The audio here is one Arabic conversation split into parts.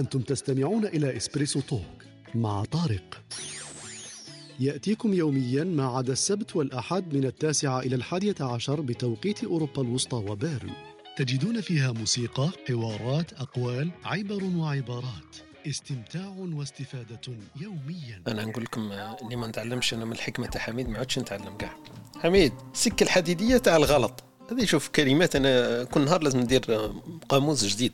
أنتم تستمعون إلى إسبريسو توك مع طارق. يأتيكم يوميا ما عدا السبت والأحد من التاسعة إلى الحادية عشر بتوقيت أوروبا الوسطى وبيرن. تجدون فيها موسيقى، حوارات، أقوال، عبر وعبارات. استمتاع واستفادة يوميا. أنا نقول لكم اللي ما نتعلمش أنا من الحكمة تاع حميد ما عادش نتعلم كاع حميد السكه الحديدية تاع الغلط. هذه شوف كلمات أنا كل نهار لازم ندير قاموس جديد.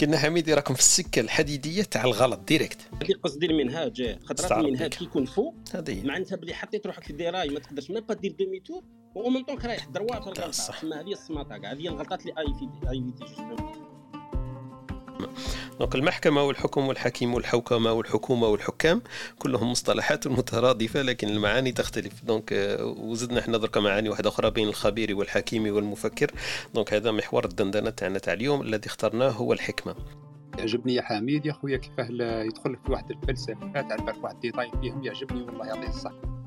قلنا حميدي راكم في السكة الحديدية تاع الغلط ديريكت هذه قصدي المنهاج خاطر استعرض المنهاج. كي يكون فوق معناتها بلي حطيت روحك في الدراي ما تقدرش با دير دومي تور و ميم طونك رايح دروا في الغلطة. تسمى هذه السماطة كاع هذه الغلطات اللي ايفيتي ايفيتي دونك المحكمة والحكم والحكيم والحوكمة والحكومة والحكام كلهم مصطلحات مترادفة لكن المعاني تختلف. دونك آه، وزدنا إحنا درك معاني واحدة أخرى بين الخبير والحكيم والمفكر. donc هذا محور الدندنة تاعنا تاع اليوم الذي اخترناه هو الحكمة. يعجبني يا حميد يا خويا كيفاه يدخل في واحد الفلسفة تعرف واحد الديتاي فيهم يعجبني والله يعطيه الصحة.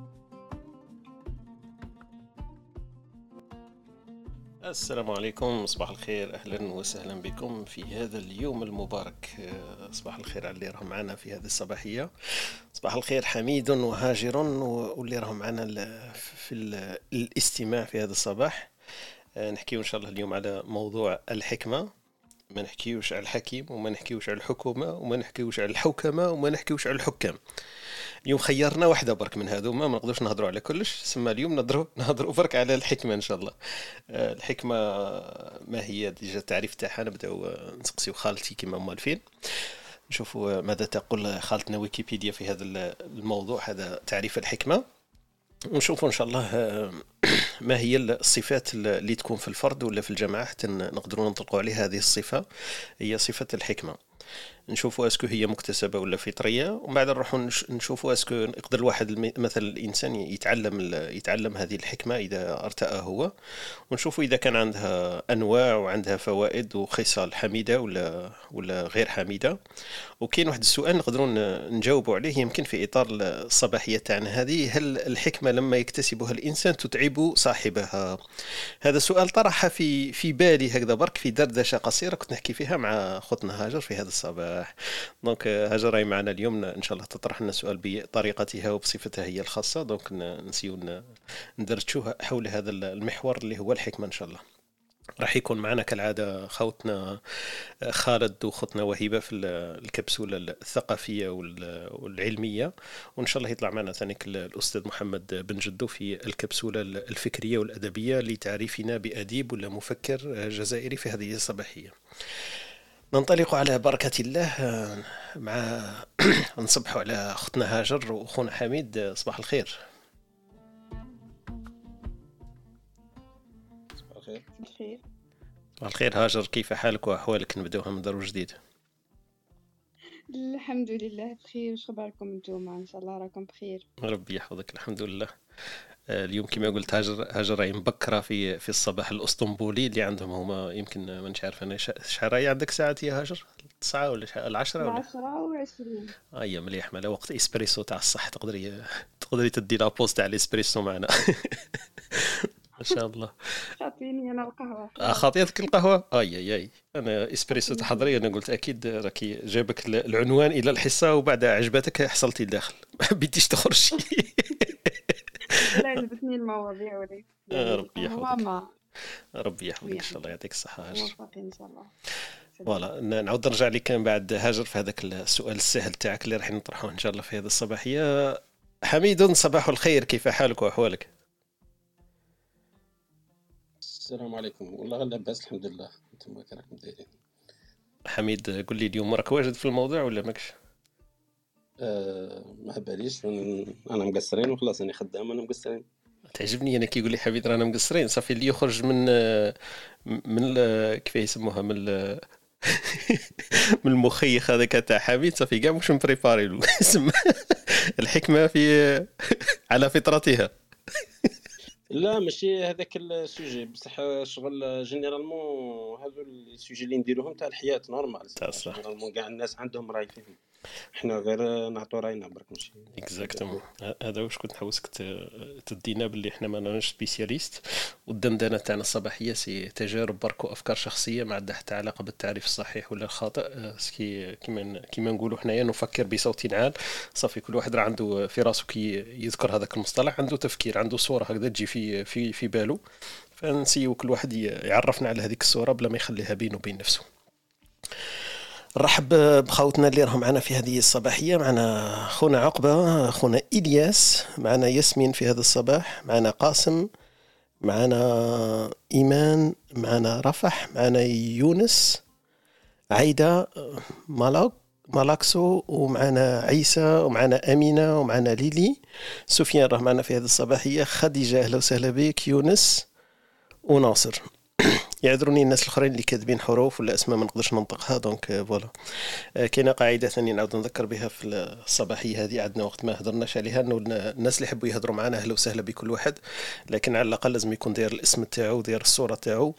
السلام عليكم صباح الخير أهلا وسهلا بكم في هذا اليوم المبارك. آه، صباح الخير على اللي راهم معنا في هذه الصباحية. صباح الخير حميد وهاجر واللي راهم معنا في ال- الاستماع في هذا الصباح. آه، نحكيو إن شاء الله اليوم على موضوع الحكمة. ما نحكيوش على الحكيم وما نحكيوش على الحكومة وما نحكيوش على الحوكمة وما نحكيوش على الحكام. اليوم خيرنا واحدة برك من هذوما ما نقدروش نهضروا على كلش. سما اليوم نهضروا نهضروا برك على الحكمة إن شاء الله. آه، الحكمة ما هي ديجا التعريف تاعها نبداو آه، نسقسيو خالتي كما موالفين نشوفوا آه، ماذا تقول خالتنا ويكيبيديا في هذا ال- الموضوع هذا تعريف الحكمة. ونشوفوا إن شاء الله ما هي الصفات اللي تكون في الفرد ولا في الجماعة حتى نقدروا نطلقوا عليها هذه الصفة. هي صفة الحكمة. نشوفوا أسكو هي مكتسبة ولا فطرية ومن بعد نروحوا نش- نشوفوا أسكو يقدر الواحد مثلا الإنسان يتعلم يتعلم هذه الحكمة إذا ارتأى هو. ونشوفوا إذا كان عندها أنواع وعندها فوائد وخصال حميدة ولا ولا غير حميدة. وكاين واحد السؤال نقدروا نجاوبوا عليه يمكن في إطار الصباحية تاعنا هذه. هل الحكمة لما يكتسبها الإنسان تتعب صاحبها؟ هذا سؤال طرح في في بالي هكذا برك في دردشة قصيرة كنت نحكي فيها مع خوتنا هاجر في هذا الصباح. donc آه، هاجر راهي معنا اليوم. إن شاء الله تطرح لنا السؤال بطريقتها وبصفتها هي الخاصة. donc نسيو ن- ندردشوا حول هذا المحور اللي هو الحكمة إن شاء الله. راح يكون معنا كالعادة خوتنا خالد وخوتنا وهبة في ال- الكبسولة الثقافية وال- والعلمية. وإن شاء الله يطلع معنا ثاني الأستاذ محمد بن جدو في الكبسولة الفكرية والأدبية لتعريفنا بأديب ولا مفكر جزائري في هذه الصباحية. ننطلق على بركة الله آه، مع نصبحوا على أختنا هاجر وأخونا حميد آه، صباح الخير. الخير. بخير صباح الخير هاجر كيف حالك وأحوالك؟ نبدأوها من درو جديد الحمد لله بخير. وش خباركم نتوما إن شاء الله راكم بخير. ربي يحفظك الحمد لله. اليوم كما قلت هاجر هاجر راهي مبكره في في الصباح الأسطنبولي اللي عندهم هما يمكن ما نش عارف أنا ش- شحال راهي عندك ساعات يا هاجر؟ تسعة ولا شحال؟ العشرة ولا؟ العشرة وعشرين اي مليح مالا وقت إسبريسو تاع الصح تقدري تقدري تدي la pause تاع الإسبريسو معنا ما شاء الله. تعطيني أنا القهوة. آه، خاطيتك القهوة؟ أي أي أي. أنا إسبريسو تحضري أنا قلت أكيد راكي جابك ال- العنوان إلى الحصة وبعد عجبتك حصلتي الداخل ما بديش تخرجي. لا عجبتني المواضيع ولي آه، ربي يحفظك. ربي يحفظك إن شاء الله يعطيك الصحة. هاجر إن شاء الله. voilà نعاود نرجع لك من بعد هاجر في هذاك السؤال السهل تاعك اللي راح نطرحه إن شاء الله في هذه الصباحية. حميد صباح الخير كيف حالك وأحوالك؟ السلام عليكم. والله لاباس الحمد لله. أنتم كي راكم دايرين حميد قل لي اليوم راك واجد في الموضوع ولا ماكش؟ آه ما باليش. أنا مقصرين وخلاص أنا خدام أنا مقصرين. تعجبني أنا كي يقول لي حميد رانا مقصرين. صافي اللي يخرج من من ال- كيف يسموها؟ من من المخيخ هذاك تاع حميد. صافي كاع مش مبريباري له. الحكمة في على فطرتها. لا ماشي هذاك sujet بصح شغل généralement هذو les sujets اللي نديروهم تاع الحياة normal تاع الصح. généralement كاع الناس عندهم راي فيهم. إحنا غير نعطوا رأينا برك ماشي؟ exactement هذا واش كنت حوسك ت- تدينا باللي إحنا ما راناش spécialistes. والدندنة تاعنا الصباحية c'est تجارب برك وافكار شخصية ما عندها حتى علاقة بالتعريف الصحيح ولا الخاطئ. أه، ce que كيما كيما نقولوا حنايا نفكر بصوت عال. صافي كل واحد راه عنده في راسه كي يذكر هذاك المصطلح عنده تفكير عنده صورة هكذا تجي في في في باله فنسيو كل واحد يعرفنا على هذيك الصورة بلا ما يخليها بينه وبين نفسه. نرحب بخوتنا اللي راهم معنا في هذه الصباحية. معنا خونا عقبة خونا إلياس معنا ياسمين في هذا الصباح معنا قاسم معنا إيمان معنا رفح معنا يونس عايدة مالاك مالاكسو ومعنا عيسى ومعنا أمينة ومعنا ليلي. سفيان راه معنا في هذه الصباحية خديجة أهلا وسهلا بك يونس وناصر. يعذروني الناس الآخرين اللي كاتبين حروف ولا أسماء ما نقدرش ننطقها donc آه، voilà. آه، كاينة قاعدة ثانية نعاود نذكر بها في الصباحية هذه عندنا وقت ما هضرناش عليها إنه الناس اللي يحبوا يهضروا معنا أهلا وسهلا بكل واحد لكن على الأقل لازم يكون داير الاسم تاعو وداير الصورة تاعو.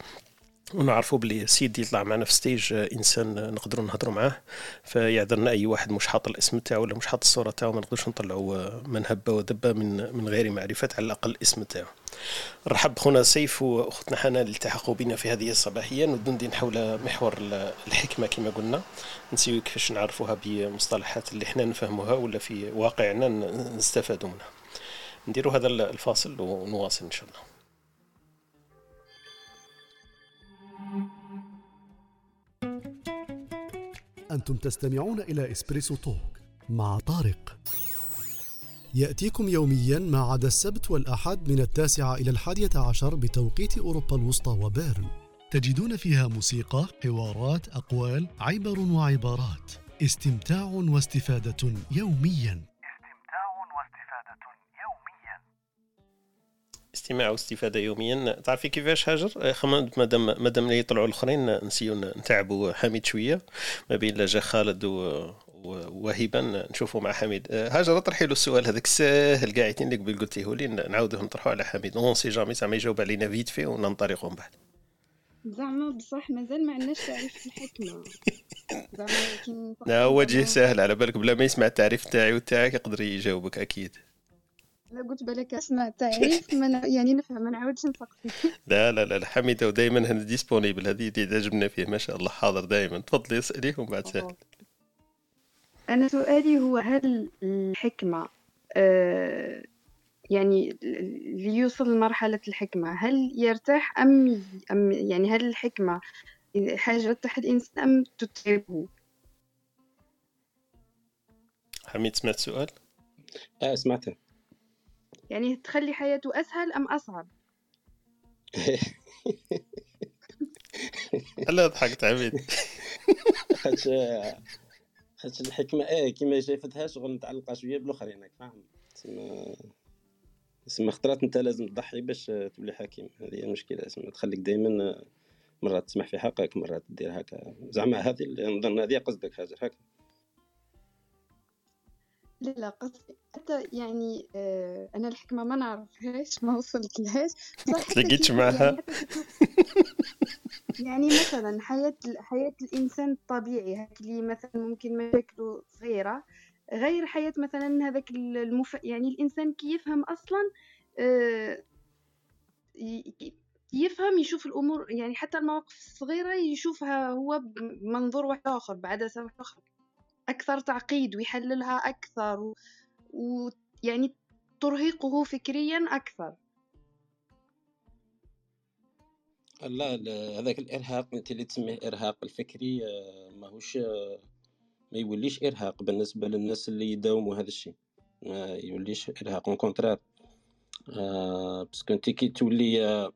ونعرفوا بلي سيدي يطلع معنا في stage آه، إنسان آه، نقدروا نهضروا معاه. فيعذرنا أي واحد مش حاط الاسم تاعو ولا مش حاط الصورة تاعو ما نقدرش نطلعوا آه، من هبة ودبه من من غير معرفة على الأقل الاسم تاعو. نرحب خونا سيف وأختنا حنان اللي التحقوا بنا في هذه الصباحية. ندندن حول محور ال- الحكمة كما قلنا. نسيو كيفاش نعرفوها بمصطلحات اللي إحنا نفهموها ولا في واقعنا نستفادوا منها نديروا هذا الفاصل ونواصل إن شاء الله. أنتم تستمعون إلى إسبريسو توك مع طارق. يأتيكم يوميا ما عدا السبت والأحد من التاسعة إلى الحادية عشر بتوقيت أوروبا الوسطى وبيرن. تجدون فيها موسيقى، حوارات، أقوال، عبر وعبارات. استمتاع واستفادة يوميا. استماع واستفاده يوميا. تعرفي كيفاش هاجر مادام مادام اللي يطلعوا الآخرين نسيو نتعبوا حميد شوية ما بين لا جا خالد و و- وهبا نشوفوا مع حميد. هاجر اطرحي له السؤال هذاك ساهل قاعدين اللي قبل قلتيه لي نعاودوه نطرحه على حميد. on sait jamais زعما يجاوب علينا vite fait وننطلقوا من بعد. زعما بصح مازال ما عندناش تعريف الحكمة. زعما لا هو وجه ساهل على بالك بلا ما يسمع التعريف تاعي وتاعك يقدر يجاوبك أكيد. لا قلت بالك اسمع تعريف ما ن- يعني نفهم ما نعاودش نسقسي لا لا لا لا حميده ودائما هنا ديسبونيبل هذه اللي عجبنا فيه ما شاء الله حاضر دائما تفضلي اسألي ومن بعد سهل. أنا سؤالي هو هل الحكمة آه، يعني اللي يوصل لمرحلة الحكمة هل يرتاح أم أم يعني هل الحكمة حاجة ترتاح الإنسان أم تتعبه؟ حميد سمعت السؤال آه سمعتها يعني تخلي حياته أسهل أم أصعب؟ لا ضحكت عميد خاطش خاطش الحكمة آه كيما شافتها شغل متعلقه شوية بالآخرين راك فاهم. تسمى تسمى خطرات أنت لازم تضحي باش تولي حكيم هذه هي المشكلة تسمى تخليك دائما مرات تسمح في حقك مرات دير هكا. زعما هذه اللي نظن هذه قصدك حاجة هكا. لا لا قصدي حتى يعني آه أنا الحكمة ما نعرفهاش ما وصلت لهاش تلاقيتش كي- معها؟ يعني, يعني مثلا حياة حياة الإنسان الطبيعي هاك اللي مثلا ممكن مشاكله صغيرة غير حياة مثلا هذاك المف... يعني الإنسان كي يفهم أصلا آه ي- يفهم يشوف الأمور يعني حتى المواقف الصغيرة يشوفها هو بمنظور واحد آخر بعدسة واحد آخر. أكثر تعقيد ويحللها أكثر. ويعني ترهقه فكريا أكثر. لا هذاك الإرهاق انت اللي تسميه إرهاق الفكري آه، ماهوش آه، ما يوليش إرهاق بالنسبة للناس اللي يداوموا هذا الشيء. ما يوليش إرهاق au contraire آه parce que انت كي تولي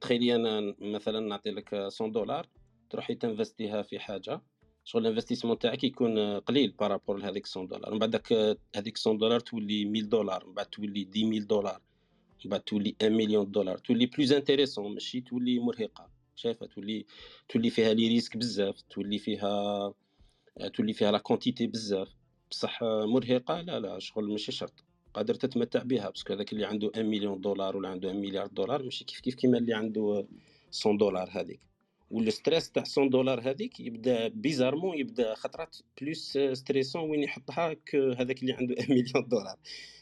تخيلي أنا مثلا نعطي لك 100 دولار تروحي تـ investi ها في حاجة. شغل ال investissement تاعك يكون آه، قليل par rapport لهذيك 100 دولار. من بعد داك آه، هذيك 100 دولار تولي 1000 دولار من بعد تولي 10000 دولار من بعد تولي 1 مليون دولار. تولي plus intéressant ماشي تولي مرهقة. شايفة؟ تولي تولي فيها les risques بزاف تولي فيها آه، تولي فيها la quantité بزاف. بصح مرهقة؟ لا لا شغل ماشي شرط. قادر تتمتع بها parce que هذاك اللي عنده 1 مليون دولار ولا عنده 1 مليار دولار ماشي كيف كيف كيما اللي عنده 100 دولار هذيك. وال stress تاع 100 دولار هذيك يبدا bizarrement يبدا خطرات plus stressant وين يحطها هذاك اللي عنده 1 مليون دولار.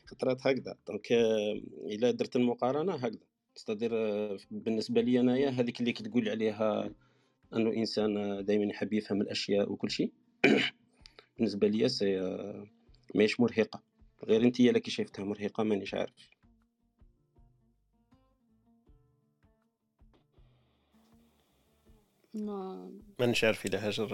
خطرات هكذا. donc إلا درت المقارنة هكذا. c'est-à-dire بالنسبة لي أنايا هذيك اللي كتقول عليها أنه إنسان دائما يحب يفهم الأشياء وكل شيء. بالنسبة لي c'est ماهيش مرهقة. غير انت اللي شايفتها مرهقة مانيش عارف. ما مانيش عارف اذا هاجر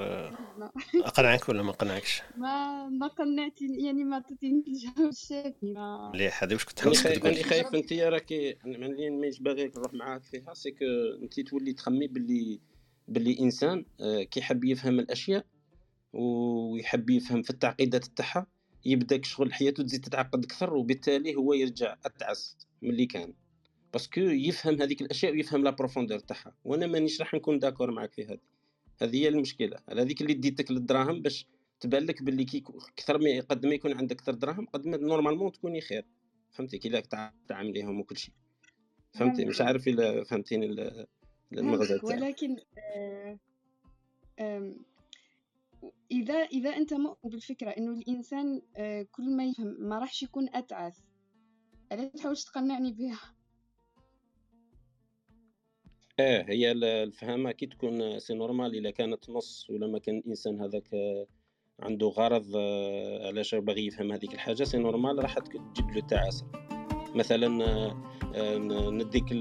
ما, أقنعك ولا ما أقنعكش؟ ما, ما قنعتني يعني ما عطيتينيش الجواب الشافي ما مليح هذه واش كنت خايف تقول؟ راني خايف أنت راكي ملي مانيش باغي نروح معاك فيها c'est que أنت تولي تخمي باللي باللي إنسان آه، كيحب يفهم الأشياء ويحب يفهم في التعقيدات تاعها يبدا شغل حياته تزيد تتعقد أكثر وبالتالي هو يرجع أتعس من اللي كان. parce que يفهم هذيك الأشياء ويفهم la profondeur تاعها وأنا مانيش راح نكون d'accord معاك في هذه. هذه هي المشكلة. على هذيك اللي ديتك للدراهم باش تبان لك باللي كي أكثر ما قد ما يكون عندك أكثر دراهم قد ما normalement تكوني خير. فهمتي؟ كي تعامليهم وكل شيء. فهمتي؟ مش عارف إلا فهمتيني المغزى ولكن آه آه إذا إذا أنت مؤمن بالفكرة إنه الإنسان آه كل ما يفهم ما راحش يكون أتعس علاش تحاولش تقنعني بها؟ آه هي الفهامة كي تكون c'est normal إلا كانت نص ولا ما كان الإنسان هذاك عنده غرض آه، علاش باغي يفهم هذيك الحاجة c'est normal راح تجيب له تعاسه مثلا آه، نديك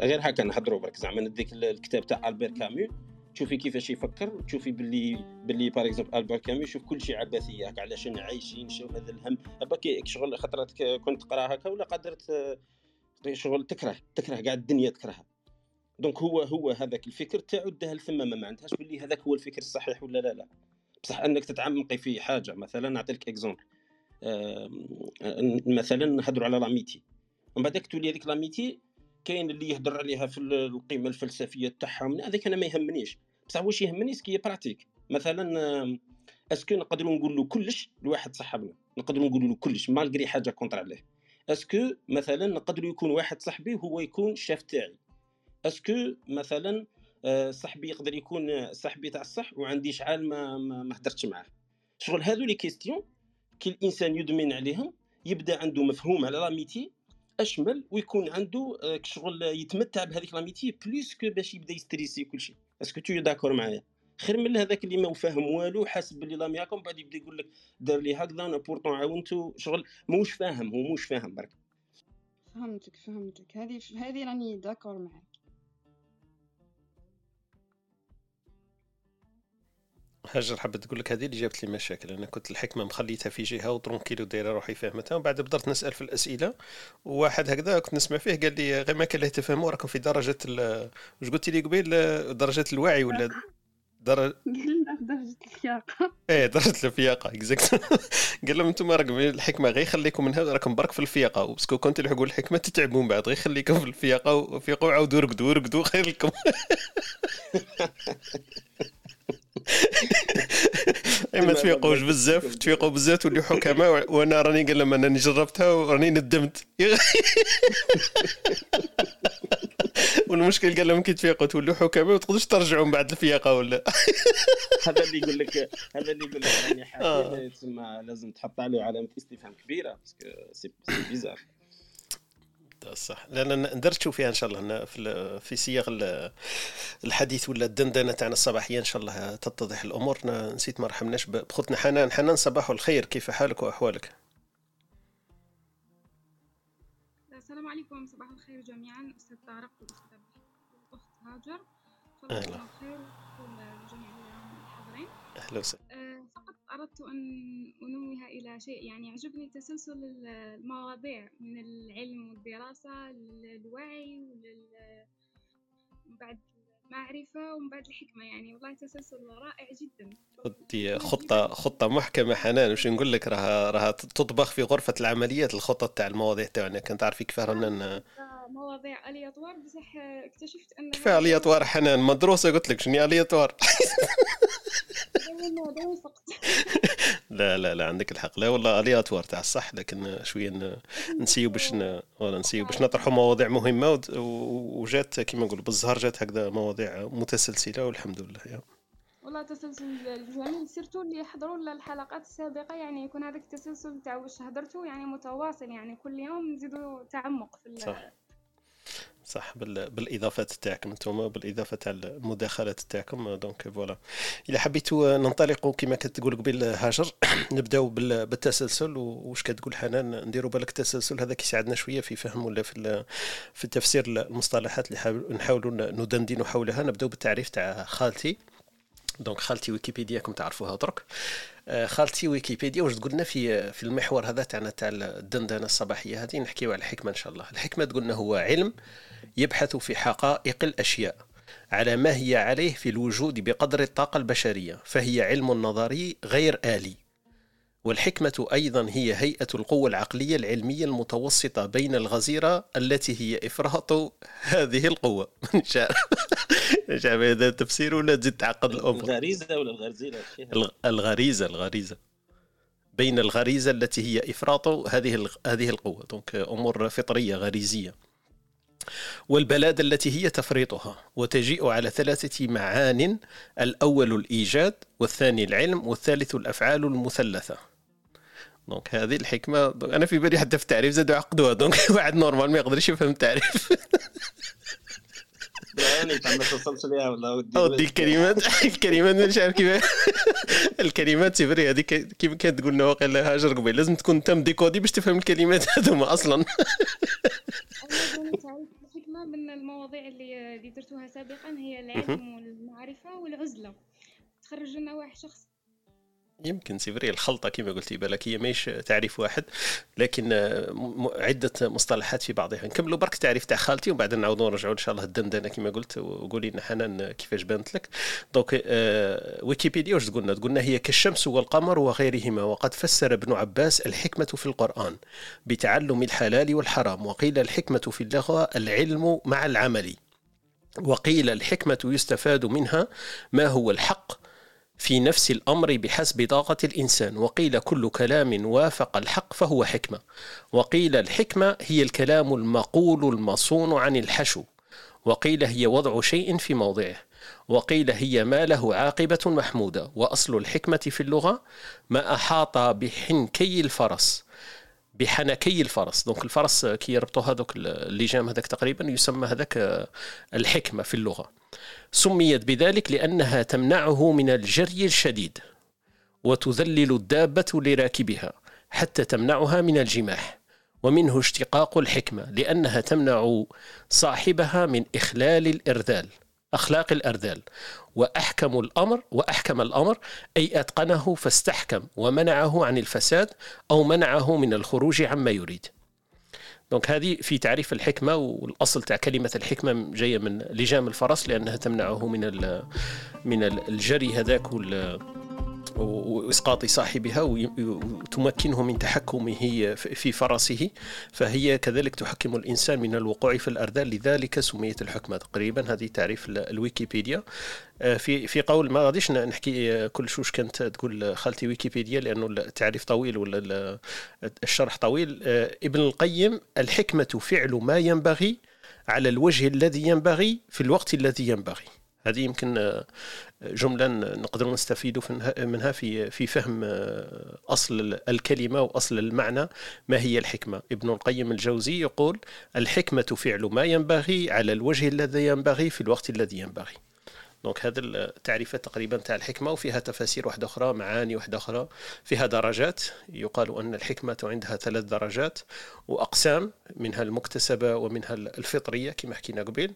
غير هكا نهضروا برك زعما نديك الكتاب تاع البير كامو تشوفي كيفاش يفكر تشوفي باللي باللي par exemple البير كامو يشوف كل شيء عبثيه هكا علاش عايشين شو هذا الهم. باكي شغل خطرات كنت تقرا هكا ولا قدرت شغل تكره تكره كاع الدنيا تكرهها. donc هو هو هذاك الفكر تاعو داه لثما ما عندهاش باللي هذاك هو الفكر الصحيح ولا لا لا. بصح أنك تتعمقي في حاجة مثلا نعطيك exemple مثلا نهضروا على l'amitié. ومن بعدك تولي هذيك l'amitié كاين اللي يهضر عليها في القيمة الفلسفية تاعها هذاك أنا ما يهمنيش. بصح واش يهمني؟ ce qui est pratique مثلا est-ce que نقدروا نقول له كلش لواحد صاحبنا. نقدروا نقول له كلش malgré حاجة contre عليه. est-ce que مثلا نقدروا يكون واحد صاحبي هو يكون الشاف تاعي. اسكو مثلا آه، صاحبي يقدر يكون صاحبي تاع الصح وعندي شحال ما ما, هدرتش معاه. شغل هذو les questions كي الانسان يدمن عليهم يبدا عنده مفهوم على l'amitié أشمل ويكون عنده آه، شغل يتمتع بهذيك l'amitié plus que باش يبدا يستريسي كل شيء. est-ce que t'es d'accord معايا؟ خير من هذاك اللي ما فاهم والو حاسب باللي لام ياكم بعد يبدا يقول لك دار لي هكذا أنا pourtant عاونتو. شغل موش فاهم هو موش فاهم برك. فهمتك فهمتك. هذه هذه راني d'accord معاك. هاجر حبيت تقول لك هذه اللي جابت لي مشاكل. أنا كنت الحكمة مخليتها في جهة و tranquille دايرة روحي فهمتها ومن بعد بدرت نسأل في الأسئلة وواحد هكذا كنت نسمع فيه قال لي غير ما كان له تفهموا راكم في درجة واش قلت لي قبيل؟ درجة الوعي ولا درجة درجة الفياقة إيه درجة الفياقة exact قال لهم أنتم راكم الحكمة غير خليكم منها راكم برك في الفياقة. و parce que كنت تلحقوا الحكمة تتعبوا من بعد غير خليكم في الفياقة وفيقوا وعاودوا رقدوا رقدوا خير لكم. اما تفيقوش بزاف تفيقوا بزاف تولي حكماء وأنا راني قال لهم أنني جربتها وراني ندمت. والمشكل قال لهم كي تفيقوا تولوا حكماء ما تقدروش ترجعوا من بعد الفياقة ولا؟ هذا اللي يقول لك هذا اللي يقول لك راني حكيم تسمى لازم تحط عليه علامة استفهام كبيرة parce que c'est bizarre. صح. لأن درت فيها إن شاء الله. في في سياق الحديث ولا الدندنة تاعنا الصباحية إن شاء الله تتضح الأمور. نسيت ما رحبناش بخوتنا حنان. حنان صباح الخير. كيف حالك وأحوالك؟ السلام عليكم. صباح الخير جميعا. أستاذ طارق والاستاذ الاخت هاجر. أهلا. الخير لجميع الحاضرين. أهلا وسهلا. أه فقط أردت أن أنوه إلى شيء يعني يعجبني تسلسل المواضيع من العلم والدراسة للوعي ولل بعد المعرفة ومن بعد الحكمة. يعني والله تسلسل رائع جدا. خطة خطة محكمة حنان. وش نقول لك؟ راها راها تطبخ في غرفة العمليات الخطة تاع المواضيع تاعنا. كنت تعرفي كيف رانا مواضيع الياطوار بصح اكتشفت ان كيف الياطوار حنان؟ مدروسة قلت لك شنو الياطوار لا لا لا عندك الحق لا والله الياتوار تاع الصح لكن شوية نسيو باش ولا نسيو باش نطرحوا مواضيع مهمة وجات كيما نقول بالزهر جات هكذا مواضيع متسلسلة والحمد لله يا. والله تسلسل جميل سيرتو اللي يحضروا الحلقات السابقة يعني يكون هذاك التسلسل تاع واش هضرتوا يعني متواصل يعني كل يوم نزيدوا تعمق في صح صح بالاضافات تاعكم أنتم بالإضافة تاع المداخلات تاعكم. donc voilà. اذا حبيتوا ننطلقوا كما كنت تقول قبل هاجر. نبداو بالتسلسل. واش كتقول حنان نديروا بالك التسلسل. هذا كيساعدنا شوية في فهم ولا في في تفسير المصطلحات اللي نحاولوا ندندنوا حولها. نبداو بالتعريف تاع خالتي. donc خالتي ويكيبيديا كم تعرفوها درك آه، خالتي ويكيبيديا واش تقولنا في في المحور هذا تاعنا تاع الدندنة الصباحية هذه نحكيو على الحكمة إن شاء الله. الحكمة تقولنا هو علم يبحث في حقائق الأشياء على ما هي عليه في الوجود بقدر الطاقة البشرية فهي علم نظري غير آلي. والحكمة أيضا هي هيئة القوة العقلية العلمية المتوسطة بين الغزيرة التي هي إفراط هذه القوة. من شاء شاء هذا تفسير ولا تزيد تعقد الأمور الغريزة ولا الغرزيلة الغريزة الغريزة. بين الغريزة التي هي إفراط هذه هذه القوة. دونك أمور فطرية غريزية. والبلادة التي هي تفريطها. وتجيء على ثلاثة معان الأول الإيجاد والثاني العلم والثالث الأفعال المثلثة. donc هذه الحكمة donc أنا في بالي حتى في التعريف زادوا عقدوها. donc واحد normal ما يقدرش يفهم التعريف. ما توصلش ليها ولا ودي الكلمات. الكلمات مش عارف كيف. الكلمات c'est vrai هذيك كيف كانت تقول لنا واقيلا هاجر قبيل. لازم تكون انت مديكودي باش تفهم الكلمات هذوما أصلا. الحكمة من المواضيع اللي اللي درتوها سابقا هي العلم والمعرفة والعزلة. تخرج لنا واحد شخص يمكن c'est vrai الخلطة كما قلتي بالك هي ماهيش تعريف واحد لكن عدة مصطلحات في بعضها. نكملوا برك تعريف تاع خالتي ومن بعد نعاودوا نرجعوا إن شاء الله الدندنة كما قلت وقولي لنا حنان كيفاش بانت لك. donc آه ويكيبيديا واش تقولنا؟ تقولنا هي كالشمس والقمر وغيرهما وقد فسر ابن عباس الحكمة في القرآن بتعلم الحلال والحرام وقيل الحكمة في اللغة العلم مع العمل وقيل الحكمة يستفاد منها ما هو الحق في نفس الأمر بحسب طاقة الإنسان. وقيل كل كلام وافق الحق فهو حكمة. وقيل الحكمة هي الكلام المقول المصون عن الحشو. وقيل هي وضع شيء في موضعه. وقيل هي ما له عاقبة محمودة. وأصل الحكمة في اللغة ما أحاط بحنكي الفرس. بحنكي الفرس. donc الفرس كي يربطوا هذوك اللجام هذاك تقريبا يسمى هذاك الحكمة في اللغة. سميت بذلك لأنها تمنعه من الجري الشديد وتذلل الدابة لراكبها حتى تمنعها من الجماح ومنه اشتقاق الحكمة لأنها تمنع صاحبها من إخلال الإرذال أخلاق الأرذال وأحكم الأمر وأحكم الأمر أي أتقنه فاستحكم ومنعه عن الفساد أو منعه من الخروج عما يريد. donc هذه في تعريف الحكمة والأصل تاع كلمة الحكمة جاية من لجام الفرس لأنها تمنعه من من الجري هذاك وإسقاط صاحبها وتمكنه من تحكمه في فرسه فهي كذلك تحكم الإنسان من الوقوع في الأرذال. لذلك سميت الحكمة تقريبا. هذه تعريف الويكيبيديا. آه، في في قول ما غاديش نحكي كل شوش كانت تقول خالتي ويكيبيديا لأنه التعريف طويل ولا الشرح طويل. آه، ابن القيم الحكمة فعل ما ينبغي على الوجه الذي ينبغي في الوقت الذي ينبغي. هذه يمكن آه، جملة نقدر نستفيد منها في في فهم آه، أصل الكلمة وأصل المعنى ما هي الحكمة. ابن القيم الجوزي يقول الحكمة فعل ما ينبغي على الوجه الذي ينبغي في الوقت الذي ينبغي. دونك هذا التعريفات تقريبا تاع الحكمة وفيها تفاسير واحدة أخرى معاني واحدة أخرى. فيها درجات. يقال أن الحكمة عندها ثلاث درجات وأقسام منها المكتسبة ومنها الفطرية كما حكينا قبل.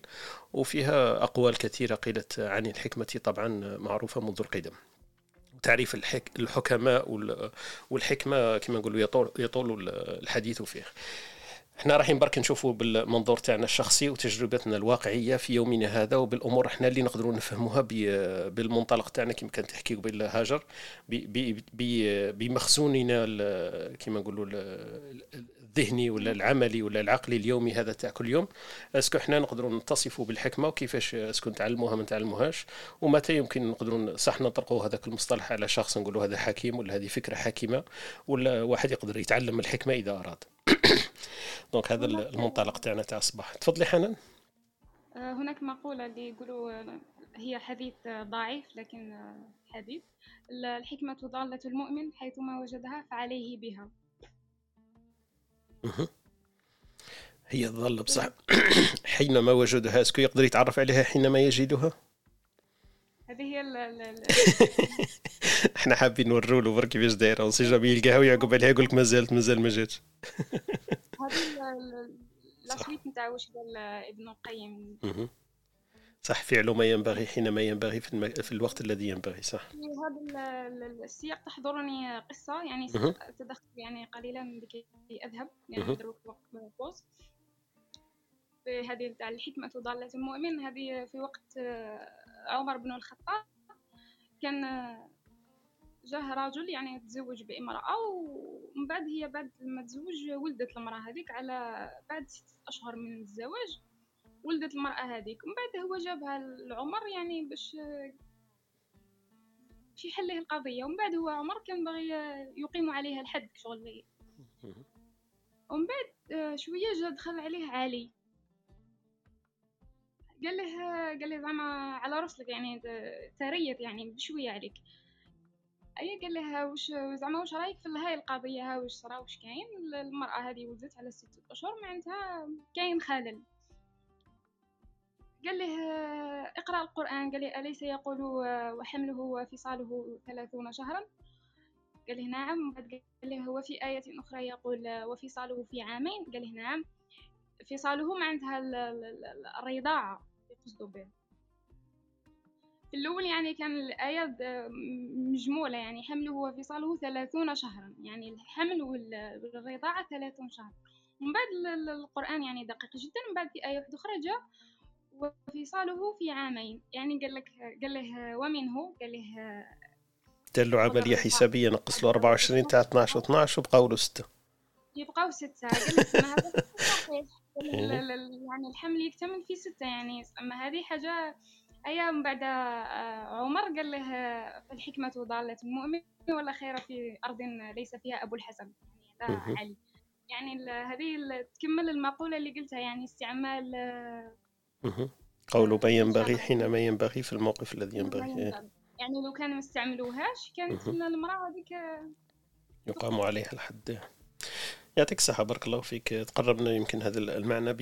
وفيها أقوال كثيرة قيلت عن الحكمة طبعا معروفة منذ القدم. تعريف الحك... الحكماء والحكمة كما نقولوا يطول, يطول الحديث فيه. إحنا رايحين برك نشوفوا بالمنظور تاعنا الشخصي وتجربتنا الواقعية في يومنا هذا وبالأمور إحنا اللي نقدروا نفهموها بالمنطلق تاعنا كما كان تحكي قبل هاجر بمخزوننا كما نقولوا الذهني ولا العملي ولا العقلي اليومي هذا تاع كل يوم. est-ce que إحنا نقدروا نتصفوا بالحكمة وكيفاش est-ce que نتعلموها ما نتعلموهاش ومتى يمكن نقدروا صح نطرقوا هذاك المصطلح على شخص نقولوا هذا حكيم ولا هذه فكرة حكيمة ولا واحد يقدر يتعلم الحكمة إذا أراد. donc هذا المنطلق تاعنا تاع الصباح. تفضلي حنان. آه، هناك مقولة اللي يقولوا آه، هي حديث آه، ضعيف لكن حديث. الحكمة ضالة المؤمن حيثما وجدها فعليه بها. هي ظل بصح. حينما وجدها اسكو يقدر يتعرف عليها حينما يجدها؟ هذه هي إحنا حابين نوروا له برك كيفاش دايرة. ونسي جامي يلقاها ويعقب عليها يقول لك مازالت مازال ما جاتش. هذه لاسويت نتاع واش قال ابن القيم. صح فعل ما ينبغي حينما ينبغي في, الم... في الوقت الذي ينبغي صح. في هذا السياق تحضرني قصة يعني تدخل يعني قليلا لكي أذهب يعني أدرك وقت في هذه تاع الحكمة ضالة المؤمن هذه في وقت آه، عمر بن الخطاب كان جاه رجل يعني تزوج بامرأة ومن بعد هي بعد ما تزوج ولدت المرأة هذيك على بعد ستة أشهر من الزواج ولدت المرأة هذيك. ومن بعد هو جابها لعمر يعني باش باش يحل له القضية. ومن بعد هو عمر كان باغي يقيم عليها الحد شغل ومن بعد آه، شوية جا دخل عليه علي. قال له قال له زعما على رسلك يعني تريت يعني بشوية عليك. أي قال لها وش زعما واش رايك في هاي القضية؟ ها واش صرا؟ واش كاين؟ المرأة هذه ولدت على ستة أشهر معناتها كاين خلل. قال له اقرأ القرآن. قال له أليس يقول وحمله وفصاله ثلاثون شهرا؟ قال له نعم. قال له هو في آية أخرى يقول وفصاله في عامين؟ قال له نعم. فصاله معناتها الرضاعة يقصدوا به. في الأول يعني كان الآية مجمولة يعني حمله وفصاله ثلاثون شهرا يعني الحمل والرضاعة ثلاثون شهر من بعد القرآن يعني دقيق جدا من بعد في آية أخرى جاء وفصاله في عامين. يعني قال لك قال له ومنه؟ قال له دار له عملية حسابية نقص له 24 تاع 12 و12 وبقاو له 6 يبقاو ستة قال لك. يعني الحمل يكتمل في ستة يعني. أما هذه حاجة أيام من بعد آه، عمر قال له الحكمة ضالة المؤمن ولا خير في أرض ليس فيها أبو الحسن يعني هذا علي. يعني هذه تكمل المقولة اللي قلتها يعني استعمال قول ما ينبغي حينما ينبغي في الموقف الذي ينبغي يعني لو كان ما استعملوهاش كانت المرأة هذيك يقام عليها الحد. يعطيك الصحة بارك الله فيك. تقربنا يمكن هذا المعنى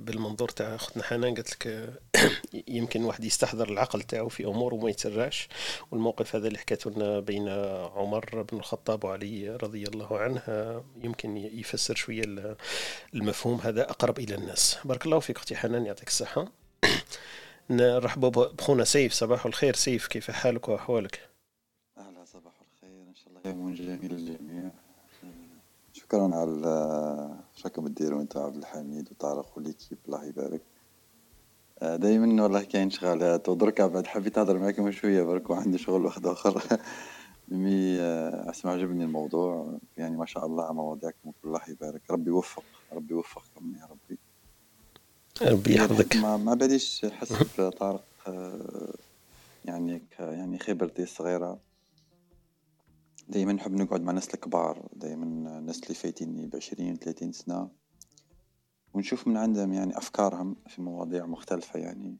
بالمنظور تاع أختنا حنان. قالت لك يمكن واحد يستحضر العقل تاعو في أمور وما يتسرعش. والموقف هذا اللي حكيته لنا بين عمر بن الخطاب وعلي رضي الله عنه يمكن يفسر شوية المفهوم هذا أقرب إلى الناس. بارك الله فيك أختي حنان يعطيك الصحة. نرحبوا بخونا سيف صباح الخير سيف. كيف حالك وأحوالك؟ أهلا صباح الخير. إن شاء الله يوم جميل للجميع. شكرا على راكم تديروا انت عبد الحميد وطارق وليكيب الله يبارك. آه، دايما والله كاين شغالات ودركا بعد حبيت نهضر معاكم شوية برك وعندي شغل واحد آخر. مي آه، أسمع عجبني الموضوع. يعني ما شاء الله مواضيعكم الله يبارك. ربي يوفق ربي يوفقكم يا ربي. ربي يحفظك. ما, ما باليش حسب طارق آه، يعني يعني خبرتي الصغيرة. دايما نحب نقعد مع الناس الكبار دايما الناس اللي فايتيني بعشرين ثلاثين سنة ونشوف من عندهم يعني أفكارهم في مواضيع مختلفة يعني.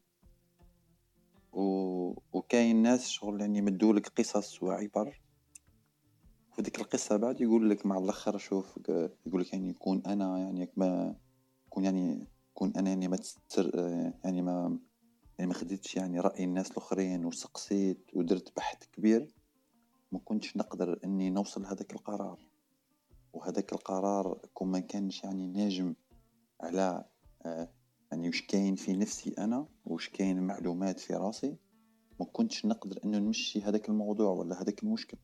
و... وكاين ناس شغل يعني يمدولك قصص وعبر وديك القصة بعد يقول لك مع الآخر شوف يقول لك يعني يكون أنا يعني ما يكون يعني يكون أنا يعني ما تستر يعني ما يعني ما خديتش يعني رأي الناس الآخرين وسقسيت ودرت بحث كبير. ما كنتش نقدر إني نوصل لهذاك القرار. وهذاك القرار كون ما كانش يعني ناجم على آه، يعني وش كاين في نفسي أنا وش كاين معلومات في راسي ما كنتش نقدر إنه نمشي هذاك الموضوع ولا هذاك المشكل.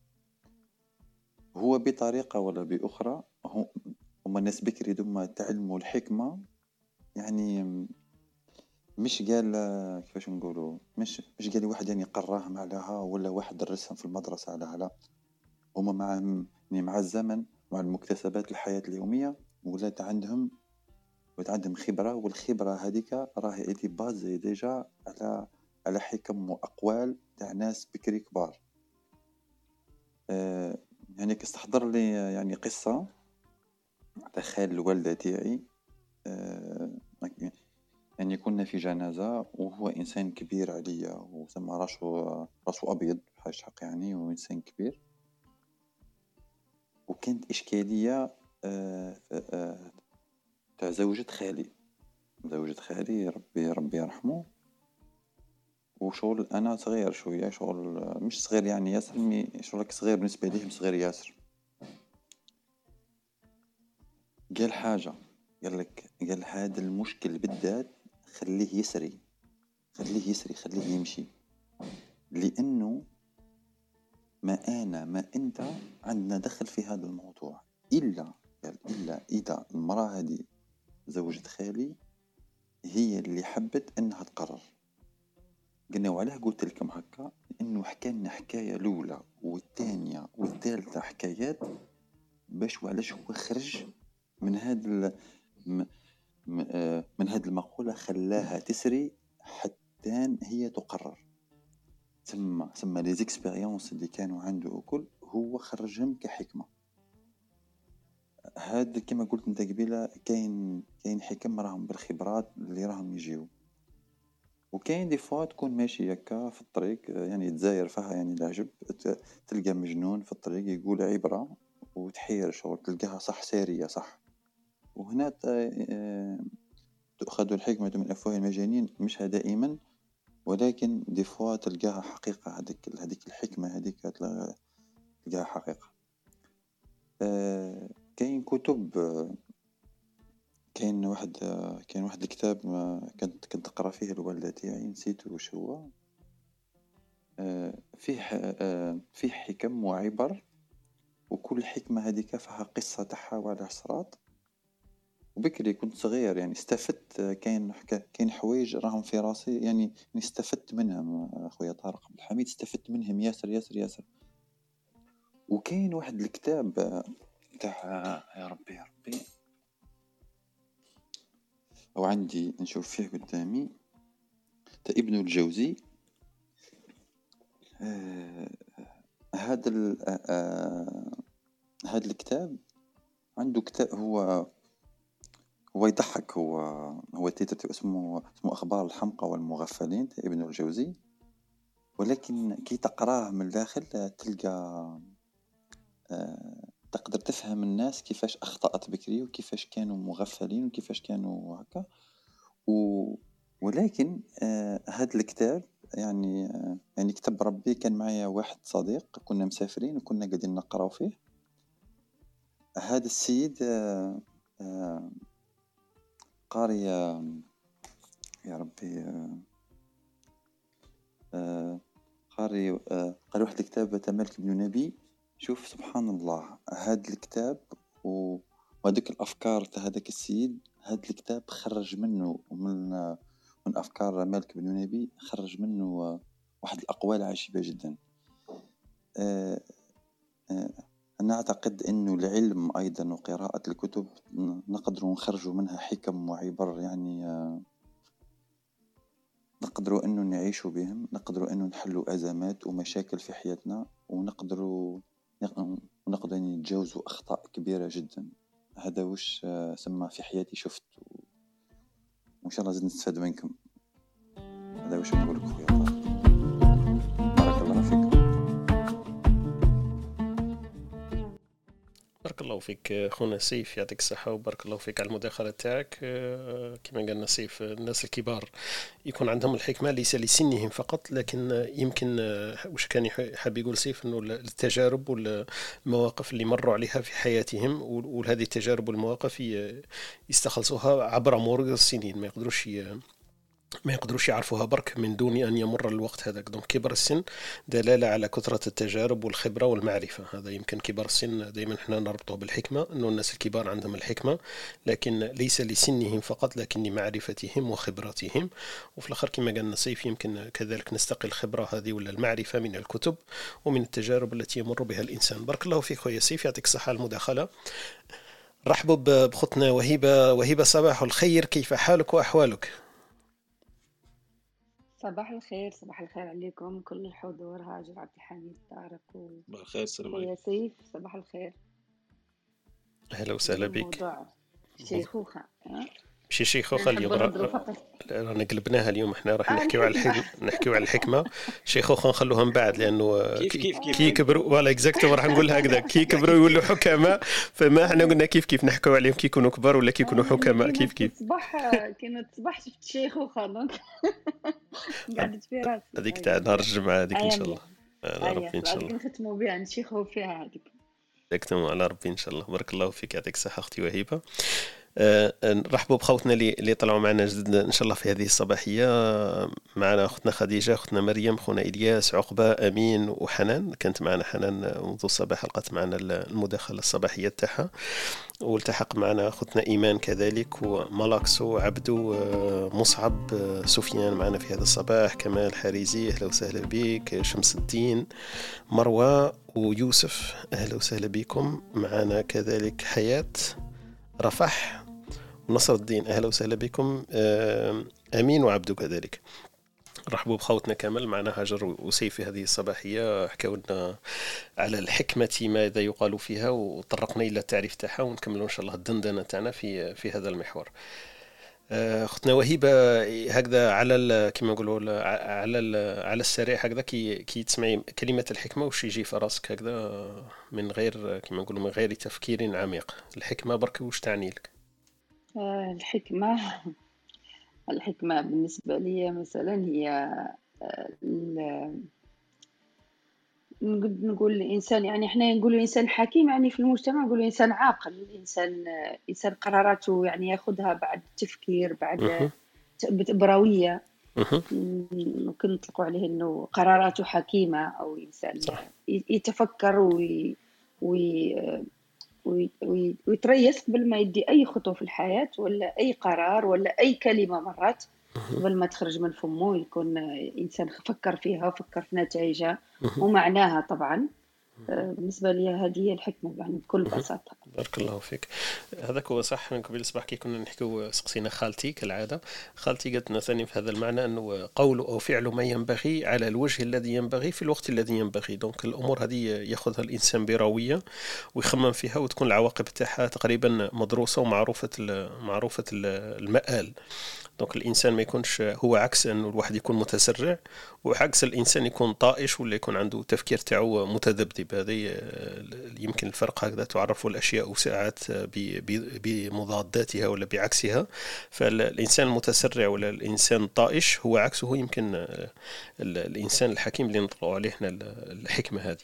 هو بطريقة ولا بأخرى هما الناس بكري دوما تعلموا الحكمة يعني مش قال كيفاش نقولوا مش مش قال واحد يعني قراهم عليها ولا واحد درسهم في المدرسة على لا هما مع يعني مع الزمن مع المكتسبات الحياة اليومية ولات عندهم ولات عندهم خبرة والخبرة هذيك راهي ايدي بازي ديجا على على حكم وأقوال تاع ناس بكري كبار. أه يعني كستحضر لي يعني قصة تاع خال الوالدة تاعي. أه يعني كنا في جنازة وهو إنسان كبير عليا وسما راسو راسو أبيض بحاجة حق يعني وإنسان كبير. وكانت إشكالية آه، تاع زوجة خالي. زوجة خالي ربي ربي يرحمه. وشغل أنا صغير شوية شغل مش صغير يعني ياسر مي شغل صغير بالنسبة ليهم صغير ياسر. قال حاجة قال لك قال هذا المشكل بالذات خليه يسري خليه يسري خليه يمشي. لأنه ما أنا ما أنت عندنا دخل في هذا الموضوع. إلا قال إلا إذا المرأة هذه زوجة خالي هي اللي حبت أنها تقرر. قلنا وعلاه قلت لكم هكا لأنه حكى لنا حكاية الأولى والثانية والثالثة حكايات باش وعلاش هو خرج من هذا من هذه المقولة خلاها تسري حتى هي تقرر. ثم ثم لي زيكسبيريونس اللي كانوا عنده وكل هو خرجهم كحكمة. هاد كما قلت أنت قبيلة كاين كاين حكم راهم بالخبرات اللي راهم يجيو. وكاين دي فوا تكون ماشي هكا في الطريق يعني تزاير فيها يعني العجب. تلقى مجنون في الطريق يقول عبرة وتحير شغل تلقاها صح سارية صح. وهنا آه، تؤخذ الحكمة من أفواه المجانين مش دائما ولكن دي فوا تلقاها حقيقة هذيك هذيك الحكمة هذيك تلقاها حقيقة. آه، كاين كتب كاين واحد كاين واحد الكتاب كنت كنت نقرا فيه الوالدة تاعي نسيت واش هو. آه، فيه فيه حكم وعبر وكل حكمة هذيك فيها قصة تاعها وعلى صرات وبكري كنت صغير يعني استفدت كاين كاين حوايج راهم في راسي يعني, يعني استفدت منهم أخويا طارق عبد الحميد استفدت منهم ياسر ياسر ياسر. وكاين واحد الكتاب تاع يا ربي يا ربي. أو عندي نشوف فيه قدامي. تاع ابن الجوزي. آه هذا آه آه هذا الكتاب عنده كتاب هو هو يضحك هو هو تيتر اسمه اسمه أخبار الحمقى والمغفلين ابن الجوزي. ولكن كي تقراه من الداخل تلقى آه، تقدر تفهم الناس كيفاش أخطأت بكري وكيفاش كانوا مغفلين وكيفاش كانوا هكا. و ولكن آه هذا الكتاب يعني آه يعني كتاب ربي كان معايا واحد صديق كنا مسافرين وكنا قاعدين نقراو فيه. هذا السيد آه آه قاري يا ربي آه، قاري آه، قاري واحد الكتاب تاع مالك بن نبي. شوف سبحان الله هاد الكتاب وهذيك الأفكار تاع هذاك السيد هاد الكتاب خرج منه من من أفكار مالك بن نبي خرج منه واحد الأقوال عجيبة جدا. أنا أعتقد أنه العلم أيضا وقراءة الكتب نقدر نخرج منها حكم وعبر يعني آه، نقدر أنه نعيش بهم نقدر أنه نحل أزمات ومشاكل في حياتنا ونقدر نقدر نتجاوزوا أخطاء كبيرة جدا. هذا وش آه، سما في حياتي شفت. وإن شاء الله زد نستفاد منكم. هذا وش نقول لك خويا بارك بارك الله فيك خونا سيف يعطيك الصحة وبارك الله فيك على المداخلة تاعك. آه، كما قالنا سيف الناس الكبار يكون عندهم الحكمة ليس لسنهم فقط لكن يمكن آه، وش كان حاب يقول سيف إنه التجارب والمواقف اللي مروا عليها في حياتهم وهذه التجارب والمواقف يستخلصوها عبر مرور السنين ما يقدروش ما يقدروش يعرفوها برك من دون أن يمر الوقت هذاك. donc كبر السن دلالة على كثرة التجارب والخبرة والمعرفة. هذا يمكن كبر السن دائما إحنا نربطه بالحكمة إنه الناس الكبار عندهم الحكمة لكن ليس لسنهم فقط لكن لمعرفتهم وخبرتهم وفي الآخر كما قال نصيف يمكن كذلك نستقي الخبره هذه ولا المعرفة من الكتب ومن التجارب التي يمر بها الإنسان. بارك الله فيك خويا سيف يعطيك الصحة على المداخلة. رحبوا بخطنا وهبه وهبه صباح الخير. كيف حالك وأحوالك؟ صباح الخير صباح الخير عليكم. كل الحضور هاجر عبد الحميد طارق و صباح الخير السلام عليكم. سيف صباح الخير. أهلا وسهلا بك. موضوع شيخوخة ماشي شيخوخة اليوم رانا قلبناها اليوم إحنا راح نحكيو على الحكمة نحكيو على الحكمة. شيخوخة نخلوها من بعد لأنه كيف كيف كيف؟ كي يكبروا ولا exact راح نقول هكذا. كي يكبروا يولوا حكماء فما إحنا قلنا كيف كيف نحكيو عليهم كي يكونوا كبار ولا كي يكونوا حكماء. كيف كيف؟ صباح كانت صباح شفت شيخوخة دونك قعدت في راسي هذيك تاع نهار الجمعة هذيك إن شاء الله. على ربي إن شاء الله. نختموا بها نشيخوا فيها هذيك. على ربي إن شاء الله. بارك الله فيك يعطيك الصحة أختي وهيبة. أه نرحبوا بخوتنا اللي طلعوا معنا جدد إن شاء الله في هذه الصباحية. معنا أختنا خديجة أختنا مريم خونا إلياس عقبة أمين وحنان. كانت معنا حنان منذ الصباح لقت معنا المداخلة الصباحية تاعها. والتحق معنا أختنا إيمان كذلك وملاكسو عبدو مصعب سفيان معنا في هذا الصباح كمال حريزي أهلا وسهلا بك شمس الدين مروة ويوسف أهلا وسهلا بكم. معنا كذلك حياة. رفح ونصر الدين. أهلا وسهلا بكم. أمين وعبدو كذلك رحبوا بخوتنا كامل. معنا هاجر وسيف في هذه الصباحية. حكاو لنا على الحكمة ماذا يقال فيها وطرقنا إلى التعريف تاعها ونكملوا إن شاء الله الدندنة تاعنا في في هذا المحور. اختنا وهيبة هكذا على كما نقولوا على على السريع هكذا كي كي تسمعي كلمة الحكمة وش يجي في راسك هكذا من غير كما نقولوا من غير تفكير عميق. الحكمة برك وش تعني لك؟ الحكمة الحكمة بالنسبة لي مثلا هي نقول الانسان يعني إحنا نقول الانسان حكيم يعني في المجتمع نقول الانسان عاقل الانسان إنسان قراراته يعني ياخذها بعد تفكير بعد برويه ممكن نطلقوا عليه إنه قراراته حكيمة أو إنسان صح. يتفكر وي وي وي ويتريث قبل ما يدي أي خطوة في الحياة ولا أي قرار ولا أي كلمة مرات. قبل ما تخرج من فمه يكون إنسان فكر فيها وفكر في نتائجها. ومعناها طبعا بالنسبة لي هذه هي الحكمة يعني بكل بساطة. بارك الله فيك. هذاك هو صح من قبل الصباح كي كنا نحكيو سقسينا خالتي كالعادة. خالتي قالت لنا ثاني في هذا المعنى أنه قول أو فعل ما ينبغي على الوجه الذي ينبغي في الوقت الذي ينبغي. دونك الأمور هذه يأخذها الإنسان برويه ويخمم فيها وتكون العواقب تاعها تقريبا مدروسة ومعروفة معروفة المآل. donc الإنسان ما يكونش هو عكس أنه الواحد يكون متسرع وعكس الإنسان يكون طائش ولا يكون عنده تفكير تاعو متذبذب. هذه يمكن الفرق هكذا تعرف الأشياء ساعات بمضاداتها ولا بعكسها. فالإنسان المتسرع ولا الإنسان الطائش هو عكسه يمكن الإنسان الحكيم اللي نطلقوا عليه إحنا الحكمة هذه.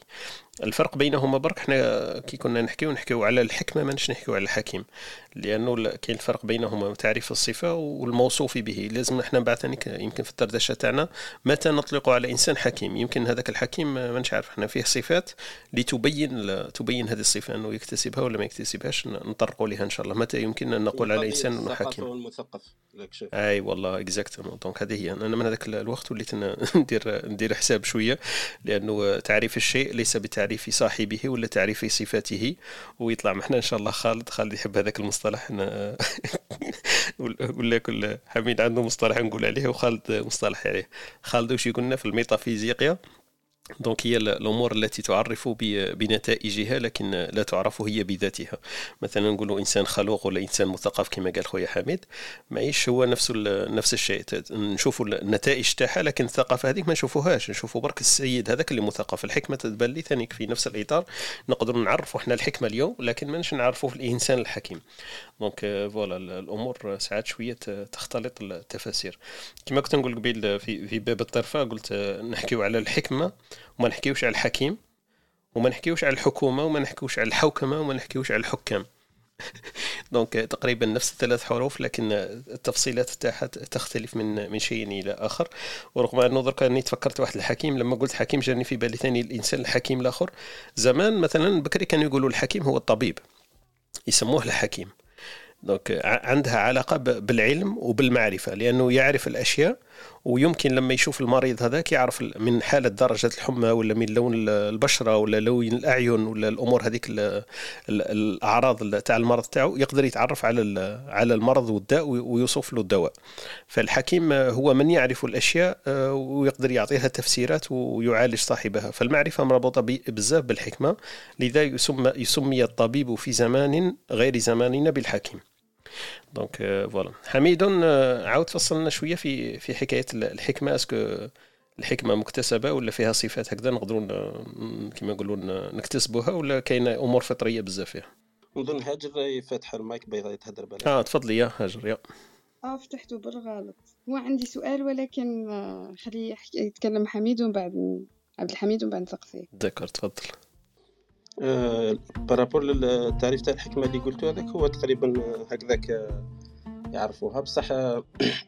الفرق بينهما برك إحنا كي كنا نحكيو نحكيو على الحكمة ماناش نحكيو على الحكيم. لأنه كاين الفرق بينهما تعريف الصفة والموصوف به. لازم إحنا بعد يمكن في الدردشة تاعنا متى نطلق على إنسان حكيم. يمكن هذاك الحكيم ماناش عارف إحنا فيه صفات لتبين تبين هذه الصفة أنه يكتسبها ولا ما يكتسبهاش نطرقوا لها إن شاء الله. متى يمكن أن نقول على إنسان انه حكيم. المثقف أي والله exactement donc هذه هي. أنا من هذاك الوقت وليت ندير ندير حساب شوية لأنه تعريف الشيء ليس بتعريف صاحبه ولا تعريف صفاته ويطلع. معنا إن شاء الله خالد خالد يحب هذاك المصطلح. ولا كل حميد عنده مصطلح نقول عليه وخالد مصطلح عليه. خالد وش يقولنا في الميتافيزيقيا؟ دونك هي الأمور التي تعرف بنتائجها لكن لا تعرف هي بذاتها مثلا نقولوا انسان خلوق ولا انسان مثقف كما قال خويا حميد معيش هو نفس نفس الشيء نشوفوا النتائج تاعها لكن الثقافه هذيك ما نشوفوهاش نشوفوا برك السيد هذاك اللي مثقف الحكمه تبان لي ثاني في نفس الاطار نقدر نعرفوا إحنا الحكمه اليوم لكن ماناش نعرفوا الانسان الحكيم donc voilà الأمور ساعات شوية تختلط التفاسير. كما كنت نقول قبيل في في باب الطرفة قلت نحكيو على الحكمة وما نحكيوش على الحكيم وما نحكيوش على الحكومة وما نحكيوش على الحوكمة وما نحكيوش على الحكام. donc تقريبا نفس الثلاث حروف لكن التفصيلات تاعها تختلف من من شيء إلى آخر. ورغم أنه درك أني تفكرت واحد الحكيم لما قلت حكيم جاني في بالي ثاني الإنسان الحكيم الآخر. زمان مثلا بكري كانوا يقولوا الحكيم هو الطبيب. يسموه الحكيم. دونك عندها علاقة بالعلم وبالمعرفة لأنه يعرف الأشياء ويمكن لما يشوف المريض هذاك يعرف من حالة درجة الحمى ولا من لون البشرة ولا لون الأعين ولا الأمور هذيك الأعراض تاع المرض تاعو يقدر يتعرف على على المرض والداء ويوصف له الدواء. فالحكيم هو من يعرف الأشياء آه، ويقدر يعطيها تفسيرات ويعالج صاحبها. فالمعرفة مربوطة بزاف بالحكمة لذا يسمى يسمي الطبيب في زمان غير زماننا بالحكيم. donc voilà حميد عاود فصلنا شوية في في حكاية الحكمة. est-ce que الحكمة مكتسبة ولا فيها صفات هكذا نقدروا كما نقولوا نكتسبوها ولا كاينة أمور فطرية بزاف فيها؟ نظن هاجر فاتحه المايك بغا يتهدر بالك آه تفضلي يا هاجر يا. آه فتحته بالغلط. هو عندي سؤال ولكن خليه يتكلم حميد ومن بعد عبد الحميد ومن بعد نسقسيه. d'accord تفضل. آه par rapport للتعريف تاع الحكمة اللي قلتو هذاك هو تقريبا هكذاك آه، يعرفوها. بصح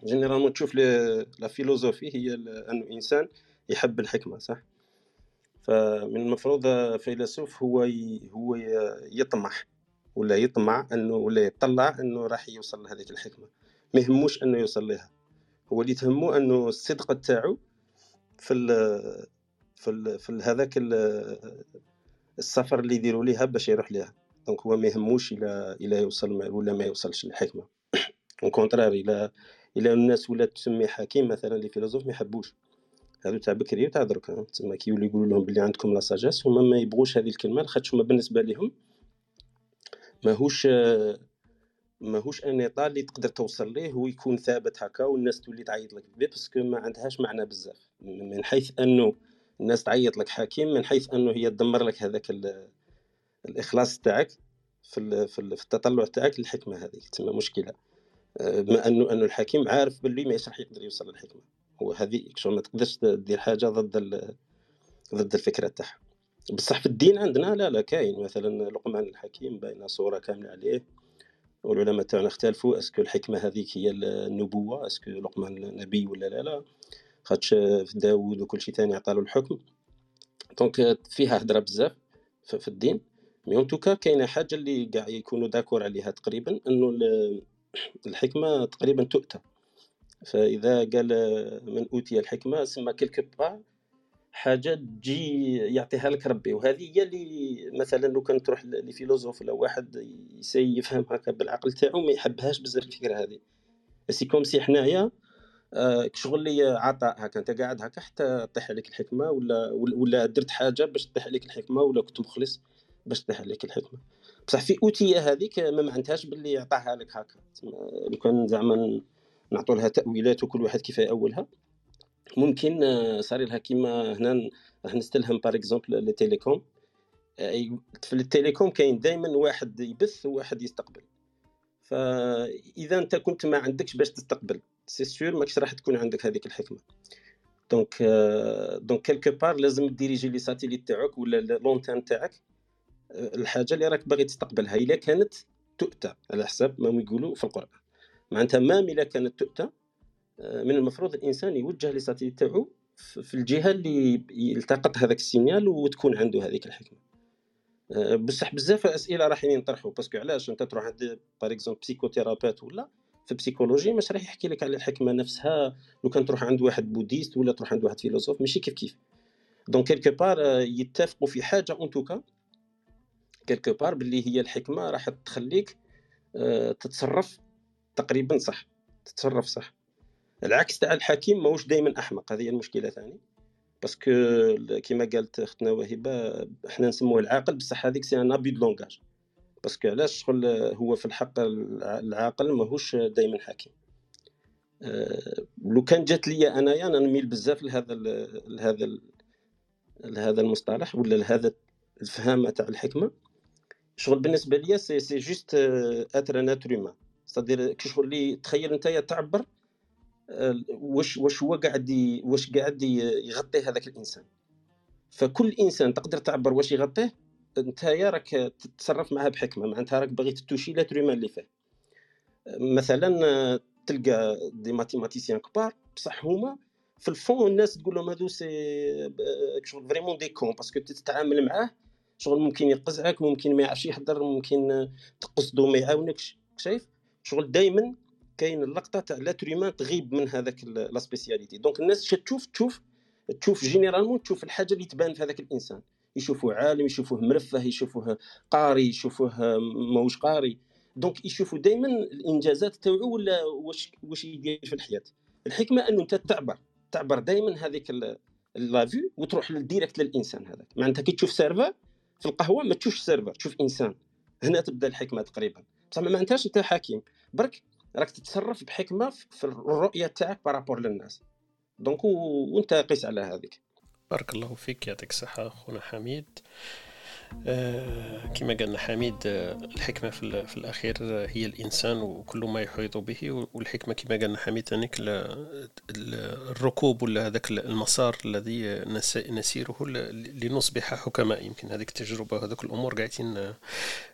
généralement آه، تشوف la philosophie هي أنه إنسان يحب الحكمة صح؟ فمن المفروض فيلسوف هو هو يطمح ولا يطمع أنه ولا يطلع أنه راح يوصل لهذيك الحكمة. ما يهموش أنه يوصل لها هو اللي تهمه أنه الصدق تاعو في ال في ال في هذاك السفر اللي يديروا ليها باش يروح ليها. donc هو ما يهموش إلى إلى يوصل ولا ما يوصلش للحكمة. au contraire إلى إلى الناس ولات تسمي حكيم مثلا les philosophes ما يحبوش. هادو تاع بكري وتاع درك. تسمى كي يولي يقولوا لهم بلي عندكم la sagesse هما ما يبغوش هذه الكلمة لاخاطش هما بالنسبة لهم ماهوش ماهوش un état اللي تقدر توصل ليه ويكون ثابت هكا والناس تولي تعيط لك. بيه parce que ما عندهاش معنى بزاف. من حيث أنه الناس تعيط لك حكيم من حيث أنه هي تدمر لك هذاك الإخلاص تاعك في في التطلع تاعك للحكمة هذه تسمى مشكلة. آه، بما انه أنه الحكيم عارف باللي ما راح يقدر يوصل للحكمة. هو هذه ما تقدرش دير حاجة ضد ضد الفكرة تاعها. بصح في الدين عندنا لا لا كاين. مثلا لقمان الحكيم باينة صورة كاملة عليه. والعلماء تاعنا اختلفوا est-ce que الحكمة هذيك هي النبوة؟ est-ce que لقمان نبي ولا لا لا. خاطش داوود وكل شيء ثاني عطالو الحكم. donc فيها هضره بزاف في الدين. mais en tout cas كاينة حاجة اللي كاع يكونوا d'accord عليها تقريبا إنه الحكمة تقريبا تؤتى. فإذا قال من أوتي الحكمة سما quelque part حاجة تجي يعطيها لك ربي. وهذه هي اللي مثلا لو كان تروح ل philosophe ولا واحد يسي يفهم هكا بالعقل تاعو ما يحبهاش بزاف الفكرة هذه. c'est comme si حنايا آه، شغل لي عطاء هكا انت قاعد هكا حتى طيح عليك الحكمة ولا ولا درت حاجة باش تطيح عليك الحكمة ولا كنت مخلص باش تطيح عليك الحكمة. بصح في أوتية هذيك ما معناتهاش باللي يعطاها لك هكا. لو كان زعما نعطوا لها تأويلات وكل واحد كيف يأولها. ممكن آه، صار لها كيما هنا راح نستلهم par exemple les télécoms في ال télécom كاين دائما واحد يبث وواحد يستقبل. فاذا أنت كنت ما عندكش باش تستقبل. c'est sûr ماكش راح تكون عندك هذيك الحكمة. donc donc quelque part لازم diriger les satellites تاعك ولا l'antenne تاعك. الحاجة اللي راك باغي تستقبلها إلا كانت تؤتى على حساب ما يقولوا في القرآن. معناتها ما إلا كانت تؤتى آه، من المفروض الإنسان يوجه les satellites تاعو في الجهة اللي يلتقط هذاك ال signal وتكون عنده هذيك الحكمة. آه، بصح بزاف أسئلة راح ينطرحوا parce que علاش؟ أنت تروح عند par exemple psychothérapeute ولا في ال psychologie مش راح يحكي لك على الحكمة نفسها لو كان تروح عند واحد bouddhiste ولا تروح عند واحد philosophe ماشي كيف كيف. donc quelque part يتفقوا في حاجة en tout cas quelque part باللي هي الحكمة راح تخليك آه، تتصرف تقريبا صح تتصرف صح. العكس تاع الحكيم ماهوش دائما أحمق هذه المشكلة ثاني parce que كيما قالت أختنا وهبة إحنا نسموه العاقل بصح هذيك c'est un abus de langage parce que علاش شغل هو في الحق العاقل ماهوش دائما حكيم أه لو كان جات لي انايا أنا نميل بزاف لهذا لهذا لهذا المصطلح ولا لهذا الفهامه تاع الحكمة. شغل بالنسبة ليا c'est c'est juste être nature c'est-à-dire que شغل لي تخيل انت تعبر آه، واش واش هو قاعد واش قاعد يغطي هذاك الإنسان. فكل إنسان تقدر تعبر واش يغطيه انت راك تتصرف معها بحكمة معناتها راك باغي تتوشي l'être اللي فيه. مثلا تلقى des mathématiciens كبار بصح هما في ال fond الناس تقول لهم هذو c'est شغل vraiment des cons parce que تتعامل معاه شغل ممكن يقزعك ممكن ما يعرفش يحضر ممكن تقصدو ما يعاونكش. شايف؟ شغل دائما كاين اللقطة تاع l'être تغيب من هذاك la spécialité. donc الناس تشوف تشوف تشوف généralement تشوف الحاجة اللي تبان في هذاك الإنسان. يشوفوه عالم يشوفوه مرفه يشوفوه قاري يشوفوه ماهوش قاري. donc يشوفوا دائما الإنجازات تاعو ولا واش واش يدير في الحياة. الحكمة أنه أنت تعبر تعبر دائما هذيك la vie وتروح direct للإنسان هذاك. معناتها كي تشوف serveur في القهوة ما تشوفش serveur تشوف إنسان. هنا تبدأ الحكمة تقريبا. بصح ما معناتهاش أنت حكيم برك راك تتصرف بحكمة في الرؤية تاعك par rapport للناس. donc وأنت قيس على هذيك. بارك الله فيك يعطيك الصحة خونا حميد. آه كما قالنا حميد آه الحكمة في, الأخير هي الإنسان وكل ما يحيط به والحكمة كما قالنا حميد أنك الركوب ولا هذاك المسار الذي نسيره لنصبح حكماء. يمكن هذيك التجربة وهذوك الأمور قاعدين آه،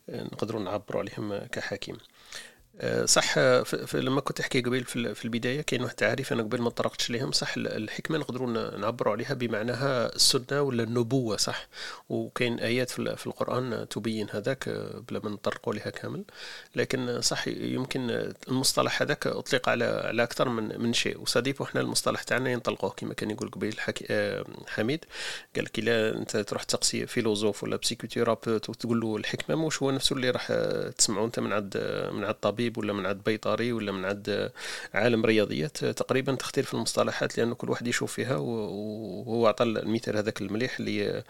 نقدروا نعبروا عليهم كحكيم آه، صح لما كنت تحكي قبل في البداية كاين واحد التعريف أنا قبل ما طرقتش ليهم صح الحكمة نقدروا نعبروا عليها بمعناها السنة ولا النبوة صح. وكاين آيات في القرآن تبين هذاك آه، بلا ما نطرقوا لها كامل. لكن صح يمكن المصطلح هذاك أطلق على على أكثر من من شيء. وصديق إحنا المصطلح تاعنا ينطلقوه كما كان يقول قبيل آه، حميد. قال لك إلا أنت تروح تقصي philosophe ولا psychothérapeute تقول له الحكمة مش هو نفسه اللي راح تسمعه أنت من عند من عند طبيب. طبيب ولا من عند بيطري ولا من عند عالم رياضيات تقريبا تختلف المصطلحات لأنه كل واحد يشوف فيها وهو أعطى المثال هذاك المليح اللي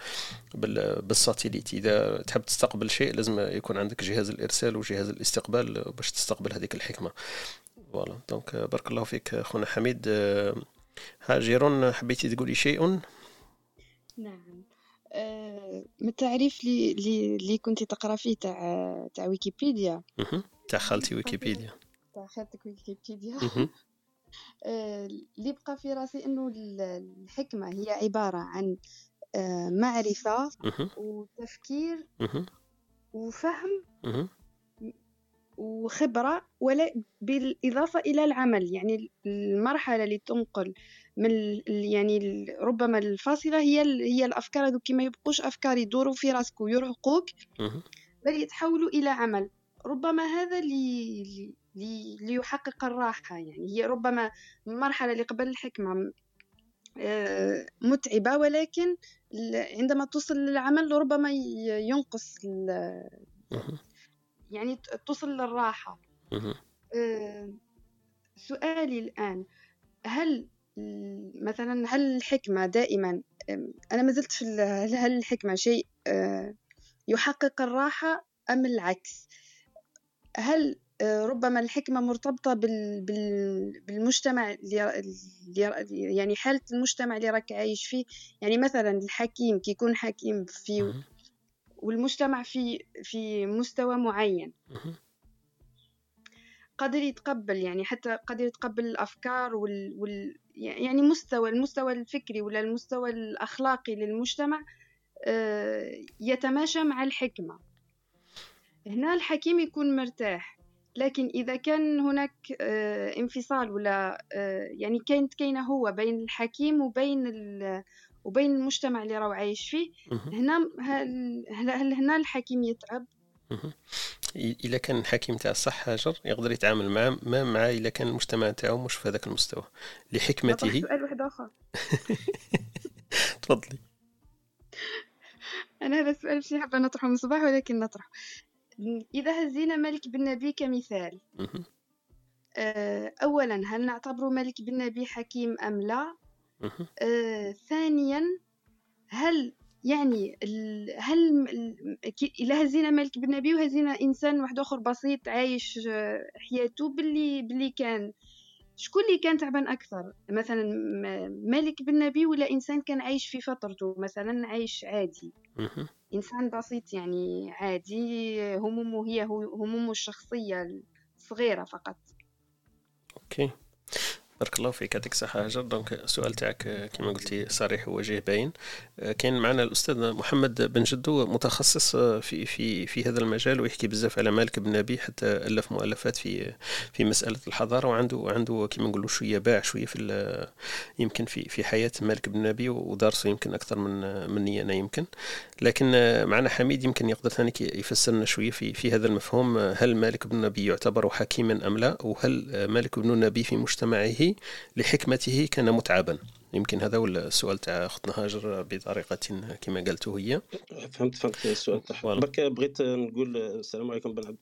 بال satellite. إذا تحب تستقبل شيء لازم يكون عندك جهاز الإرسال وجهاز الاستقبال باش تستقبل هذيك الحكمة. voilà donc بارك الله فيك خونا حميد. هاجرون حبيتي تقولي شيء؟ نعم. آه، من التعريف اللي اللي كنت تقرأ فيه تاع تاع ويكيبيديا. تاع خالتي ويكيبيديا. تاع خالتك ويكيبيديا آه، اللي بقى في راسي إنه الحكمة هي عبارة عن آه، معرفة وتفكير وفهم وخبرة ولا بالإضافة إلى العمل. يعني المرحلة اللي تنقل من يعني ربما الفاصلة هي هي الأفكار هذوك. ما يبقوش أفكار يدوروا في راسك ويرهقوك بل يتحولوا إلى عمل. ربما هذا اللي ليحقق الراحة يعني. هي ربما المرحلة اللي قبل الحكمة آه، متعبة ولكن عندما توصل للعمل ربما ينقص يعني توصل للراحة. آه، سؤالي الآن هل مثلا هل الحكمة دائما أنا ما زلت في هل الحكمة شيء آه، يحقق الراحة أم العكس؟ هل آه، ربما الحكمة مرتبطة بالمجتمع اللي يعني حالة المجتمع اللي راك عايش فيه؟ يعني مثلا الحكيم كي يكون حكيم في والمجتمع في في مستوى معين. قادر يتقبل يعني حتى قادر يتقبل الأفكار وال, وال يعني مستوى المستوى الفكري ولا المستوى الأخلاقي للمجتمع آه، يتماشى مع الحكمة. هنا الحكيم يكون مرتاح لكن إذا كان هناك آه، انفصال ولا آه، يعني كانت كاينة هو بين الحكيم وبين وبين المجتمع اللي راهو عايش فيه هنا هل هنا الحكيم يتعب؟ الا كان الحكيم تاع الصح هاجر يقدر يتعامل مع ما مع الا كان المجتمع تاعو مش في هذاك المستوى لحكمته. سؤال واحد آخر. تفضلي. أنا هذا السؤال مش حابة نطرحه من الصباح ولكن نطرحه. إذا هزينا ملك بن نبي كمثال. آه، اولا هل نعتبر ملك بن نبي حكيم أم لا؟ آه، ثانيا هل يعني هل الا هزينا مالك بن نبي وهزينا إنسان واحد آخر بسيط عايش آه، حياته باللي باللي كان شكون اللي كان تعبان أكثر؟ مثلا مالك بن نبي ولا إنسان كان عايش في فترته؟ مثلا عايش عادي. إنسان بسيط يعني عادي همومه هي همومه الشخصية الصغيرة فقط. OK. بارك الله فيك. يعطيك الصحة هاجر donc السؤال تاعك كما قلتي صريح ووجيه باين. كاين معنا الأستاذ محمد بن جدو متخصص في في في هذا المجال ويحكي بزاف على مالك بن نبي حتى ألف مؤلفات في في مسألة الحضارة وعنده عنده كما نقولوا شوية باع شوية في يمكن في في حياة مالك بن نبي ودارسه يمكن أكثر من مني أنا يمكن. لكن معنا حميد يمكن يقدر ثاني يفسرنا شوية في في هذا المفهوم هل مالك بن نبي يعتبر حكيما أم لا؟ وهل مالك بن نبي في مجتمعه لحكمته كان متعبا. يمكن هذا هو السؤال تاع أختنا هاجر بطريقة كما قالت هي. فهمت فهمت السؤال تاعها. برك بغيت نقول السلام عليكم بن عبد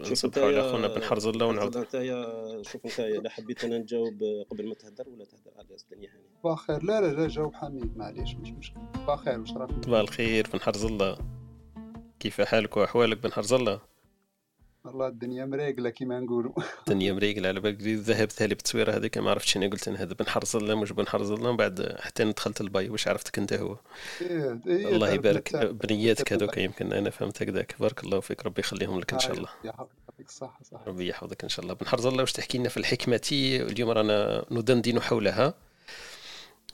نصبحوا على خونا بن حرز الله ونعاود أنت شوف أنت إذا حبيت أنا نجاوب قبل ما تهدر ولا تهدر على الدنيا هاني؟ بخير. لا لا لا جاوب حميد معليش مش مشكل بخير واش راك صباح الخير بن حرز الله كيف حالك وأحوالك بن حرز الله والله الدنيا مريقله كيما نقولوا. الدنيا مريقله على بالك الذهب ثالي بالتصويره هذيك ما عرفتش أنا قلت أنا هذا بن حرز الله مش بن حرز الله من بعد حتى دخلت الباي واش عرفتك أنت هو؟ إيه إيه الله يبارك. بنياتك هذوك يمكن أنا فهمت هكذاك. بارك الله فيك ربي يخليهم لك إن شاء الله. يعطيك الصحه صح ربي يحفظك إن شاء الله. بن حرز الله واش تحكي لنا في الحكمة؟ اليوم رانا ندندن حولها.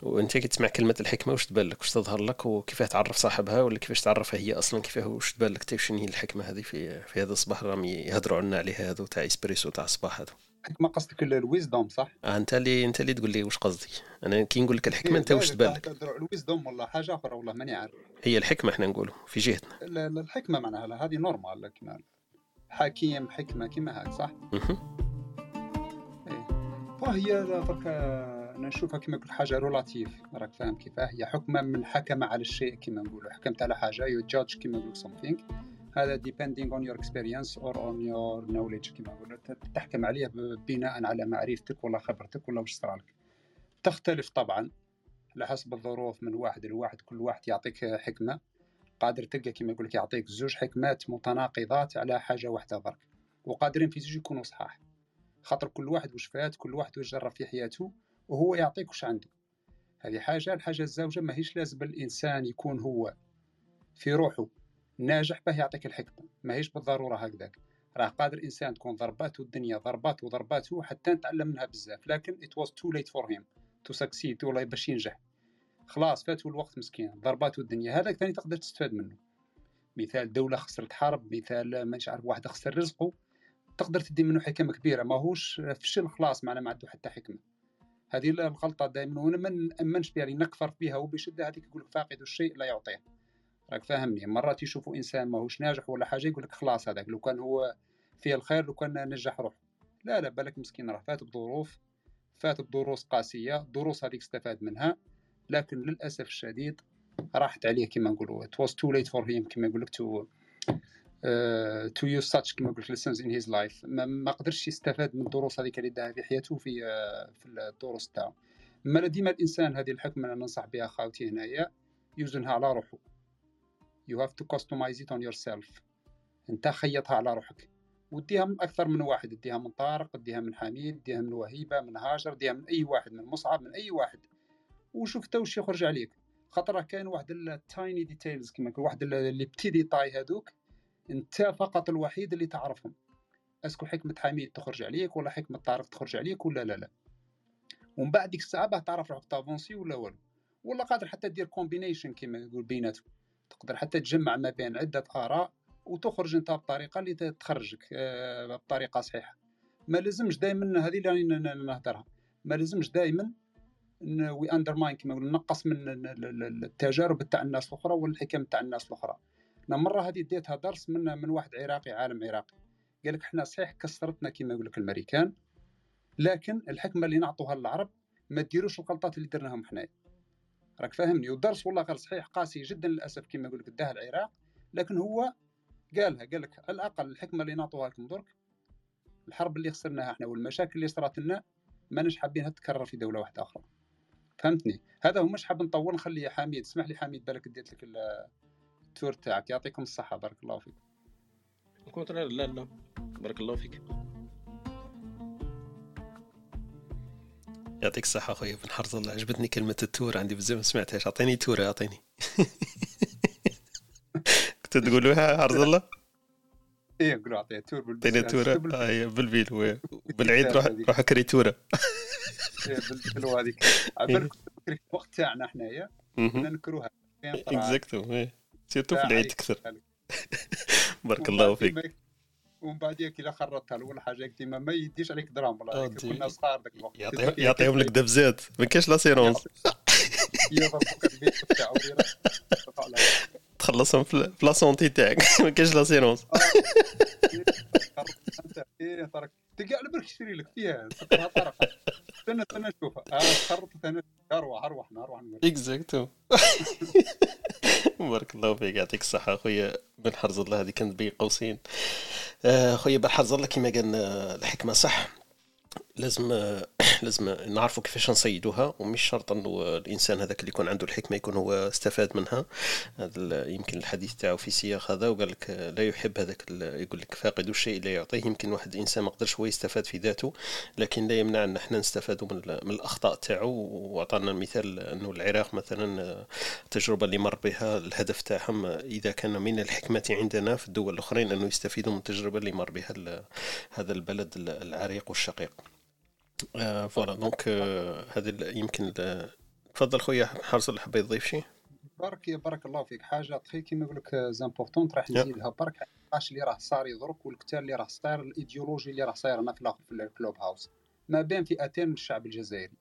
وانت كي تسمع كلمة الحكمة واش تبان لك واش تظهر لك؟ وكيفاه تعرف صاحبها؟ ولا كيفاش تعرفها هي أصلا؟ كيفاه واش تبان لك شنو هي الحكمة هذه في في هذا الصباح؟ راهم يهضروا عنا عليها هذو تاع إسبريسو تاع الصباح هذو الحكمه قصدك ال wisdom صح؟ آه أنت اللي أنت اللي تقول لي واش قصدي. أنا كي نقول لك الحكمة أنت واش تبان لك؟ ال wisdom ولا حاجة أخرى والله ماني عارف. هي الحكمة إحنا نقولوا في جهتنا. الحكمة معناها هذه normal كما حكيم حكمة كما هاك صح؟ إيه. وهي درك أنا نشوفها كما قلت حاجة relative. راك فاهم كيفاه؟ هي حكمة من حكم على الشيء كما نقولوا. حكمت على حاجة you judge كما نقول something. هذا depending on your experience or on your knowledge كما نقولوا. تحكم عليه بناء على معرفتك ولا خبرتك ولا واش صرالك تختلف طبعا على حسب الظروف من واحد لواحد. كل واحد يعطيك حكمة. قادر تلقى كما يقول لك يعطيك زوج حكمات متناقضات على حاجة واحدة برك. وقادرين في زوج يكونوا صحاح. خاطر كل واحد واش فات كل واحد واش جرب في حياته. وهو يعطيك وش عنده هذه حاجة الحاجة الزوجة ماهيش لازم الإنسان يكون هو في روحه ناجح به يعطيك الحكمة. ماهيش بالضرورة هكذاك. راه قادر إنسان تكون ضرباته الدنيا ضربات وضرباته حتى نتعلم منها بزاف. لكن it was too late for him to succeed ولا باش ينجح. خلاص فاتوا الوقت مسكين. ضرباته الدنيا. هذاك ثاني تقدر تستفاد منه. مثال دولة خسرت حرب مثال مانيش عارف واحد خسر رزقه تقدر تدي منه حكم كبيرة. ماهوش فشل خلاص معنا ما عنده حتى حكمة. هذه الغلطه دائما وأنا ما نامنش بها نكفر بها وبشدة هذيك يقول فاقد الشيء لا يعطيه. راك فاهمني. مرات يشوفوا إنسان ماهوش ناجح ولا حاجة يقول لك خلاص هذاك لو كان هو فيه الخير لو كان نجح روحه. لا لا بالك مسكين راه فات بظروف فات بدروس قاسية دروس هذيك استفاد منها لكن للأسف الشديد راحت عليه كما نقولوا was too late for him كما يقول لك to تو يوز ساتش كما قلت lessons in his life. ما, قدرش يستفاد من الدروس هذيك اللي داها في حياته في uh, في الدروس تاعو. ما ديما الإنسان هذه الحكمه أنا ننصح بها خاوتي هنايا يوزنها على روحه you have to customize it on yourself. أنت خيطها على روحك. وديها من أكثر من واحد. اديها من طارق اديها من حميد اديها من وهيبة من هاجر اديها من أي واحد من مصعب من أي واحد. وشوف تا وش يخرج عليك. خاطر كاين واحد ال tiny details كما واحد les petits détails هذوك انت فقط الوحيد اللي تعرفهم. est-ce que حكمة حميد تخرج عليك ولا حكمة طارق تخرج عليك ولا لا لا. ومن بعد ديك الساعة باه تعرف روحك تافونسي ولا والو. ولا قادر حتى دير combination كيما يقول بيناتهم تقدر حتى تجمع ما بين عدة آراء وتخرج انت بطريقة اللي تخرجك آه، بطريقة صحيحة. ما لازمش دائما هذه اللي نهضرها. ما لازمش دائما we undermine نقول نقص من التجارب تاع الناس الأخرى والحكم تاع الناس الأخرى. أنا مرة هذه ديتها درس من من واحد عراقي عالم عراقي. قال لك إحنا صحيح كسرتنا كما يقول لك الامريكان لكن الحكمة اللي نعطوها للعرب ما ديروش الغلطات اللي درناهم حنايا. راك فاهمني؟ والدرس والله غير صحيح قاسي جدا للأسف كما يقول لك داه العراق لكن هو قالها قال لك على الأقل الحكمة اللي نعطوها لكم درك الحرب اللي خسرناها إحنا والمشاكل اللي صارت لنا ماناش حابينها تتكرر في دولة واحدة أخرى. فهمتني؟ هذا هو مش حاب نطول نخلي حميد اسمح لي حميد بالك ديت لك ال tour تاعك. يعطيكم الصحة. بارك الله فيك. au contraire لا لا. بارك الله فيك. يعطيك الصحة أخويا. بن حرز الله عجبتني كلمة ال tour. عندي بزاف ما سمعتهاش. أعطيني تورة أعطيني. كنت تقولوها حرز الله؟ إيه نقولوا عطيه tour بالبيت. عطيني تورة آه بالبيل بالعيد روح روح كري تورة. إيه، بالبيل هذيك. عبالك الوقت تاعنا حنايا. كنا نكروها. اكزاكتو surtout في العيد أكثر بارك الله فيك. ومن بعد كي لا خرطتها الأول حاجة ديما ما يديش عليك درهم والله كنا صغار ذاك الوقت. يعطيهم لك دبزات. ما كاينش l'assurance تخلصهم في la santé تاعك. ما كاينش l'assurance تلقى على بالك تشري لك فيها. سكرها طرف استنى استنى نشوفها آه خرطت أنا. أروح أروح أروح. اكزاكتو بارك الله فيك يعطيك الصحة. خويا بن حرز الله هذه كانت بين قوسين آه، خويا بن حرز الله كما قال الحكمة صح. لازم لازم نعرفوا كيفاش نصيدوها ومش شرط إنه الإنسان هذاك اللي يكون عنده الحكمة يكون هو استفاد منها. هذا يمكن الحديث تاعو في سياق هذا وقال لك لا يحب هذاك يقول لك فاقد الشيء لا يعطيه. يمكن واحد الإنسان ما قدرش هو يستفاد في ذاته لكن لا يمنع إن إحنا نستفادوا من, من الأخطاء تاعو. وأعطانا مثال إنه العراق مثلا التجربه اللي مر بها الهدف تاعهم إذا كان من الحكمة عندنا في الدول الأخرين أنه يستفيدوا من التجربه اللي مر بها هذا البلد العريق والشقيق. voilà. donc هذه يمكن تفضل خويا حارس اللي حاب يضيف شيء بارك بارك الله فيك. حاجة تخي كيما نقول لك important راح نزيدها. برك اش اللي راه صاير درك والقتال اللي راه صاير الإيديولوجي اللي راه صاير هنا في الآخر في ال Clubhouse. ما بين فئتين من الشعب الجزائري.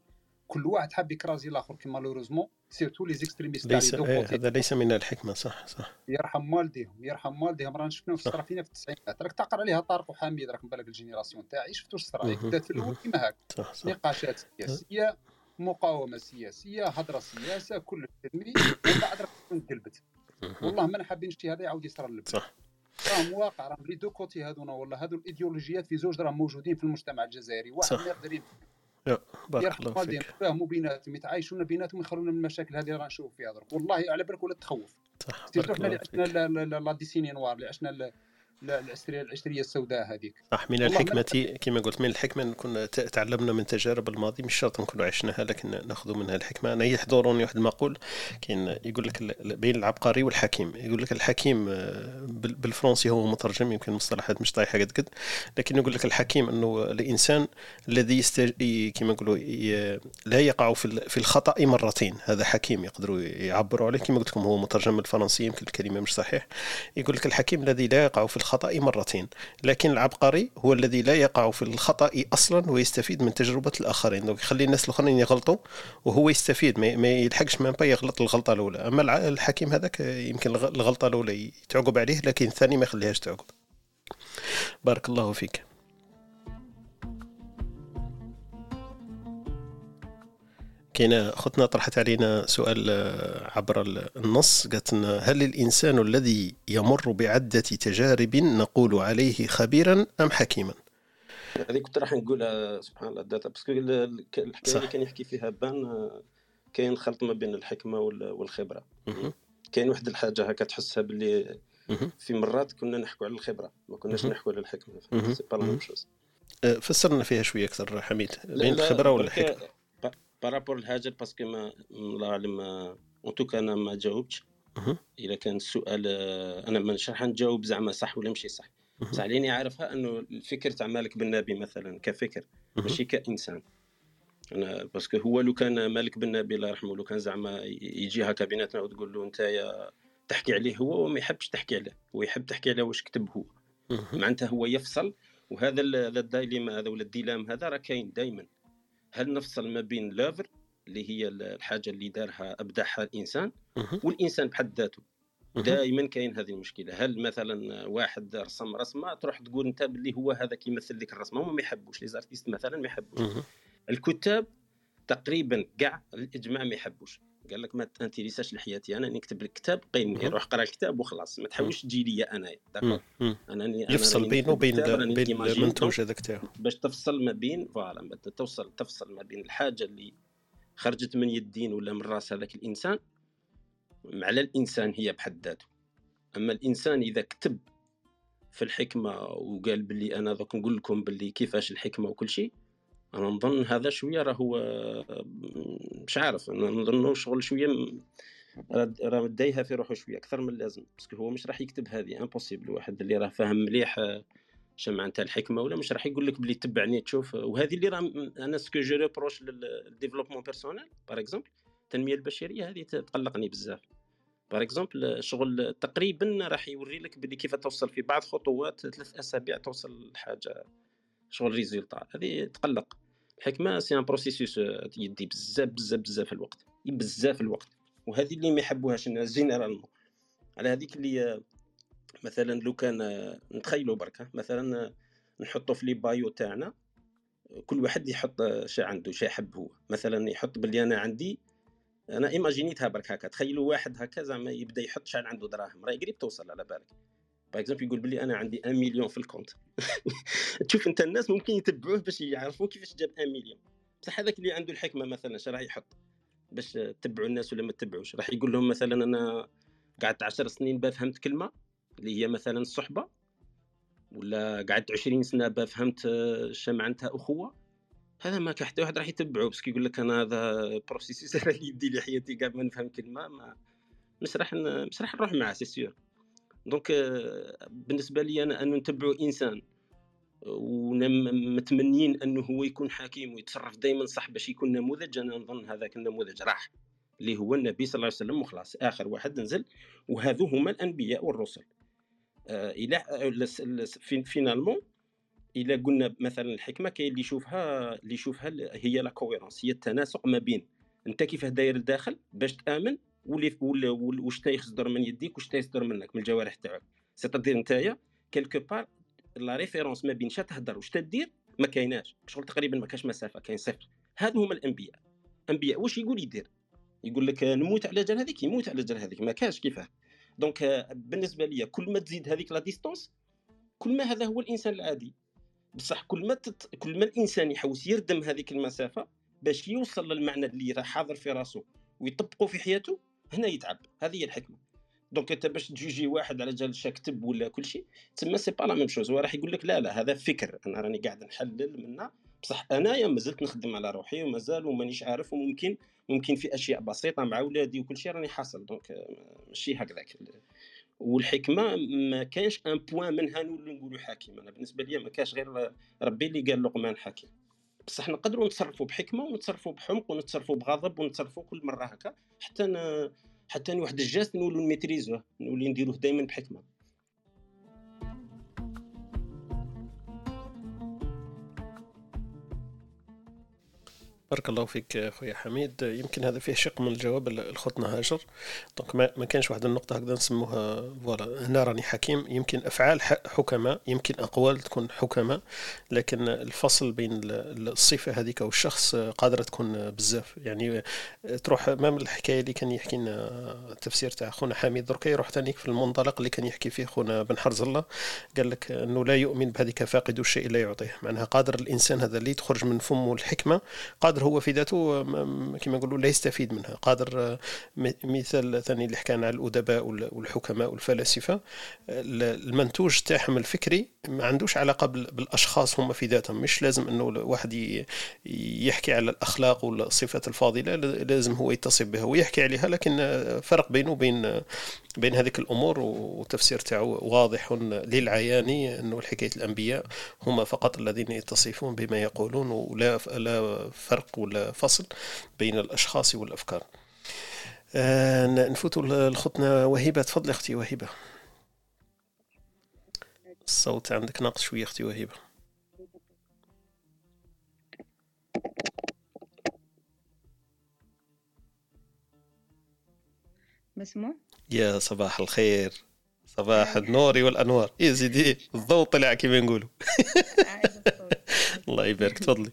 كل واحد حاب ي écraser الآخر كي malheureusement surtout les extrémistes ليس إيه هذا ليس من الحكمة صح صح. يرحم والديهم يرحم والديهم. رانا شفناه في صرا فينا في التسعينات. راك تعقل عليها طارق وحميد راك بالك ال génération تاعي شفتوا صرا بدات في الأول كيما هاك نقاشات سياسية مقاومة سياسية هضره سياسة كل ترمي ومن بعد راك انقلبت والله ما حابين شي هذا يعاود يصرى للبلاد صح. راهم واقع راهم les deux côtés هذونا والله هذو الإيديولوجيات في زوج راهم موجودين في المجتمع الجزائري. واحد ما يقدر بارك الله فيك يفهموا بيناتهم يتعايشون بيناتهم يخلونا من المشاكل هذه اللي نشوف فيها درك والله على بالك ولا تخوف صح إحنا اللي عشنا لا ديسيني نوار اللي عشنا العشريه العشرية السوداء هذيك. صح من الحكمة كما قلت من الحكمة نكون تعلمنا من تجارب الماضي مش شرط نكونوا عشناها لكن ناخذ منها الحكمة. أنا يحضرني واحد المقول كاين يقول لك بين العبقري والحكيم. يقول لك الحكيم آه، بالفرنسي هو مترجم يمكن المصطلحات مش طايحة قد قد لكن يقول لك الحكيم أنه الإنسان الذي يستج... كما نقولوا لا يقع في في الخطأ مرتين. هذا حكيم يقدروا يعبروا عليه. كما قلت لكم هو مترجم بالفرنسي يمكن الكلمة مش صحيح. يقول لك الحكيم الذي لا يقع في الخطأ مرتين لكن العبقري هو الذي لا يقع في الخطأ أصلا ويستفيد من تجربة الآخرين. دونك يخلي الناس الآخرين يغلطوا وهو يستفيد ما يلحقش ما يغلط الغلطة الأولى. أما الحكيم هذاك يمكن الغلطة الأولى تعقب عليه لكن الثاني ما يخليهاش تعقب. بارك الله فيك. كاين أختنا طرحت علينا سؤال آه، عبر النص قالت لنا هل الإنسان الذي يمر بعدة تجارب نقول عليه خبيرا أم حكيما؟ هذه كنت راح نقولها سبحان الله الداتا parce que الحكاية اللي كان يحكي فيها بان آه، كاين خلط ما بين الحكمة والخبرة. كاين واحد الحاجة هكا تحسها باللي في مرات كنا نحكوا على الخبرة ما كناش نحكوا على الحكمة. c'est pas لا فسرنا فيها شوية أكثر حميد. بين الخبرة والحكمة. par rapport الهاجر parce que ما الله اعلم en tout cas أنا ما جاوبتش اذا كان السؤال أنا مش راح نجاوب زعما صح ولا ماشي صح. بصح اللي عارفها إنه الفكر تاع مالك بن نبي مثلا كفكر ماشي كإنسان. أنا parce que هو لو كان مالك بن نبي الله يرحمه لو كان زعما يجي هكا بيناتنا وتقول له أنت تحكي عليه هو وما يحبش تحكي عليه. هو يحب تحكي عليه واش كتب هو. معناتها هو يفصل وهذا ال dilemma هذا ولا ال dilemme هذا راه كاين دائما هل نفصل ما بين l'œuvre اللي هي الحاجة اللي دارها أبدعها الإنسان والإنسان بحد ذاته؟ دائما كاين هذه المشكلة. هل مثلا واحد رسم رسمة تروح تقول أنت باللي هو هذا كيمثل لك الرسمة هما ما يحبوش. les artistes مثلا ما يحبوش. الكتاب تقريبا كاع الإجماع ما يحبوش. قال لك ما تانتيريساش لحياتي أنا نكتب لك كتاب قيمني روح قرا الكتاب وخلاص ما تحاولش تجي لي انايا انني يفصل بينه وبين بين المنتوج هذاك تاعو. باش تفصل ما بين فوالا توصل تفصل ما بين الحاجة اللي خرجت من يدين ولا من راس هذاك الإنسان على الإنسان هي بحد ذاته. أما الإنسان إذا كتب في الحكمة وقال باللي أنا دوك نقول لكم باللي كيفاش الحكمة وكل شيء أنا نظن هذا شوية راهو مش عارف أنا نظن شغل شوية راه دايها في روحه شوية أكثر من اللازم parce que هو مش راح يكتب هذه impossible واحد اللي راه فاهم مليح شنو معناتها الحكمة ولا مش راح يقول لك بلي تبعني تشوف وهذه اللي راه أنا ce que je reproche لل développement personnel par exemple التنمية البشرية هذه تقلقني بزاف. par exemple شغل تقريبا راح يوري لك بلي كيف توصل في بعض خطوات ثلاث أسابيع توصل لحاجة شغل résultat هذه تقلق. الحكمة c'est un processus يدي بزاف بزاف بزاف الوقت بزاف الوقت. وهذه اللي ما يحبوهاش الناس généralement على هذيك اللي مثلا لو كان نتخيلوا برك مثلا نحطوا في les bios تاعنا كل واحد يحط شي عنده شي يحب هو. مثلا يحط بلي أنا عندي أنا imaginé تها برك هكا تخيلوا واحد هكا زعما يبدأ يحط شحال عنده دراهم راه قريب توصل على بالك. par exemple يقول بلي أنا عندي 1 مليون في ال compte. تشوف أنت الناس ممكن يتبعوه باش يعرفوا كيفاش جاب 1 مليون بصح هذاك اللي عنده الحكمة مثلا اش راح يحط؟ باش تتبعوا الناس ولا ما تتبعوش. راح يقول لهم مثلا أنا قعدت 10 سنين بفهمت كلمة اللي هي مثلا الصحبة ولا قعدت 20 سنة بفهمت اش معناتها أخوة. هذا ما حتى واحد راح يتبعه. بس يقول لك أنا هذا processus راه يدي لي حياتي كاع ما نفهم كلمة ما مش راح مش راح نروح معاه c'est sûr donc بالنسبة لي أنا ان نتبعوا إنسان. ومتمنين أنه هو يكون حكيم ويتصرف دائما صح باش يكون نموذج. أنا نظن هذاك النموذج راح اللي هو النبي صلى الله عليه وسلم وخلاص آخر واحد نزل. وهذو هما الأنبياء والرسل. آه إلى finalement إلى قلنا مثلا الحكمة كاين اللي يشوفها اللي يشوفها هي la cohérence هي التناسق ما بين. أنت كيفاه داير الداخل؟ باش تآمن واللي واش يصدر من يديك واش يصدر منك من الجوارح تاعك. c'est-à-dire نتايا quelque part la différence ما بين تهدر واش تدير؟ ما كايناش. شغل تقريبا ما كاش مسافة كاين صفر. هادو هما الأنبياء. أنبياء واش يقول يدير؟ يقول لك نموت على جال هذيك يموت على جال هذيك. ما كاش كيفاه. donc بالنسبة لي كل ما تزيد هذيك la distance كل ما هذا هو الإنسان العادي. بصح كل ما تت... كل ما الإنسان يحوس يردم هذيك المسافة باش يوصل للمعنى اللي راه حاضر في راسه ويطبقه في حياته هنا يتعب. هذه هي الحكمة. donc أنت باش تجوجي واحد على جال شا كتب ولا كل شيء تسمى c'est pas la même chose. هو راح يقول لك لا لا هذا فكر. أنا راني قاعد نحلل منه. بصح أنايا مازلت نخدم على روحي ومازال ومانيش عارف وممكن ممكن في أشياء بسيطة مع ولادي وكل شيء راني حاصل. donc ماشي هكذاك. والحكمة ما كانش un point منها نقولوا حكيم أنا بالنسبة لي ما كانش غير ربي اللي قال لقمان حكيم بصح نقدروا نتصرفوا بحكمة ونتصرفوا بحمق ونتصرفوا بغضب ونتصرفوا كل مرة هكا حتى. حتى واحد ال geste نولوا نميتريزوه نولي نديروه دائما بحكمة بارك الله فيك خويا حميد. يمكن هذا فيه شق من الجواب لخوتنا هاجر. donc ما, كانش واحد النقطة هكذا نسموها voilà. هنا راني حكيم. يمكن أفعال حكماء يمكن أقوال تكون حكماء لكن الفصل بين الصفة هذيك والشخص قادرة تكون بزاف. يعني تروح امام الحكاية اللي كان يحكي لنا التفسير تاع خونا حميد. دركا يروح ثاني في المنطلق اللي كان يحكي فيه خونا بن حرز الله. قال لك أنه لا يؤمن بهذيك فاقد الشيء لا يعطيه. معناها قادر الإنسان هذا اللي تخرج من فمه الحكمة قادر قادر هو في ذاته كما نقولوا لا يستفيد منها. قادر مثال ثاني اللي حكينا على الأدباء والحكماء والفلاسفة المنتوج تاعهم الفكري ما عندوش علاقة بالأشخاص هم في ذاتهم. مش لازم إنه الواحد يحكي على الأخلاق والصفات الفاضلة لازم هو يتصف بها ويحكي عليها لكن فرق بينه وبين بين هذيك الأمور والتفسير تاعو واضح للعيان إنه حكاية الأنبياء هم فقط الذين يتصفون بما يقولون ولا لا فرق ولا فصل بين الأشخاص والأفكار. آه نفوت لخطنا وهبه تفضلي أختي وهبه الصوت عندك ناقص شوية أختي وهبه مسموع؟ يا صباح الخير. صباح النور والأنوار. يا سيدي الضوء طلع كما نقولوا. الله يبارك تفضلي.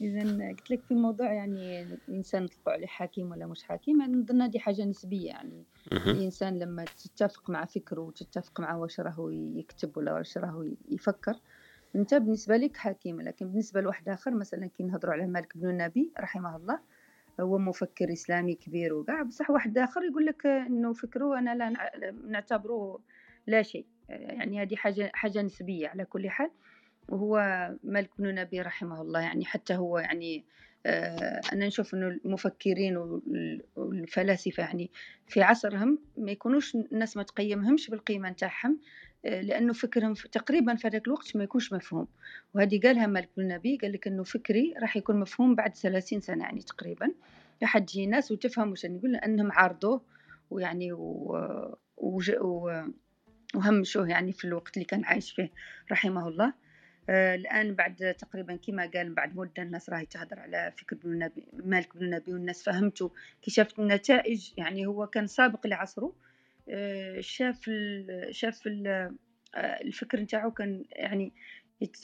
اذا قلت لك في موضوع يعني الإنسان نطلقوا عليه حكيم ولا مش حكيم يعني نظن هذه حاجة نسبية يعني الإنسان لما تتفق مع فكره وتتفق مع واش راهو يكتب ولا واش راهو يفكر أنت بالنسبة لك حكيم لكن بالنسبة لواحد آخر مثلا كي نهضروا على مالك بن النبي رحمه الله هو مفكر إسلامي كبير وكاع بصح واحد آخر يقول لك إنه فكره أنا لا نعتبره لا شيء يعني هذه حاجة حاجة نسبية على كل حال. وهو مالك بن نبي رحمه الله يعني حتى هو يعني آه، أنا نشوف إنه المفكرين والفلاسفة يعني في عصرهم ما يكونوش الناس ما تقيمهمش بالقيمة نتاعهم آه، لأنه فكرهم تقريبا في هذاك الوقت ما يكونش مفهوم. وهذه قالها مالك بن نبي قال لك إنه فكري راح يكون مفهوم بعد ثلاثين سنة يعني تقريبا. راح تجي ناس وتفهم وش نقول لأنهم عارضوه ويعني و... و... وهمشوه يعني في الوقت اللي كان عايش فيه رحمه الله. آه، الآن بعد تقريبا كما قال بعد مدة الناس راهي تهدر على فكر بن النبي مالك بن النبي والناس فهمتوا كي شافت النتائج يعني هو كان سابق لعصره آه، شاف ال شاف ال آه، الفكر نتاعو كان يعني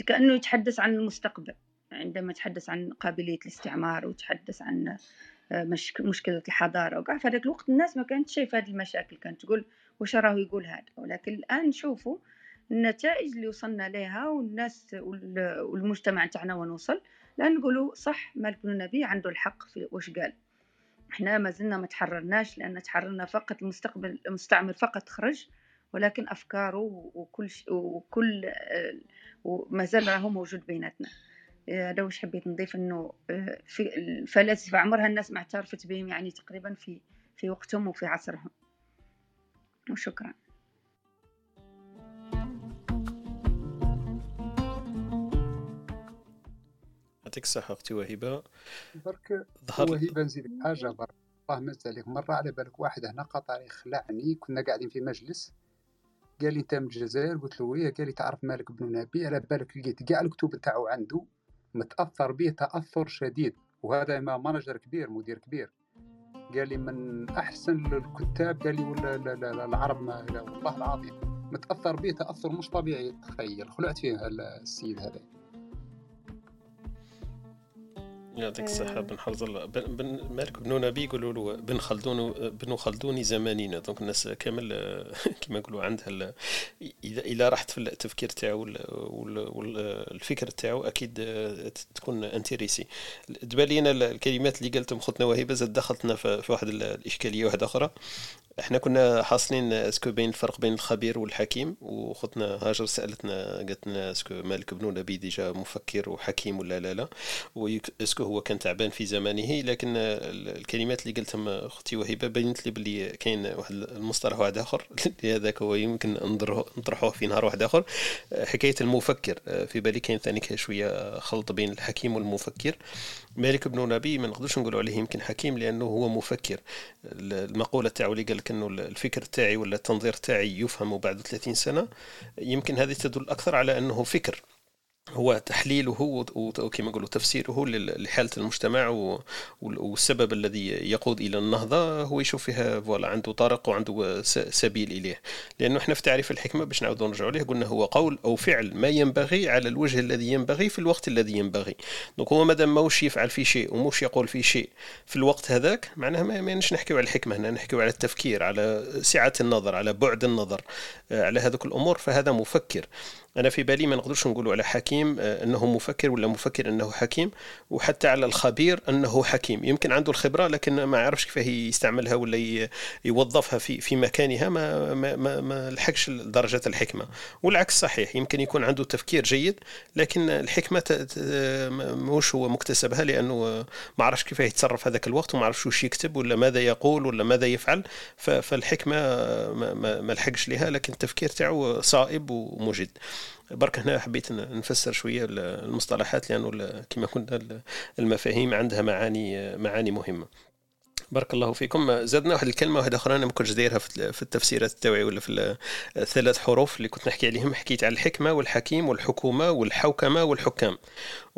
كأنه يتحدث عن المستقبل عندما يتحدث عن قابلية الاستعمار ويتحدث عن مشكلة الحضارة وكاع في هذاك الوقت الناس ما كانت شايفة هذه المشاكل كانت تقول وش راه يقول هذا؟ ولكن الآن نشوفوا النتائج اللي وصلنا لها والناس والمجتمع تاعنا ونوصل لا نقولوا صح مالك بن النبي عنده الحق في واش قال. إحنا ما زلنا ما تحررناش لأن تحررنا فقط المستقبل المستعمر فقط خرج ولكن افكاره وكل ش... وكل وما زال راهو موجود بيناتنا. هذا واش حبيت نضيف إنه آه، في الفلاسفة عمرها الناس ما اعترفت بهم يعني تقريبا في في وقتهم وفي عصرهم. وشكرا. يعطيك الصحة أختي وهبة. برك ظهر وهبة نزيد حاجة برك. الله مازال مرة على بالك واحد هنا قطري خلعني كنا قاعدين في مجلس. قال لي أنت من الجزائر؟ قلت له ويه قال لي تعرف مالك بن نبي؟ على بالك لقيت كاع الكتب نتاعو عنده متأثر به تأثر شديد. وهذا ما manager كبير مدير كبير. قال لي من أحسن الكتاب قال لي ولا العرب ما والله العظيم. متأثر به تأثر مش طبيعي. تخيل خلعت فيه السيد هذا يعطيك الصحة. بن حرزل بن مالك بن نبي يقولوا له بن خلدون بن خلدون زماننا donc الناس كامل كما نقولوا عندها إذا إذا رحت في التفكير تاعو والفكر تاعو أكيد تكون intéressé. تبان لينا الكلمات اللي قالتهم خوتنا وهبه زاد دخلتنا في واحد الإشكالية واحدة أخرى. إحنا كنا حاصلين est-ce que بين الفرق بين الخبير والحكيم وخطنا هاجر سألتنا قالت لنا est-ce que مالك بن نبي déjà مفكر وحكيم ولا لا لا. و est-ce que هو كان تعبان في زمانه لكن الكلمات اللي قلتهم أختي وهبة بينت لي بلي كاين واحد المصطلح واحد آخر هذاك هو يمكن نطرحوه في نهار واحد آخر. حكاية المفكر في بالي كاين ثاني شوية خلط بين الحكيم والمفكر. مالك بن نبي ما نقدرش نقولوا عليه يمكن حكيم لأنه هو مفكر. المقولة تاعو اللي قال لك انه الفكر تاعي ولا التنظير تاعي يفهم بعد 30 سنة يمكن هذه تدل أكثر على أنه فكر. هو تحليله وكما نقولوا تفسيره لحالة المجتمع والسبب الذي يقود إلى النهضة هو يشوف فيها فوالا عنده طرق وعنده سبيل إليه. لأنه إحنا في تعريف الحكمة باش نعاودوا نرجعوا ليه قلنا هو قول أو فعل ما ينبغي على الوجه الذي ينبغي في الوقت الذي ينبغي. دونك هو مادام ماهوش يفعل في شيء وموش يقول في شيء في الوقت هذاك معناها ما ماناش نحكيو على الحكمة هنا نحكيو على التفكير على سعة النظر على بعد النظر آه، على هذوك الأمور فهذا مفكر. أنا في بالي ما نقدرش نقولوا على حكيم آه، أنه مفكر ولا مفكر أنه حكيم وحتى على الخبير أنه حكيم. يمكن عنده الخبرة لكن ما يعرفش كيف يستعملها ولا يوظفها في في مكانها. ما ما ما, ما لحقش درجة الحكمة. والعكس صحيح يمكن يكون عنده تفكير جيد لكن الحكمة مش هو مكتسبها لأنه ما عرفش كيف يتصرف هذاك الوقت وما عرفش وش يكتب ولا ماذا يقول ولا ماذا يفعل. فالحكمة ما لحقش لها لكن التفكير تاعو صائب ومجد. برك هنا حبيت نفسر شوية المصطلحات لأنه كما قلنا المفاهيم عندها معاني معاني مهمة. بارك الله فيكم. زادنا واحد الكلمة واحدة أخرى أنا ما كنتش دايرها في التفسيرات التوعي ولا في الثلاث حروف اللي كنت نحكي عليهم. حكيت على الحكمة والحكيم والحكومة والحوكمة والحكام.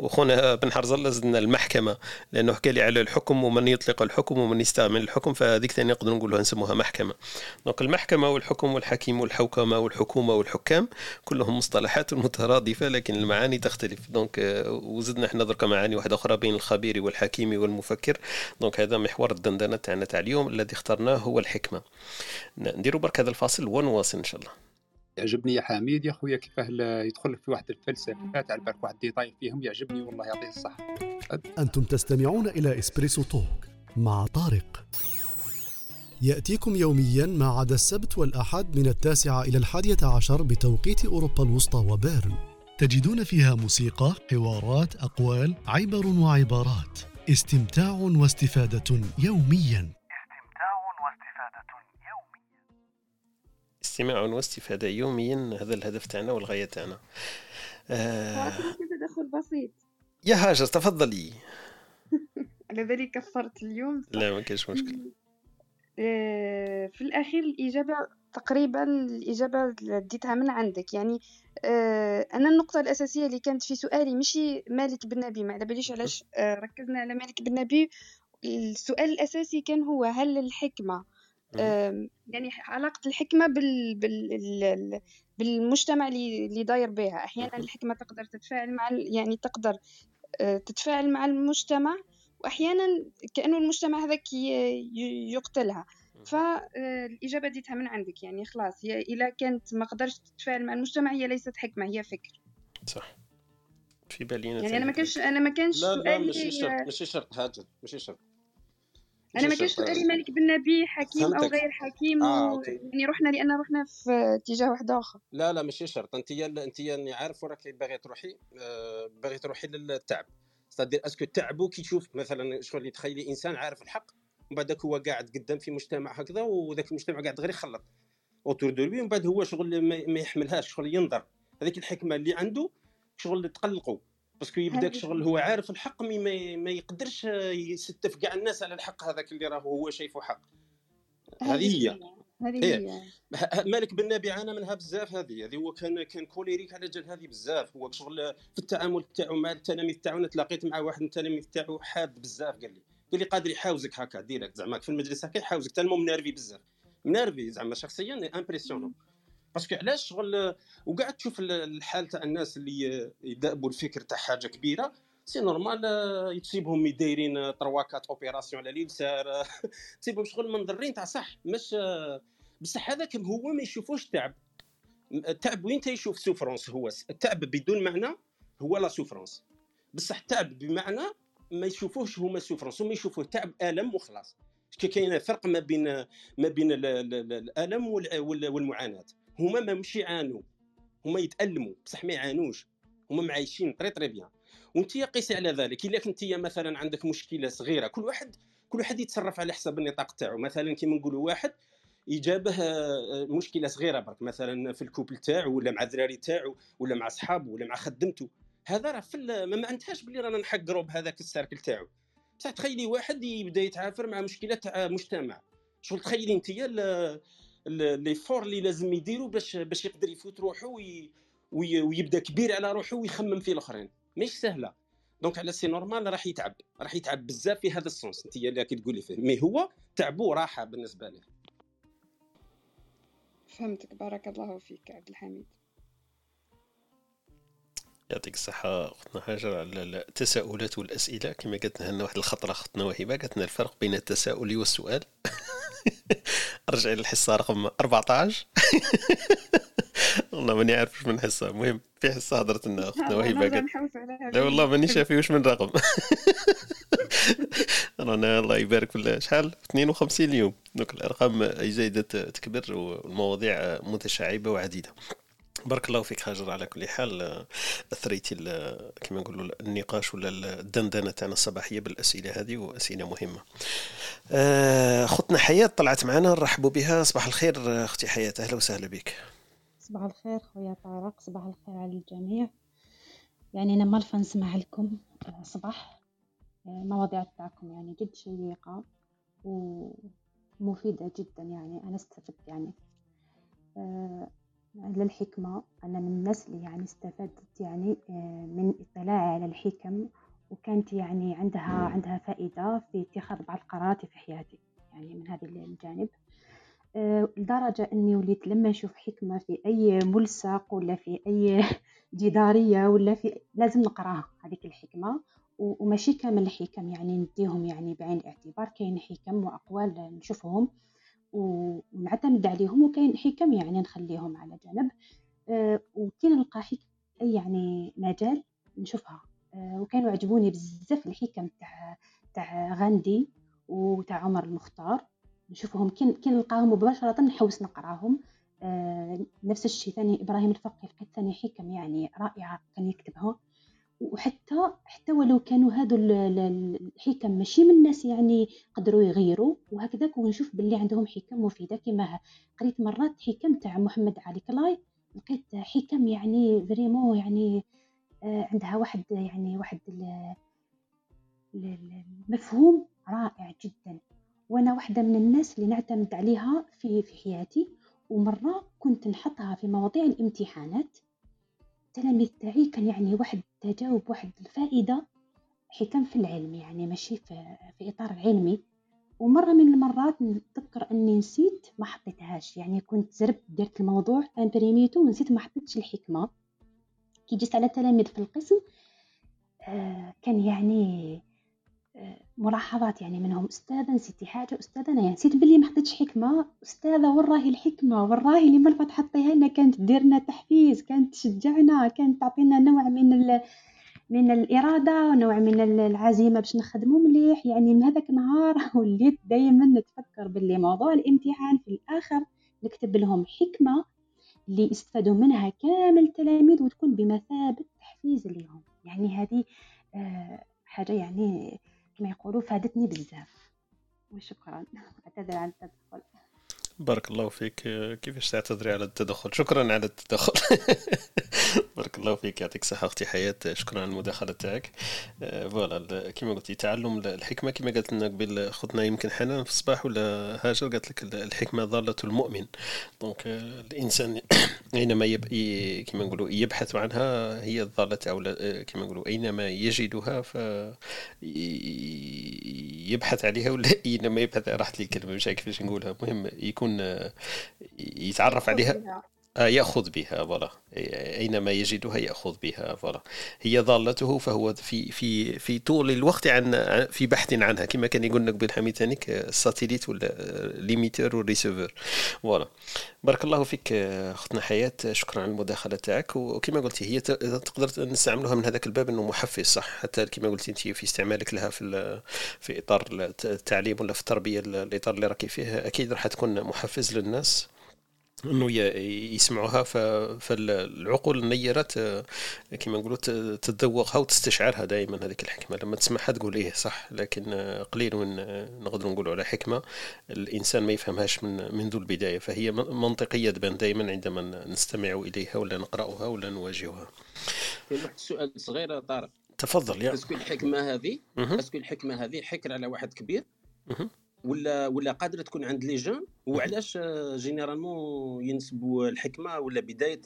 وخونا بن حرزله زدنا المحكمة لأنه حكى لي على الحكم ومن يطلق الحكم ومن يستعمل الحكم فهذيك ثاني نقدر نقولها نسموها محكمة. donc المحكمة والحكم والحكيم والحوكمة والحكومة والحكام كلهم مصطلحات مترادفة لكن المعاني تختلف. donc وزدنا إحنا درك معاني واحدة أخرى بين الخبير والحكيم والمفكر. donc هذا محور الدندنة تاعنا تاع اليوم الذي اخترناه هو الحكمة. نديروا برك هذا الفاصل ونواصل إن شاء الله. يعجبني يا حميد يا خويا كيفاه يدخل في واحد الفلسفة تاع بالك واحد détail فيهم يعجبني والله يعطيه الصحة. أنتم تستمعون إلى إسبريسو talk مع طارق. يأتيكم يوميا ما عدا السبت والأحد من التاسعة إلى الحادية عشر بتوقيت أوروبا الوسطى وبيرن. تجدون فيها موسيقى، حوارات، أقوال، عبر وعبارات. استمتاع واستفادة يوميا. استماع واستفادة يوميا هذا الهدف تاعنا والغاية تاعنا. آه... تدخل بسيط. يا هاجر تفضلي. على بالي كفرت اليوم. لا ما كاينش مشكل. آه، في الأخير الإجابة تقريبا الإجابة ديتها من عندك. يعني آه، أنا النقطة الأساسية اللي كانت في سؤالي مشي مالك بن نبي ما على باليش علاش آه، ركزنا على مالك بن نبي السؤال الأساسي كان هو هل الحكمة يعني علاقة الحكمة بال... بال... بالمجتمع اللي داير بها. أحيانا الحكمة تقدر تتفاعل مع يعني تقدر تتفاعل مع المجتمع وأحيانا كأنه المجتمع هذاك يقتلها. فالاجابه ديتها من عندك يعني خلاص هي اذا كانت ما قدرش تتفاعل مع المجتمع هي ليست حكمة هي فكر. صح. في بالينا يعني أنا ما كانش أنا ما كانش لا لا ماشي شرط ماشي شرط هاجر ماشي شرط. أنا ما كانش سؤالي مالك بن نبي حكيم أو غير حكيم آه، و... يعني رحنا لأن رحنا في اتجاه واحد آخر. لا لا ماشي شرط. انت انت يعني عارف وراك باغي تروحي آه، باغي تروحي للتعب. c'est-à-dire est-ce que تعبو كي تشوف مثلا شغل تخيلي إنسان عارف الحق ومن بعد هو قاعد قدام في مجتمع هكذا وذاك المجتمع قاعد غير يخلط autour de ومن بعد هو شغل ما يحملهاش شغل ينظر. هذيك الحكمة اللي عنده شغل تقلقه parce que يبدأ شغل هو عارف الحق mais ما يقدرش يستف كاع الناس على الحق هذاك اللي راهو هو شايفه حق. هذه هي. هذه إيه. هي. مالك بن نبي عانى منها بزاف هذه هذه هو كان كان colérique على جال هذه بزاف. هو شغل في التعامل تاعو مع التلاميذ تاعو أنا تلاقيت مع واحد من التلاميذ تاعو حاد بزاف قال لي قال لي قادر يحاوزك هكا direct زعما في المجلس هكا يحاوزك tellement énervé بزاف. منرفي زعما شخصيا امبرسيونون باسكو علاش شغل وقاعد تشوف الحال تاع الناس اللي يدابوا الفكر تاع حاجة كبيرة سي نورمال يتصيبهم دايرين طروكات اوبيراسيون على اليسار تصيبهم شغل منضرين تاع صح مش بصح هذاك هو ما يشوفوش تعب. التعب وين تيشوف سوفرونس هو؟ التعب بدون معنى هو لا سوفرونس بصح التعب بمعنى ما يشوفوش هما سوفرونس هما يشوفوه تعب آلم وخلاص. كاين فرق ما بين ما بين الآلم والمعاناة. هما ما مش يعانوا هما يتألموا بصح ما يعانوش. هما معايشين طري طري بيان. وانت قيسي على ذلك. إلا كنت مثلا عندك مشكلة صغيرة كل واحد كل واحد يتصرف على حسب النطاق تاعو. مثلا كيما نقولوا واحد يجابه آه، مشكلة صغيرة برك مثلا في الكوبل تاعو ولا مع الدراري تاعو ولا مع صحابه ولا مع خدمته هذا راه في ما معناتهاش بلي رانا نحقروا بهذاك السيركل تاعو. بصح تخيلي واحد يبدا يتعافر مع مشكلة تاع مجتمع. شغل تخيلي انت l'effort اللي لازم يديروا باش باش يقدر يفوت روحه oui ويبدا كبير على روحه ويخمم في الآخرين. مش سهلة. donc على c'est normal راح يتعب. راح يتعب بزاف في هذا ال sens. انت اللي تقولي فيه. mais هو تعبو راحة بالنسبة له فهمتك. بارك الله فيك عبد الحميد. يعطيك الصحة. أختنا هاجر على التساؤلات والأسئلة. كما قالت لنا واحد الخطرة أختنا وهبة. قالت لنا الفرق بين التساؤل والسؤال. ارجع للحصة رقم 14 والله ماني عارف واش من حصة. المهم في حصة هضرت لنا أختنا وهبة قالت لا والله ماني شافي واش من رقم. رانا الله يبارك في شحال؟ 52 يوم دونك الأرقام زايدة تكبر والمواضيع متشعبة وعديدة. بارك الله فيك هاجر على كل حال أثريتي كما نقولوا النقاش ولا الدندنة تاعنا الصباحية بالأسئلة هذه وأسئلة مهمة. آه، حياة طلعت معنا نرحبوا بها صباح الخير أختي حياة أهلا وسهلا بك. صباح الخير خويا طارق صباح الخير على الجميع. يعني أنا مالفة نسمع لكم آه، صباح. المواضيع تاعكم يعني جد شيقة ومفيدة جدا يعني أنا استفدت يعني. آه للحكمة. أنا من اللي يعني استفدت يعني آه من اطلاعي على الحكم وكانت يعني عندها عندها فائدة في اتخاذ بعض القرارات في حياتي يعني من هذا الجانب. آه لدرجة أني وليت لما نشوف حكمة في أي ملصق ولا في أي جدارية ولا في لازم نقرأها هذيك الحكمة. وماشي كامل الحكم يعني نديهم يعني بعين الاعتبار كاين حكم وأقوال نشوفهم. ونعتمد عليهم وكاين حكم يعني نخليهم على جنب أه وكي نلقى حكم اي يعني مجال نشوفها. أه وكانوا عجبوني بزاف الحكم تاع تاع غاندي وتاع عمر المختار. نشوفهم كي نلقاهم مباشرة نحوس نقراهم. أه نفس الشيء ثاني إبراهيم الفقي لقيت ثاني حكم يعني رائعه كان يكتبها. وحتى حتى ولو كانوا هادو الحكم ماشي من الناس يعني قدروا يغيروا وهكذاك ونشوف باللي عندهم حكم مفيدة. كما قريت مرات حكم تاع محمد علي كلاي لقيت حكم يعني vraiment يعني آه، عندها واحد يعني واحد المفهوم رائع جدا. وأنا واحدة من الناس اللي نعتمد عليها في في حياتي. ومرة كنت نحطها في مواضيع الامتحانات. التلاميذ تاعي كان يعني واحد تجاوب واحد الفائدة حكم في العلم يعني ماشي في, في إطار علمي. ومرة من المرات نتذكر أني نسيت ما حطيتهاش. يعني كنت زربت درت الموضوع امبريميتو ونسيت ما حطيتش الحكمة. كي جيت على تلاميذ في القسم آه كان يعني ملاحظات يعني منهم أستاذة نسيتي حاجة أستاذة أنا يعني نسيت بلي ما حطيتش حكمة. أستاذة وين راهي الحكمة وين راهي اللي مرة تحطيها لنا كانت ديرنا تحفيز كانت تشجعنا كانت تعطينا نوع من ال... من الإرادة ونوع من العزيمة باش نخدمو مليح. يعني من هذاك النهار وليت دايما نتفكر باللي موضوع الامتحان في الآخر نكتب لهم حكمة اللي يستفادوا منها كامل التلاميذ وتكون بمثابة تحفيز لهم يعني هذه آه، حاجة يعني كما يقولوا فادتني بزاف. وشكرا. أعتذر عن التدخل. بارك الله فيك. كيفاش تعتذري على التدخل؟ شكرا على التدخل. بارك الله فيك يعطيك الصحة أختي حياة. شكرا على المداخلة تاعك. آه، فوالا كيما قلتي تعلم الحكمة كيما قالت لنا قبل خذنا يمكن حنان في الصباح ولا هاجر قالت لك الحكمة ضالة المؤمن. donc آه، الإنسان أينما يب... كيما نقولوا يبحث عنها هي الضالة أو آه، كيما نقولوا أينما يجدها ف يبحث عليها ولا أينما يبحث راحت لي الكلمة مش عارف كيفاش نقولها. المهم يكون يتعرف عليها. آه، يأخذ بها voilà أينما يجدها يأخذ بها voilà هي ضالته فهو في في في طول الوقت عن في بحث عنها. كما كان يقول لك بن حميد ثانيك ال satellite ولا l'émetteur وال receiver voilà بارك الله فيك أختنا حياة. شكرا على المداخلة تاعك. وكما قلتي هي تقدر نستعملوها من هذاك الباب إنه محفز صح؟ حتى كما قلتي أنت في استعمالك لها في في إطار التعليم ولا في التربية الإطار اللي راكي فيه أكيد راح تكون محفز للناس. إنه يسمعوها فالعقول النيرة كما نقولوا تتذوقها وتستشعرها دائما هذيك الحكمة. لما تسمعها تقول إيه صح لكن قليل من نقدر نقولوا على حكمة الإنسان ما يفهمهاش من منذ البداية. فهي منطقية تبان دائما عندما نستمع إليها ولا نقرأها ولا نواجهها. واحد السؤال صغير طارق. تفضل يا. اسكو الحكمة هذه؟ est-ce que الحكمة هذه حكر على واحد كبير. ولا ولا قادرة تكون عند les jeunes؟ وعلاش généralement ينسبوا الحكمة ولا بداية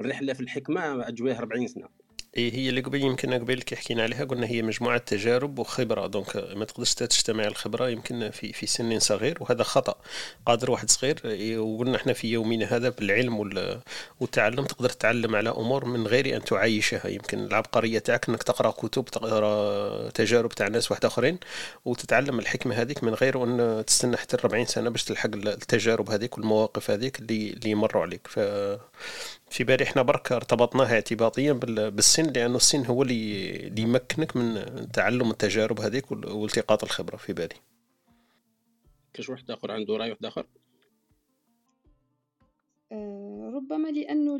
الرحلة في الحكمة اجواه 40 سنة؟ هي اللي قبل يمكن قبل كي حكينا عليها قلنا هي مجموعة تجارب وخبرة. دونك ما تقدرش تجتمع الخبرة يمكن في في سن صغير وهذا خطأ. قادر واحد صغير إيه، وقلنا إحنا في يومنا هذا بالعلم والتعلم تقدر تتعلم على أمور من غير أن تعايشها. يمكن العبقرية تاعك أنك تقرأ كتب تقرأ تجارب تاع ناس واحد آخرين وتتعلم الحكمة هذيك من غير أن تستنى حتى 40 سنة باش تلحق التجارب هذيك والمواقف هذيك اللي اللي يمروا عليك. ف في بالي إحنا برك ارتبطناها اعتباطيا بالسن لأنه السن هو اللي اللي يمكنك من تعلم التجارب هذيك والتقاط الخبرة في بالي. كاش واحد آخر عنده رأي واحد آخر؟ أه ربما لأنه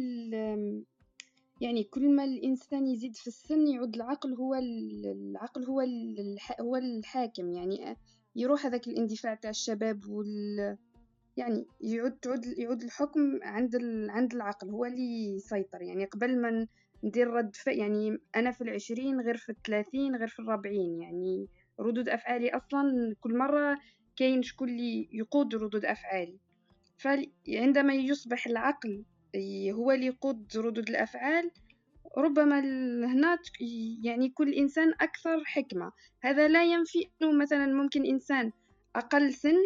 يعني كل ما الإنسان يزيد في السن يعود العقل هو العقل هو هو الحاكم. يعني يروح هذاك الاندفاع تاع الشباب وال يعني يعود تعود يعود الحكم عند عند العقل هو اللي يسيطر. يعني قبل ما ندير رد فعل يعني أنا في العشرين غير في الثلاثين غير في الربعين يعني ردود أفعالي أصلا كل مرة كاين شكون اللي يقود ردود أفعالي. فعندما يصبح العقل هو اللي يقود ردود الأفعال ربما هنا يعني كل إنسان أكثر حكمة. هذا لا ينفي أنه مثلا ممكن إنسان أقل سن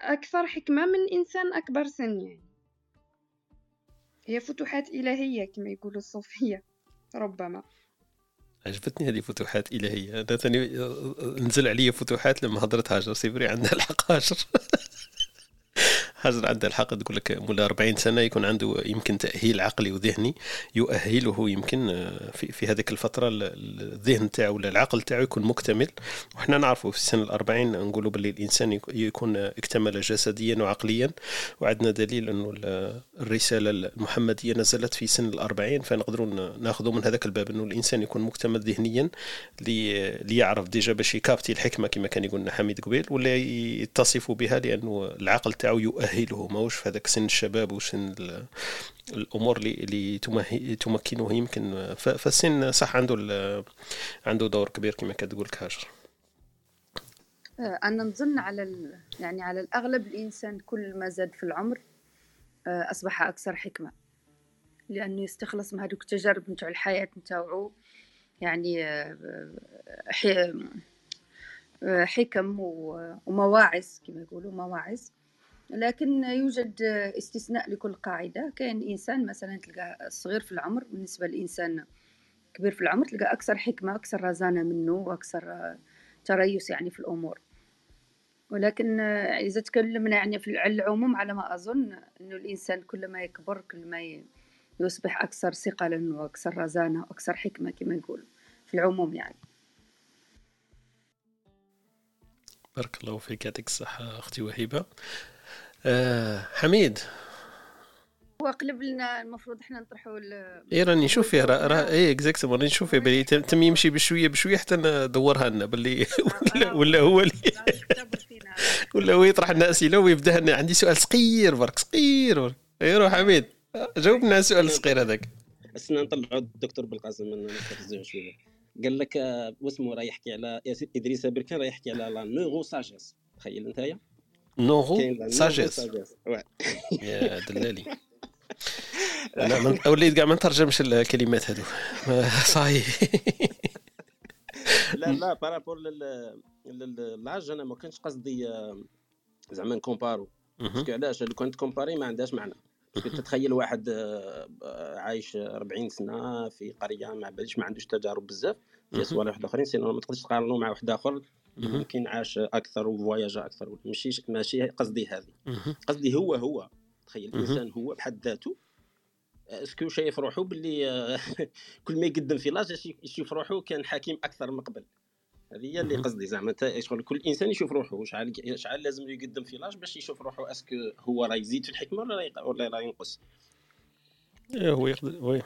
أكثر حكمة من إنسان أكبر سن يعني. هي فتوحات إلهية كما يقولوا الصوفية ربما. عجبتني هذه فتوحات إلهية. أنا ثاني نزل علي فتوحات لما هضرت هاجر سيبري عندها الحق هاجر هاجر عندها الحق تقول لك مولا 40 سنة يكون عنده يمكن تأهيل عقلي وذهني يؤهله يمكن آه، في, في هذيك الفترة الذهن تاعو ولا العقل تاعو يكون مكتمل. وحنا نعرفوا في سن الأربعين نقولوا باللي الإنسان يكون اكتمل جسديا وعقليا. وعندنا دليل إنه الرسالة المحمدية نزلت في سن الأربعين فنقدروا ناخذوا من هذاك الباب إنه الإنسان يكون مكتمل ذهنيا ليعرف ديجا باش يكابتي الحكمة كما كان يقولنا حميد قبيل ولا يتصف بها لأنه العقل تاعو يؤهله ماهوش في هذاك سن الشباب وسن الأمور اللي تمكنه يمكن. فالسن صح عنده عنده دور كبير كما كتقول هاجر. آه، أنا نظن على يعني على الأغلب الإنسان كل ما زاد في العمر آه، أصبح أكثر حكمة. لأنه يستخلص من هذوك التجارب نتاع الحياة نتاعو. يعني آه، حكم ومواعظ كما يقولوا مواعظ. لكن يوجد استثناء لكل قاعدة. كان إنسان مثلا تلقى صغير في العمر بالنسبة لإنسان كبير في العمر تلقى أكثر حكمة أكثر رزانة منه وأكثر تريث يعني في الأمور. ولكن إذا تكلمنا يعني في العموم على ما أظن أنه الإنسان كل ما يكبر كل ما يصبح أكثر ثقلا وأكثر رزانة وأكثر حكمة كما نقول في العموم يعني. بارك الله فيك يعطيك الصحة أختي وهبة آه حميد. وقلب لنا المفروض إحنا نطرحوا اي راني نشوف فيه راه راه اي اكزاكتومون راني نشوف فيه بلي تم يمشي بشويه بشوية حتى ندورها لنا باللي ولا, ولا هو اللي ولا هو يطرح لنا أسئلة ويبدأ لنا. عندي سؤال صغير برك صغير برك. اي روح حميد. جاوبنا على السؤال الصغير هذاك. استنى نطلعوا الدكتور بالقاسم من شوية. قال لك آه، واسمه راه يحكي على إدريس بركان راه يحكي على لا نوغو ساجيس تخيل أنت نوغو ساجيس. يا دلالي. لا من... وليت كاع ما نترجمش الكلمات هذو صاي لا لا par rapport ل l'âge أنا ما كانش قصدي آه، زعما نكومبارو. parce que علاش؟ لو كنت كومباري ما عندهاش معنى. تتخيل واحد آه، عايش 40 سنة في قرية ما باليش ما عندوش تجارب بزاف في صوالح واحد آخرين sinon ما تقدرش تقارنو مع واحد آخر. يمكن عاش أكثر و voyagé أكثر. ماشي ماشي قصدي هذه. قصدي هو هو. تخيل الإنسان هو بحد ذاته est-ce que شايف روحو باللي آه، كل ما يقدم في l'âge يشوف روحو كان حكيم أكثر من قبل. هذه هي اللي قصدي زعما. شغل كل إنسان يشوف روحو. شحال شحال لازم يقدم في l'âge باش يشوف روحو est-ce que هو راه يزيد في الحكمة ولا راه ينقص. إيه، هو يقدر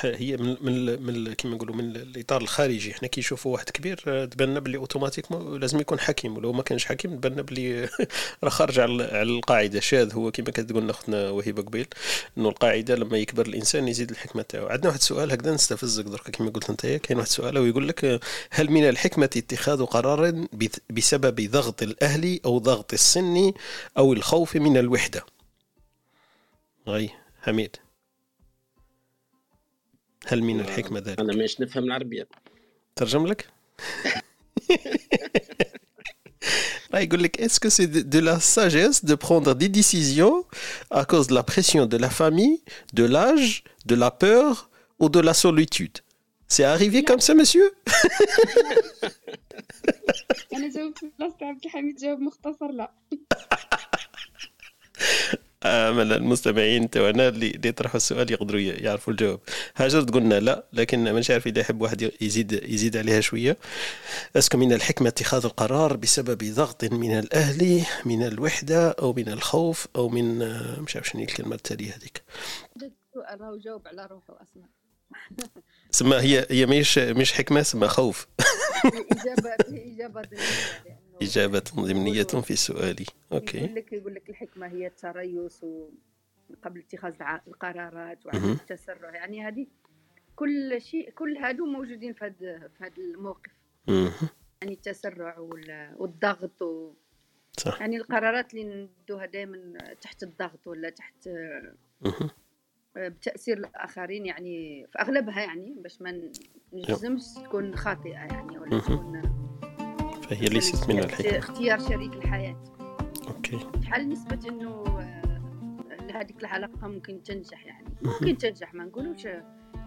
هي من من, من كيما نقولوا من الإطار الخارجي. حنا كي نشوفوا واحد كبير آه، تبان بلي أوتوماتيك لازم يكون حكيم ولو ما كانش حكيم تبان بلي راه خارج على القاعدة. شاذ هو كما كتقول اختنا وهبه قبيل إنه القاعدة لما يكبر الإنسان يزيد الحكمة تاعو. عندنا واحد السؤال هكذا نستفزك درك كما قلت أنت كاين واحد السؤال ويقول لك هل من الحكمة اتخاذ قرار بسبب ضغط الأهل أو ضغط السن أو الخوف من الوحدة؟ غي حميد. هل من الحكمة ذلك؟ أنا مش نفهم العربية ترجم لك؟ يقول لك est-ce que c'est de, de la sagesse de prendre des décisions à cause de la pression de la famille, de l'âge, de la peur ou de la solitude C'est arrivé comme ça, monsieur آمل المستمعين توانا اللي يطرحوا السؤال يقدروا يعرفوا الجواب. هاجر تقولنا لا لكن مانيش عارف إذا يحب واحد يزيد يزيد عليها شوية. أسكو من الحكمة اتخاذ القرار بسبب ضغط من الأهل من الوحدة أو من الخوف أو من مش عارف شنو الكلمة التالية هذيك؟ السؤال راهو جاوب على روحه أصلا. سما هي هي مش مش حكمة سما خوف. إجابة إجابة إجابة ضمنية في سؤالي. OK. يقول لك يقول لك الحكمة هي التريث قبل اتخاذ القرارات وعدم التسرع. يعني هذه كل شيء كل هادو موجودين في هذا في هذا الموقف. يعني التسرع والضغط و... صح. يعني القرارات اللي ندوها دائما تحت الضغط ولا تحت بتأثير الآخرين يعني في أغلبها يعني باش ما نجزمش تكون خاطئة يعني ولا تكون فهي ليست من الحكمة. اختيار شريك الحياة. أوكي. شحال نسبة أنه آه، هذيك العلاقة ممكن تنجح يعني. ممكن تنجح ما نقولوش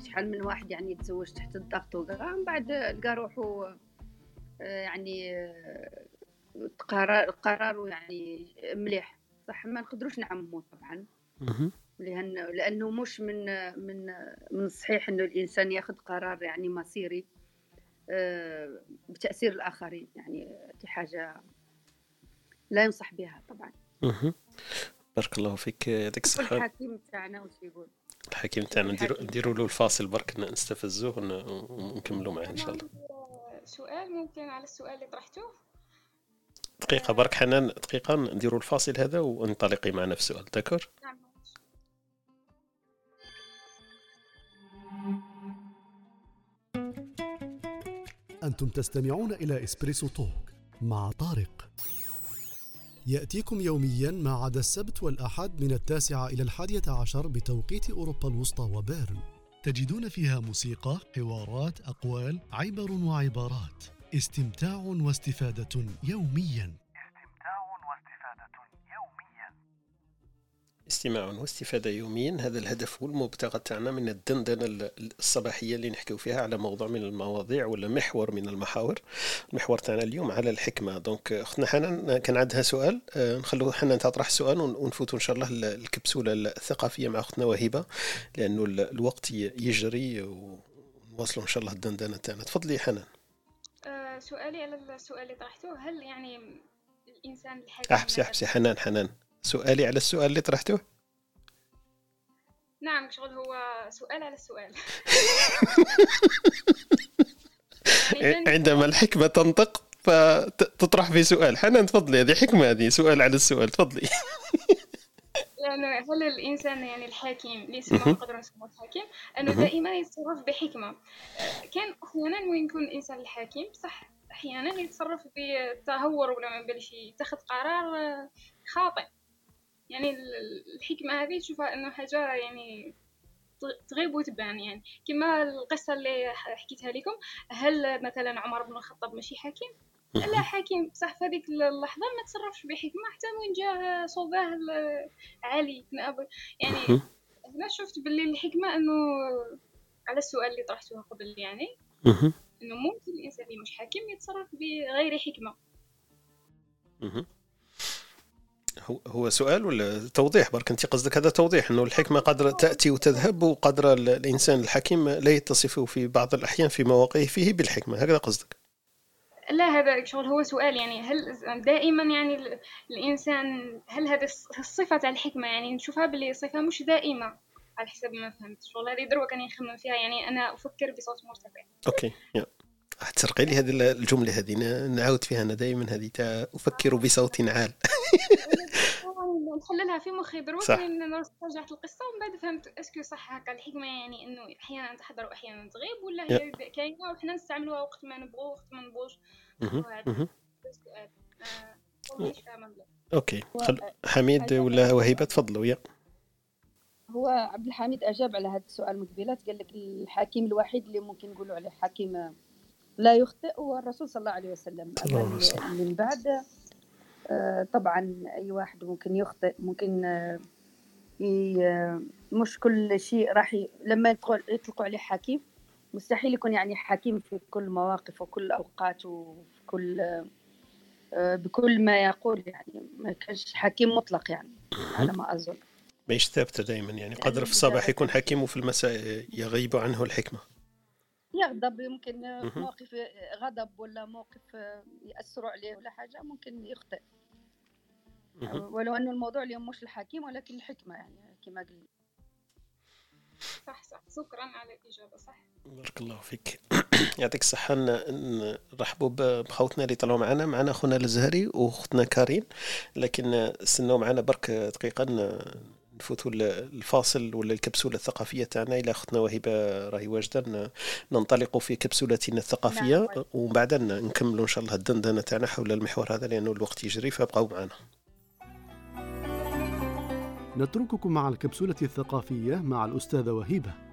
شحال من واحد يعني يتزوج تحت الضغط وكاع من بعد لقى روحو آه، يعني آه، قرار قراره يعني مليح. صح ما نقدروش نعممو طبعا. لأن لأنه مش من من من الصحيح إنه الإنسان ياخذ قرار يعني مصيري. آه، بتأثير الآخرين يعني دي حاجة لا ينصح بها طبعا. بارك الله فيك يعطيك الصحة. الحكيم تاعنا وش يقول؟ الحكيم تاعنا نديروا له الفاصل برك نستفزوه ونكملوا معاه إن شاء الله. سؤال ممكن على السؤال اللي طرحتوه؟ دقيقة برك حنان دقيقة نديروا الفاصل هذا وانطلقي معنا في السؤال داكور؟ نعم. أنتم تستمعون إلى إسبريسو توك مع طارق. يأتيكم يوميا ما عدا السبت والأحد من التاسعة إلى الحادية عشر بتوقيت أوروبا الوسطى وبيرن. تجدون فيها موسيقى، حوارات، أقوال، عبر وعبارات. استمتاع واستفادة يوميا. استماع واستفادة يوميا. هذا الهدف هو المبتغى تاعنا من الدندنة الصباحية اللي نحكيو فيها على موضوع من المواضيع ولا محور من المحاور. المحور تاعنا اليوم على الحكمة. دونك أختنا حنان كان عندها سؤال. آه، نخلو حنان تطرح السؤال ونفوتوا إن شاء الله الكبسولة الثقافية مع أختنا وهبة لأنه الوقت يجري ونواصلوا إن شاء الله الدندنة تاعنا. تفضلي حنان. أه سؤالي على السؤال اللي طرحته هل يعني الإنسان الحكيم أحبسي أحبسي حنان حنان. سؤالي على السؤال اللي طرحته نعم شغل هو سؤال على السؤال. عندما الحكمة تنطق فتطرح في سؤال. حنان تفضلي هذه حكمة هذه سؤال على السؤال. تفضلي. لأنه هل الإنسان يعني الحاكم اللي يسمى نقدر نسموه الحاكم أنه دائما يتصرف بحكمة. كان أحيانا وين يكون الإنسان الحاكم صح أحيانا يتصرف بتهور ولا ما بالش يتخذ قرار خاطئ. يعني الحكمة هذه تشوفها إنه حاجة يعني تغيب وتبان يعني. كما القصة اللي حكيتها لكم هل مثلا عمر بن الخطاب ماشي حكيم لا حكيم صح في هذيك اللحظة ما تصرفش بحكمة حتى وين جاء صوباه علي بن أبي. يعني هنا شفت باللي الحكمة إنه على السؤال اللي طرحته قبل يعني. إنه ممكن الإنسان اللي مش حكيم يتصرف بغير حكمة. هو سؤال ولا توضيح؟ برك أنت قصدك هذا توضيح إنه الحكمة قدر تأتي وتذهب وقدر الإنسان الحكيم لا يتصف في بعض الأحيان في مواقعه فيه بالحكمة هكذا قصدك؟ لا هذا شغل هو سؤال يعني هل دائما يعني الإنسان هل هذه الصفة تاع الحكمة يعني نشوفها باللي صفة مش دائمة على حسب ما فهمت. شغل هذه دروة كان يخمم فيها يعني أنا أفكر بصوت مرتفع. OK يا. تسرقي لي هذه الجملة هذه. نعاود فيها أنا دائما. هذه تاع أفكر بصوت عال. نحللها في مخي دروك رجعت القصة ومن بعد فهمت est-ce que صح. هكا الحكمة يعني إنه أحيانا تحضر واحيانا تغيب ولا هي كاينة. وحنا نستعملوها وقت ما نبغوا وقت ما نبغوش. السؤال أوكي. حميد ولا وهيبة؟ تفضلوا يا. هو عبد الحميد أجاب على هذا السؤال من قبيله قال لك الحكيم الوحيد اللي ممكن نقولوا عليه حكيم لا يخطئ هو الرسول صلى الله عليه وسلم من بعد. آه، طبعا أي واحد ممكن يخطئ ممكن آه، مش كل شيء راح ي... لما يطلقوا عليه حكيم مستحيل يكون يعني حكيم في كل مواقف وكل أوقات وفي كل آه، بكل ما يقول يعني. ما كانش حكيم مطلق يعني على ما أظن. مش ثابتة دائما يعني قدر يعني في الصباح يكون حكيم وفي المساء يغيب عنه الحكمة. يغضب يمكن موقف غضب ولا موقف يأثروا عليه ولا حاجة ممكن يخطئ. ولو أنه الموضوع اليوم مش الحكيم ولكن الحكمة يعني كما قلنا. صح صح. شكرا على الإجابة صح. بارك الله فيك. يعطيك الصحة نرحبوا بخوتنا اللي طلعوا معنا. معنا أخونا الزهري وأختنا كارين لكن استنوا معنا برك دقيقة نفوتوا الفاصل ولا الكبسولة الثقافية تاعنا. إلى أختنا وهبة راهي واجدة ننطلق في كبسولتنا الثقافية نعم. ومن بعد نكملوا إن شاء الله الدندنة تاعنا حول المحور هذا لأنه الوقت يجري فابقوا معنا. نترككم مع الكبسولة الثقافية مع الأستاذة وهيبة.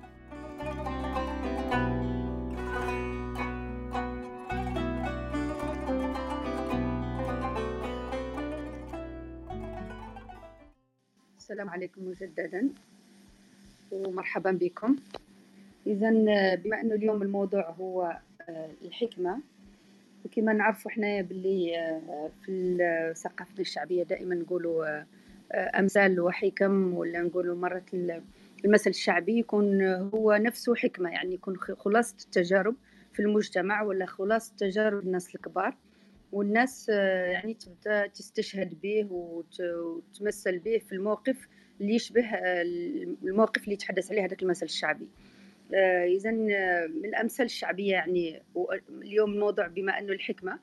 السلام عليكم مجددا ومرحبا بكم. إذا بما أنه اليوم الموضوع هو آه، الحكمة وكما نعرفوا إحنا باللي آه، في الثقافة الشعبية دائما نقولوا أمثال وحكم ولا نقولوا مرة المثل الشعبي يكون هو نفسه حكمة يعني يكون خلاصة التجارب في المجتمع ولا خلاصة تجارب الناس الكبار. والناس يعني تبدا تستشهد به وتمثل به في الموقف اللي يشبه الموقف اللي يتحدث عليه هذاك المثل الشعبي. اذا من الأمثال الشعبية يعني اليوم الموضوع بما أنه الحكمة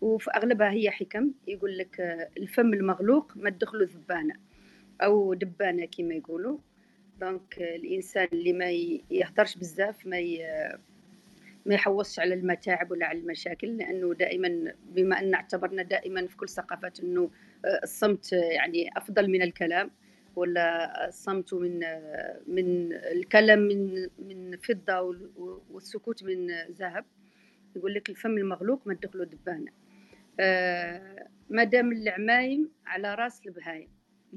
وفي أغلبها هي حكم. يقول لك الفم المغلوق ما تدخله ذبانة أو دبانة كما يقولوا. دونك الإنسان اللي ما يهضرش بزاف ما ما يحوصش على المتاعب ولا على المشاكل لأنه دائما بما أن اعتبرنا دائما في كل ثقافات إنه الصمت يعني أفضل من الكلام ولا الصمت من من الكلام من من فضة والسكوت من ذهب. يقول لك الفم المغلوق ما تدخلوا دبانة. آه ما دام العمايم على راس البهايم.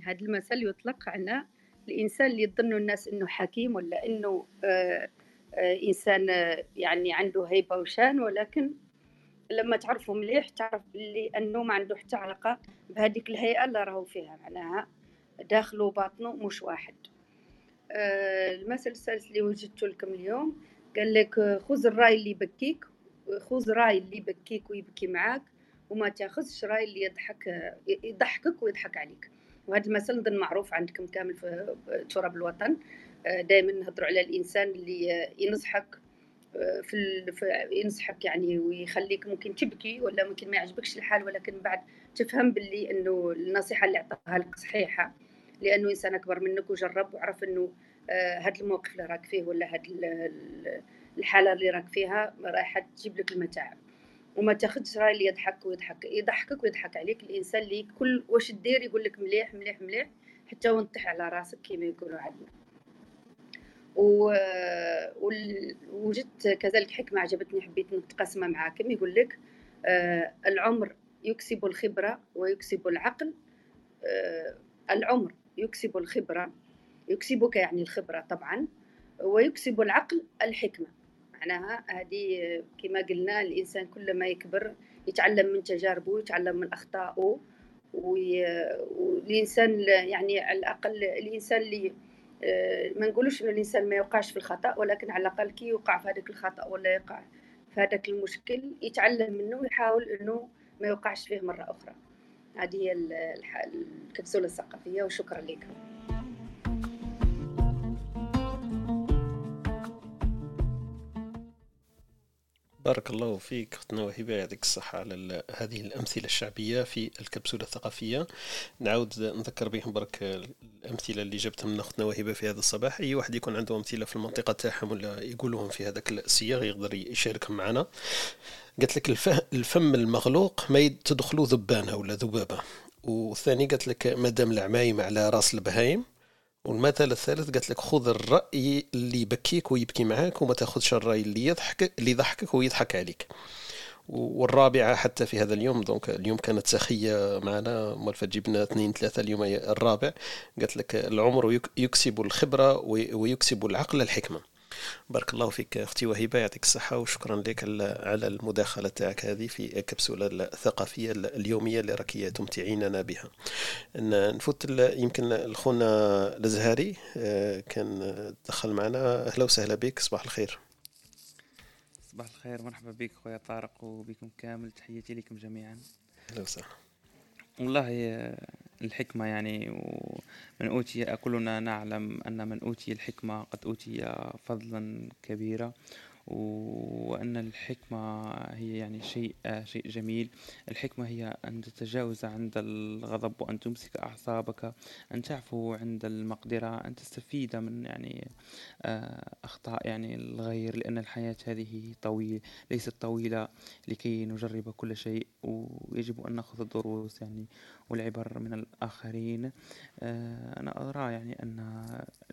هذا المثل يطلق على الإنسان اللي يظن الناس إنه حكيم ولا إنه آه آه إنسان يعني عنده هيبه وشان ولكن لما تعرفه مليح تعرف اللي انه ما عنده حتى علاقة بهذيك الهيئة اللي راهو فيها معناها داخله وباطنه مش واحد. آه المثل الثالث اللي وجدته لكم اليوم قال لك خذ الراي اللي يبكيك خذ راي اللي يبكيك ويبكي معاك وما تاخذش راي اللي يضحك يضحكك ويضحك عليك. وهذا المثل نظن معروف عندكم كامل في تراب الوطن. دائما نهضروا على الإنسان اللي ينصحك في, في ينصحك يعني ويخليك ممكن تبكي ولا ممكن ما يعجبكش الحال ولكن بعد تفهم باللي إنه النصيحة اللي عطاها لك صحيحة لأنه إنسان أكبر منك وجرب وعرف إنه هذا الموقف اللي راك فيه ولا هذا الحالة اللي راك فيها رايحة تجيب لك المتاعب. وما تاخذش راي اللي يضحك ويضحك يضحكك ويضحك عليك الإنسان اللي كل واش دير يقول لك مليح مليح مليح حتى ونطيح على راسك كما يقولوا عندنا و... وجدت كذلك حكمة عجبتني حبيت نتقاسمها معاكم يقول لك آه العمر يكسب الخبرة ويكسب العقل. آه العمر يكسب الخبرة يكسبك يعني الخبرة طبعا ويكسب العقل الحكمة. معناها هذه كما قلنا الإنسان كل ما يكبر يتعلم من تجاربه يتعلم من أخطائه والإنسان يعني على الأقل الإنسان اللي ما نقولوش إنه الإنسان ما يوقعش في الخطأ ولكن على الأقل كي يوقع في هذاك الخطأ ولا يقع في هذاك المشكل يتعلم منه ويحاول إنه ما يوقعش فيه مرة أخرى. هذه هي الكبسولة الثقافية وشكرا لكم بارك الله فيك أختنا وهبه يعطيك الصحة على هذه الأمثلة الشعبية في الكبسولة الثقافية. نعاود نذكر بهم برك الأمثلة اللي جبتها من أختنا وهبه في هذا الصباح. أي واحد يكون عنده أمثلة في المنطقة تاعهم ولا يقولهم في هذاك السياق يقدر يشاركهم معنا. قالت لك الفم المغلوق ما تدخلوا ذبانة ولا ذبابة. والثاني قالت لك مادام العمايم على راس البهايم. والمثل الثالث قالت لك خذ الرأي اللي يبكيك ويبكي معاك وما تاخذش الرأي اللي يضحك اللي يضحكك ويضحك عليك. والرابعة حتى في هذا اليوم دونك اليوم كانت سخية معنا مالفة جبنا اثنين ثلاثة اليوم الرابع. قالت لك العمر يكسب الخبرة ويكسب العقل الحكمة. بارك الله فيك أختي وهبة يعطيك الصحة وشكرا لك على المداخلة تاعك هذه في الكبسولة الثقافية اليومية اللي راكي تمتعيننا بها. نفوت يمكن الخونا الأزهري كان دخل معنا. أهلا وسهلا بك صباح الخير. صباح الخير مرحبا بك خويا طارق وبكم كامل تحياتي لكم جميعا. أهلا وسهلا. والله الحكمة يعني ومن أوتي كلنا نعلم أن من أوتي الحكمة قد أوتي فضلا كبيرا وأن الحكمة هي يعني شيء شيء جميل. الحكمة هي أن تتجاوز عند الغضب وأن تمسك أعصابك أن تعفو عند المقدرة أن تستفيد من يعني أخطاء يعني الغير لأن الحياة هذه طويلة ليست طويلة لكي نجرب كل شيء ويجب أن نأخذ الدروس يعني. والعبر من الآخرين. أنا أرى يعني أن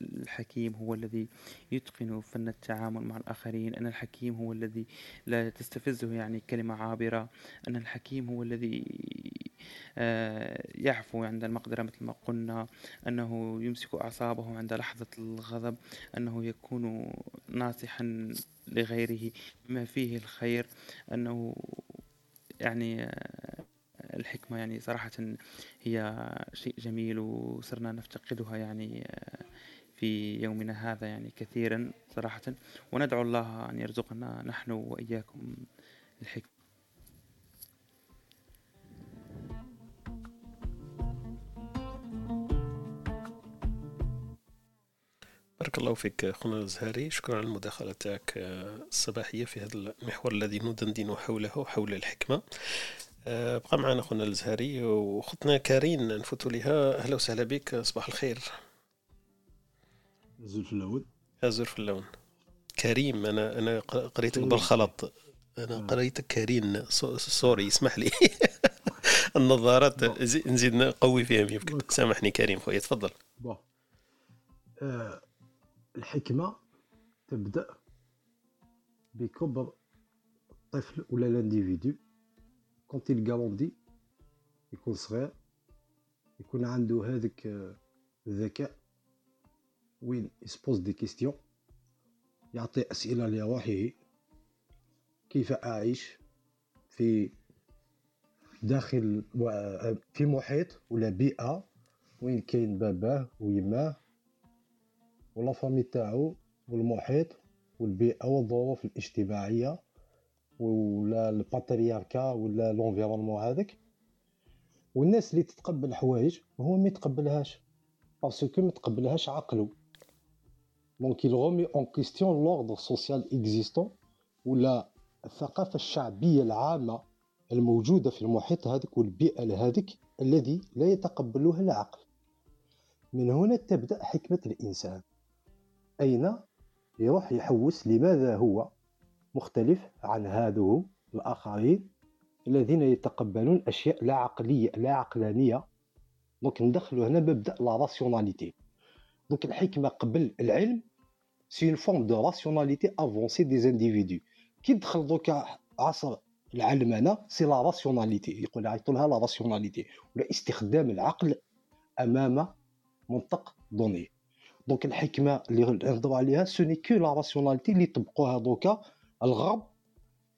الحكيم هو الذي يتقن فن التعامل مع الآخرين أن الحكيم هو الذي لا تستفزه يعني كلمة عابرة أن الحكيم هو الذي يعفو عند المقدرة مثل ما قلنا أنه يمسك أعصابه عند لحظة الغضب أنه يكون ناصحا لغيره بما فيه الخير أنه يعني الحكمة يعني صراحة هي شيء جميل وصرنا نفتقدها يعني آه، في يومنا هذا يعني كثيرا صراحة. وندعو الله أن يرزقنا نحن وإياكم الحكمة. بارك الله فيك خونا الزهري. شكرا على المداخلة تاعك آه، الصباحية في هذا المحور الذي ندندن حوله حول الحكمة. بقى معنا خونا الزهري وختنا كارين نفوت لها أهلا وسهلا بك صباح الخير. زول في اللون في اللون. كريم أنا أنا قريتك بالخلط. أنا آه. قريتك كارين sorry اسمح لي. النظارات نزيد نقوي فيها يمكن. سامحني كريم خويا تفضل. bon الحكمة تبدأ بكبر الطفل ولا l'individu quand يلقى يكون صغير يكون عنده هذاك الذكاء وين ي se pose des questions يعطي أسئلة لروحه كيف أعيش في داخل في محيط ولا بيئة وين كاين باباه ويماه و la famille تاعو والمحيط والبيئة والظروف الاجتماعية. ولا ال patriarcat ولا l'environnement هذاك. والناس اللي تتقبل حوايج هو ما يتقبلهاش parce que ما يتقبلهاش عقلو. donc il remet en question l'ordre social existant ولا الثقافة الشعبية العامة الموجودة في المحيط هذاك والبيئة هذيك الذي لا يتقبلها العقل من هنا تبدأ حكمة الإنسان أين يروح يحوس لماذا هو مختلف عن هذو الآخرين الذين يتقبلون أشياء لا عقلية لا عقلانية. donc ندخلوا هنا مبدأ la rationalité donc الحكمة قبل العلم c'est une forme de rationalité avancée des individus كي دخل دوكا عصر العلمانة c'est la rationalité يقول يعيطوا la rationalité ولا استخدام العقل أمام منطق دوني. donc الحكمة اللي نهضروا عليها ce n'est que la rationalité اللي طبقوها donc الغرب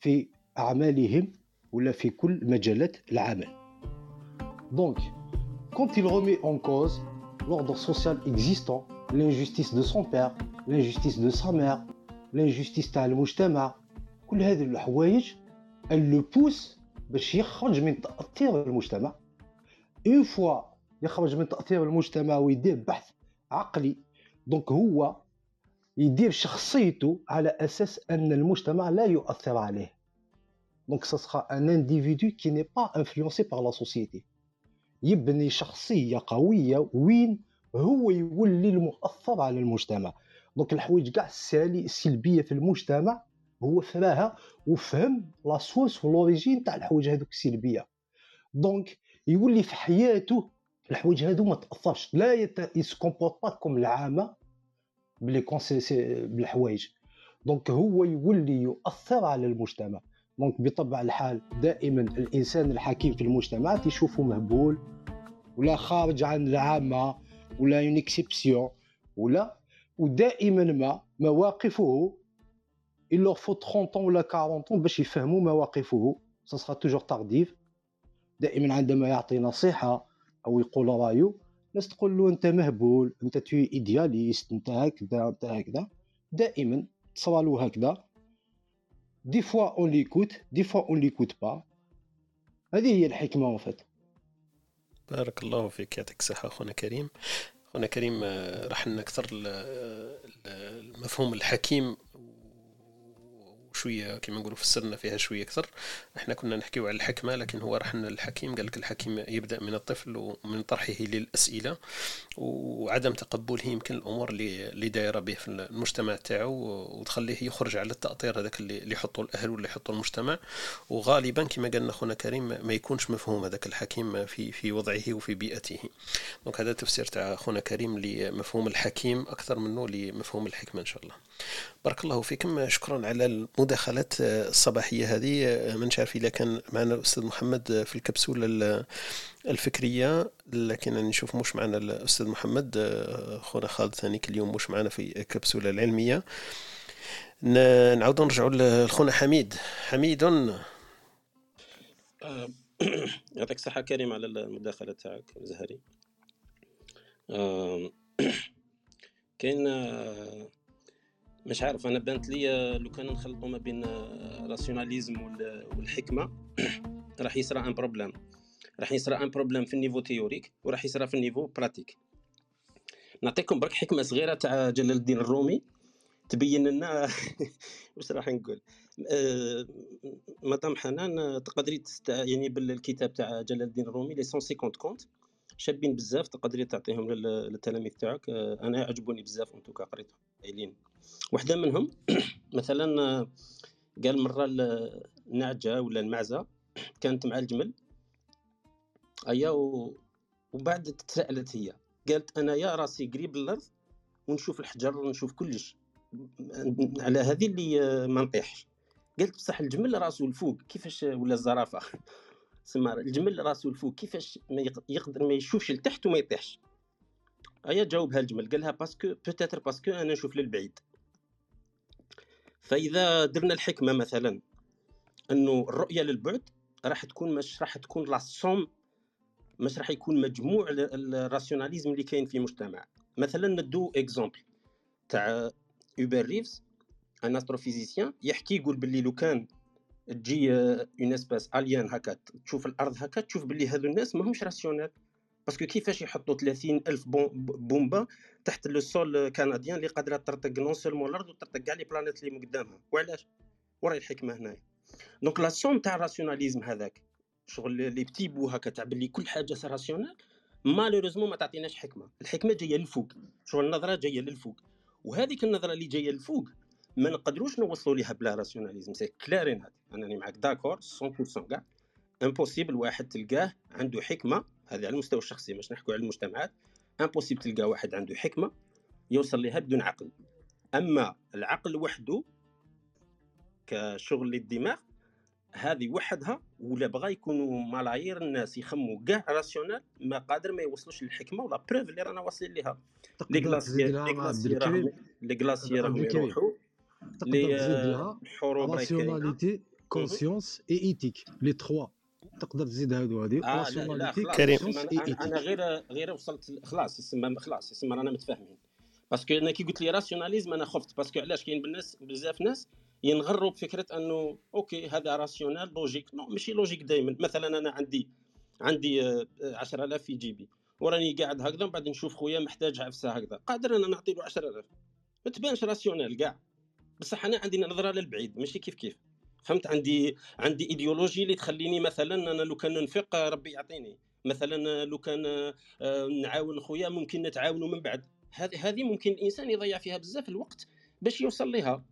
في أعمالهم ولا في كل مجالات العمل. donc quand il remet en cause l'ordre social existant l'injustice de son père l'injustice de sa mère l'injustice تاع المجتمع كل هذه الحوايج elle le pousse باش يخرج من تأثير المجتمع. une fois يخرج من تأثير المجتمع ويدير بحث عقلي donc هو يدير شخصيته على أساس أن المجتمع لا يؤثر عليه. donc ça sera un individu qui n'est pas influencé par la société يبني شخصية قوية وين هو يولي المؤثر على المجتمع. donc الحوايج كاع السلبية في المجتمع هو فراها وفهم la source و l'origine تاع الحوايج هذوك السلبية. donc يولي في حياته الحوايج هادو ما تأثرش لا يت... يse comporte pas comme العامة بلي conseil بالحوايج. donc هو يولي يؤثر على المجتمع. donc بطبع الحال دائما الإنسان الحكيم في المجتمع تشوفه مهبول ولا خارج عن العامة ولا اون ولا ودائما ما مواقفه il leur faut 30 ans ولا 40 ans باش يفهموا مواقفه. ça sera toujours tardif دائما عندما يعطي نصيحة أو يقول رأيه الناس تقول له أنت مهبول أنت trop idéaliste أنت هكذا أنت هكذا. دائما تصرالو هكذا. des fois on l'écoute des fois on l'écoute pas هذه هي الحكمة وفات بارك الله فيك يعطيك الصحة أخونا كريم. أخونا كريم راح نكثر المفهوم الحكيم شوية كما نقولوا فسرنا فيها شوية أكثر. إحنا كنا نحكيو على الحكمة لكن هو راح الحكيم قال لك الحكيم يبدأ من الطفل ومن طرحه للأسئلة وعدم تقبله يمكن الأمور اللي دايرة به في المجتمع تاعو وتخليه يخرج على التأطير هذاك اللي يحطوا الأهل ولا يحطوا المجتمع. وغالبا كما قالنا اخونا كريم ما يكونش مفهوم هذاك الحكيم في في وضعه وفي بيئته. دونك هذا تفسير تاع اخونا كريم لمفهوم الحكيم أكثر منه لمفهوم الحكمة إن شاء الله. بارك الله فيكم. شكرا على المداخلات الصباحية هذه. ما نعرف إذا كان معنا الأستاذ محمد في الكبسولة الفكرية لكن نشوف مش معنا الأستاذ محمد. خونا خالد ثاني اليوم مش معنا في الكبسولة العلمية. نعود نرجعوا لخونا حميد. حميد آه، يعطيك الصحة كريم على المداخلة تاعك زهري. كاين مش عارف أنا بانت لي لو كان نخلطوا ما بين rationalisme والحكمة راح يصرى un problème. راح يصرى un problème في ال niveau théorique وراح يصرى في ال niveau pratique. نعطيكم برك حكمة صغيرة تاع جلال الدين الرومي. تبين لنا واش راح نقول. آه مدام حنان تقدري تست... يعني بالكتاب تاع جلال الدين الرومي لي 150 كونت شابين بزاف تقدري تعطيهم للتلاميذ تاعك. آه أنا عجبوني بزاف انتو قريتهم قايلين وحدة منهم مثلا قال مرة النعجه ولا المعزه كانت مع الجمل. أيا. وبعد تسالت هي. قالت أنا يا راسي قريب الأرض ونشوف الحجر ونشوف كلش. على هذه اللي ما نطيحش. قلت بصح الجمل راسو الفوق كيفاش ولا الزرافة؟ سما الجمل راسو الفوق كيفاش ما يقدر ما يشوفش لتحت وما يطيحش. أيا جاوبها الجمل قالها parce que peut-être parce que أنا نشوف للبعيد. فإذا درنا الحكمة مثلا إنه الرؤية للبعد راح تكون مش راح تكون la somme مش راح يكون مجموع ال rationalisme اللي كاين في المجتمع مثلا ندو exemple تاع اوبر ريفز un astrophysicien يحكي يقول باللي لو كان تجي un espace alien هكا تشوف الأرض هكا تشوف باللي هذو الناس ماهمش rationnels parce que كيفاش يحطوا 30 ألف بومبا تحت le sol كنديان اللي قادرة ترتق non seulement الأرض وترتق كاع les planètes اللي قدامها وعلاش؟ وراي الحكمة هنايا. donc la somme تاع ال rationalisme هذاك شغل les petits bouts هكا تاع باللي كل حاجة rationnelle malheureusement ما تعطيناش حكمة. الحكمة جاية للفوق شغل النظرة جاية للفوق. وهذيك النظرة اللي جاية للفوق ما نقدروش نوصلوا ليها بلا rationalisme c'est clair هذه أنني معك d'accord 100% كاع. impossible واحد تلقاه عنده حكمة هذه على المستوى الشخصي مش نحكوا على المجتمعات impossible تلقى واحد عنده حكمة يوصل لها بدون عقل. أما العقل وحده كشغل للدماغ هذه وحدها ولا بغى يكونوا ملايير الناس يخموا كاع راسيونال ما قادر ما يوصلوش للحكمة ولا بروف اللي رانا واصلين ليها. لي غلاسيير لي غلاسيير راهم يروحوا. لي الحروب راسيوناليتي كونسيونس اي ايتيك لي تخوا تقدر تزيد هادو هادي راسيوناليتي كريم. أنا غير غير وصلت خلاص يسمى خلاص يسمى رانا متفاهمين. parce que أنا كي قلت le rationalisme أنا خفت. parce que علاش؟ كاين بالناس بزاف ناس ينغروا بفكرة أنه OK هذا rationnel logique non ماشي logique دائما مثلا أنا عندي عندي 10000 في جيبي. وراني قاعد هكذا وبعد نشوف خويا محتاج عفسة هكذا. قادر أنا نعطي له 10000 ما تبانش rationnel كاع بصح أنا عندي نظرة للبعيد ماشي كيف كيف. فهمت؟ عندي عندي ايديولوجي اللي تخليني مثلا أنا لو كان ننفق ربي يعطيني. مثلا لو كان آه، نعاون خويا ممكن نتعاونوا من بعد. هذه ممكن الإنسان يضيع فيها بزاف الوقت باش يوصل لها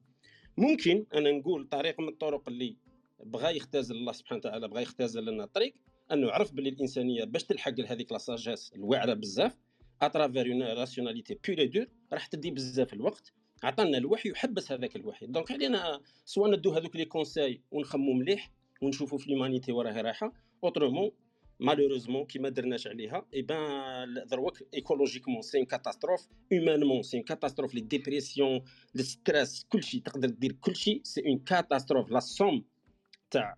ممكن أنا نقول طريق من الطرق اللي بغى يختزل الله سبحانه وتعالى بغى يختزل لنا الطريق أنه عرف باللي الإنسانية باش تلحق لهذيك la sagesse الواعره بزاف à travers une rationalité pure dure راح تدي بزاف الوقت. عطانا الوحي وحبس هذاك الوحي. donc علينا سواء ندو هذوك les conseils ونخمو مليح ونشوفوا في l'humanité وراها رايحة. autrement malheureusement كي ما درناش عليها eh ben دروك écologiquement c'est catastrophe humainement c'est catastrophe les dépressions les stress كلشي تقدر دير كلشي c'est une catastrophe la somme تاع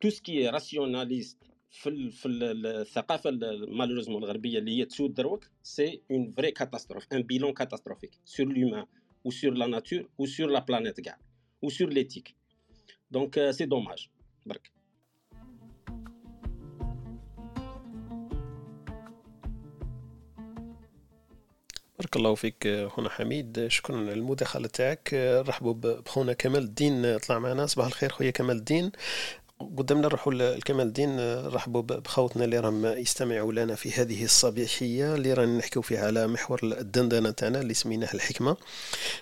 tout ce qui est rationaliste في في الثقافة malheureusement الغربية اللي هي تسود دروك c'est une vraie catastrophe un bilan catastrophique sur l'humain ou sur la nature ou sur la planète ou sur l'éthique. Donc c'est dommage. برك بارك الله فيك خونا حميد. شكرا على المداخلة تاعك. رحبوا بخونا كمال الدين. طلع معنا. صباح الخير خويا كمال الدين. قدامنا نروحوا لكمال الدين رحبوا بخوتنا اللي راهم يستمعوا لنا في هذه الصباحية اللي رانا نحكيو فيها على محور الدندنة تاعنا اللي سميناه الحكمة.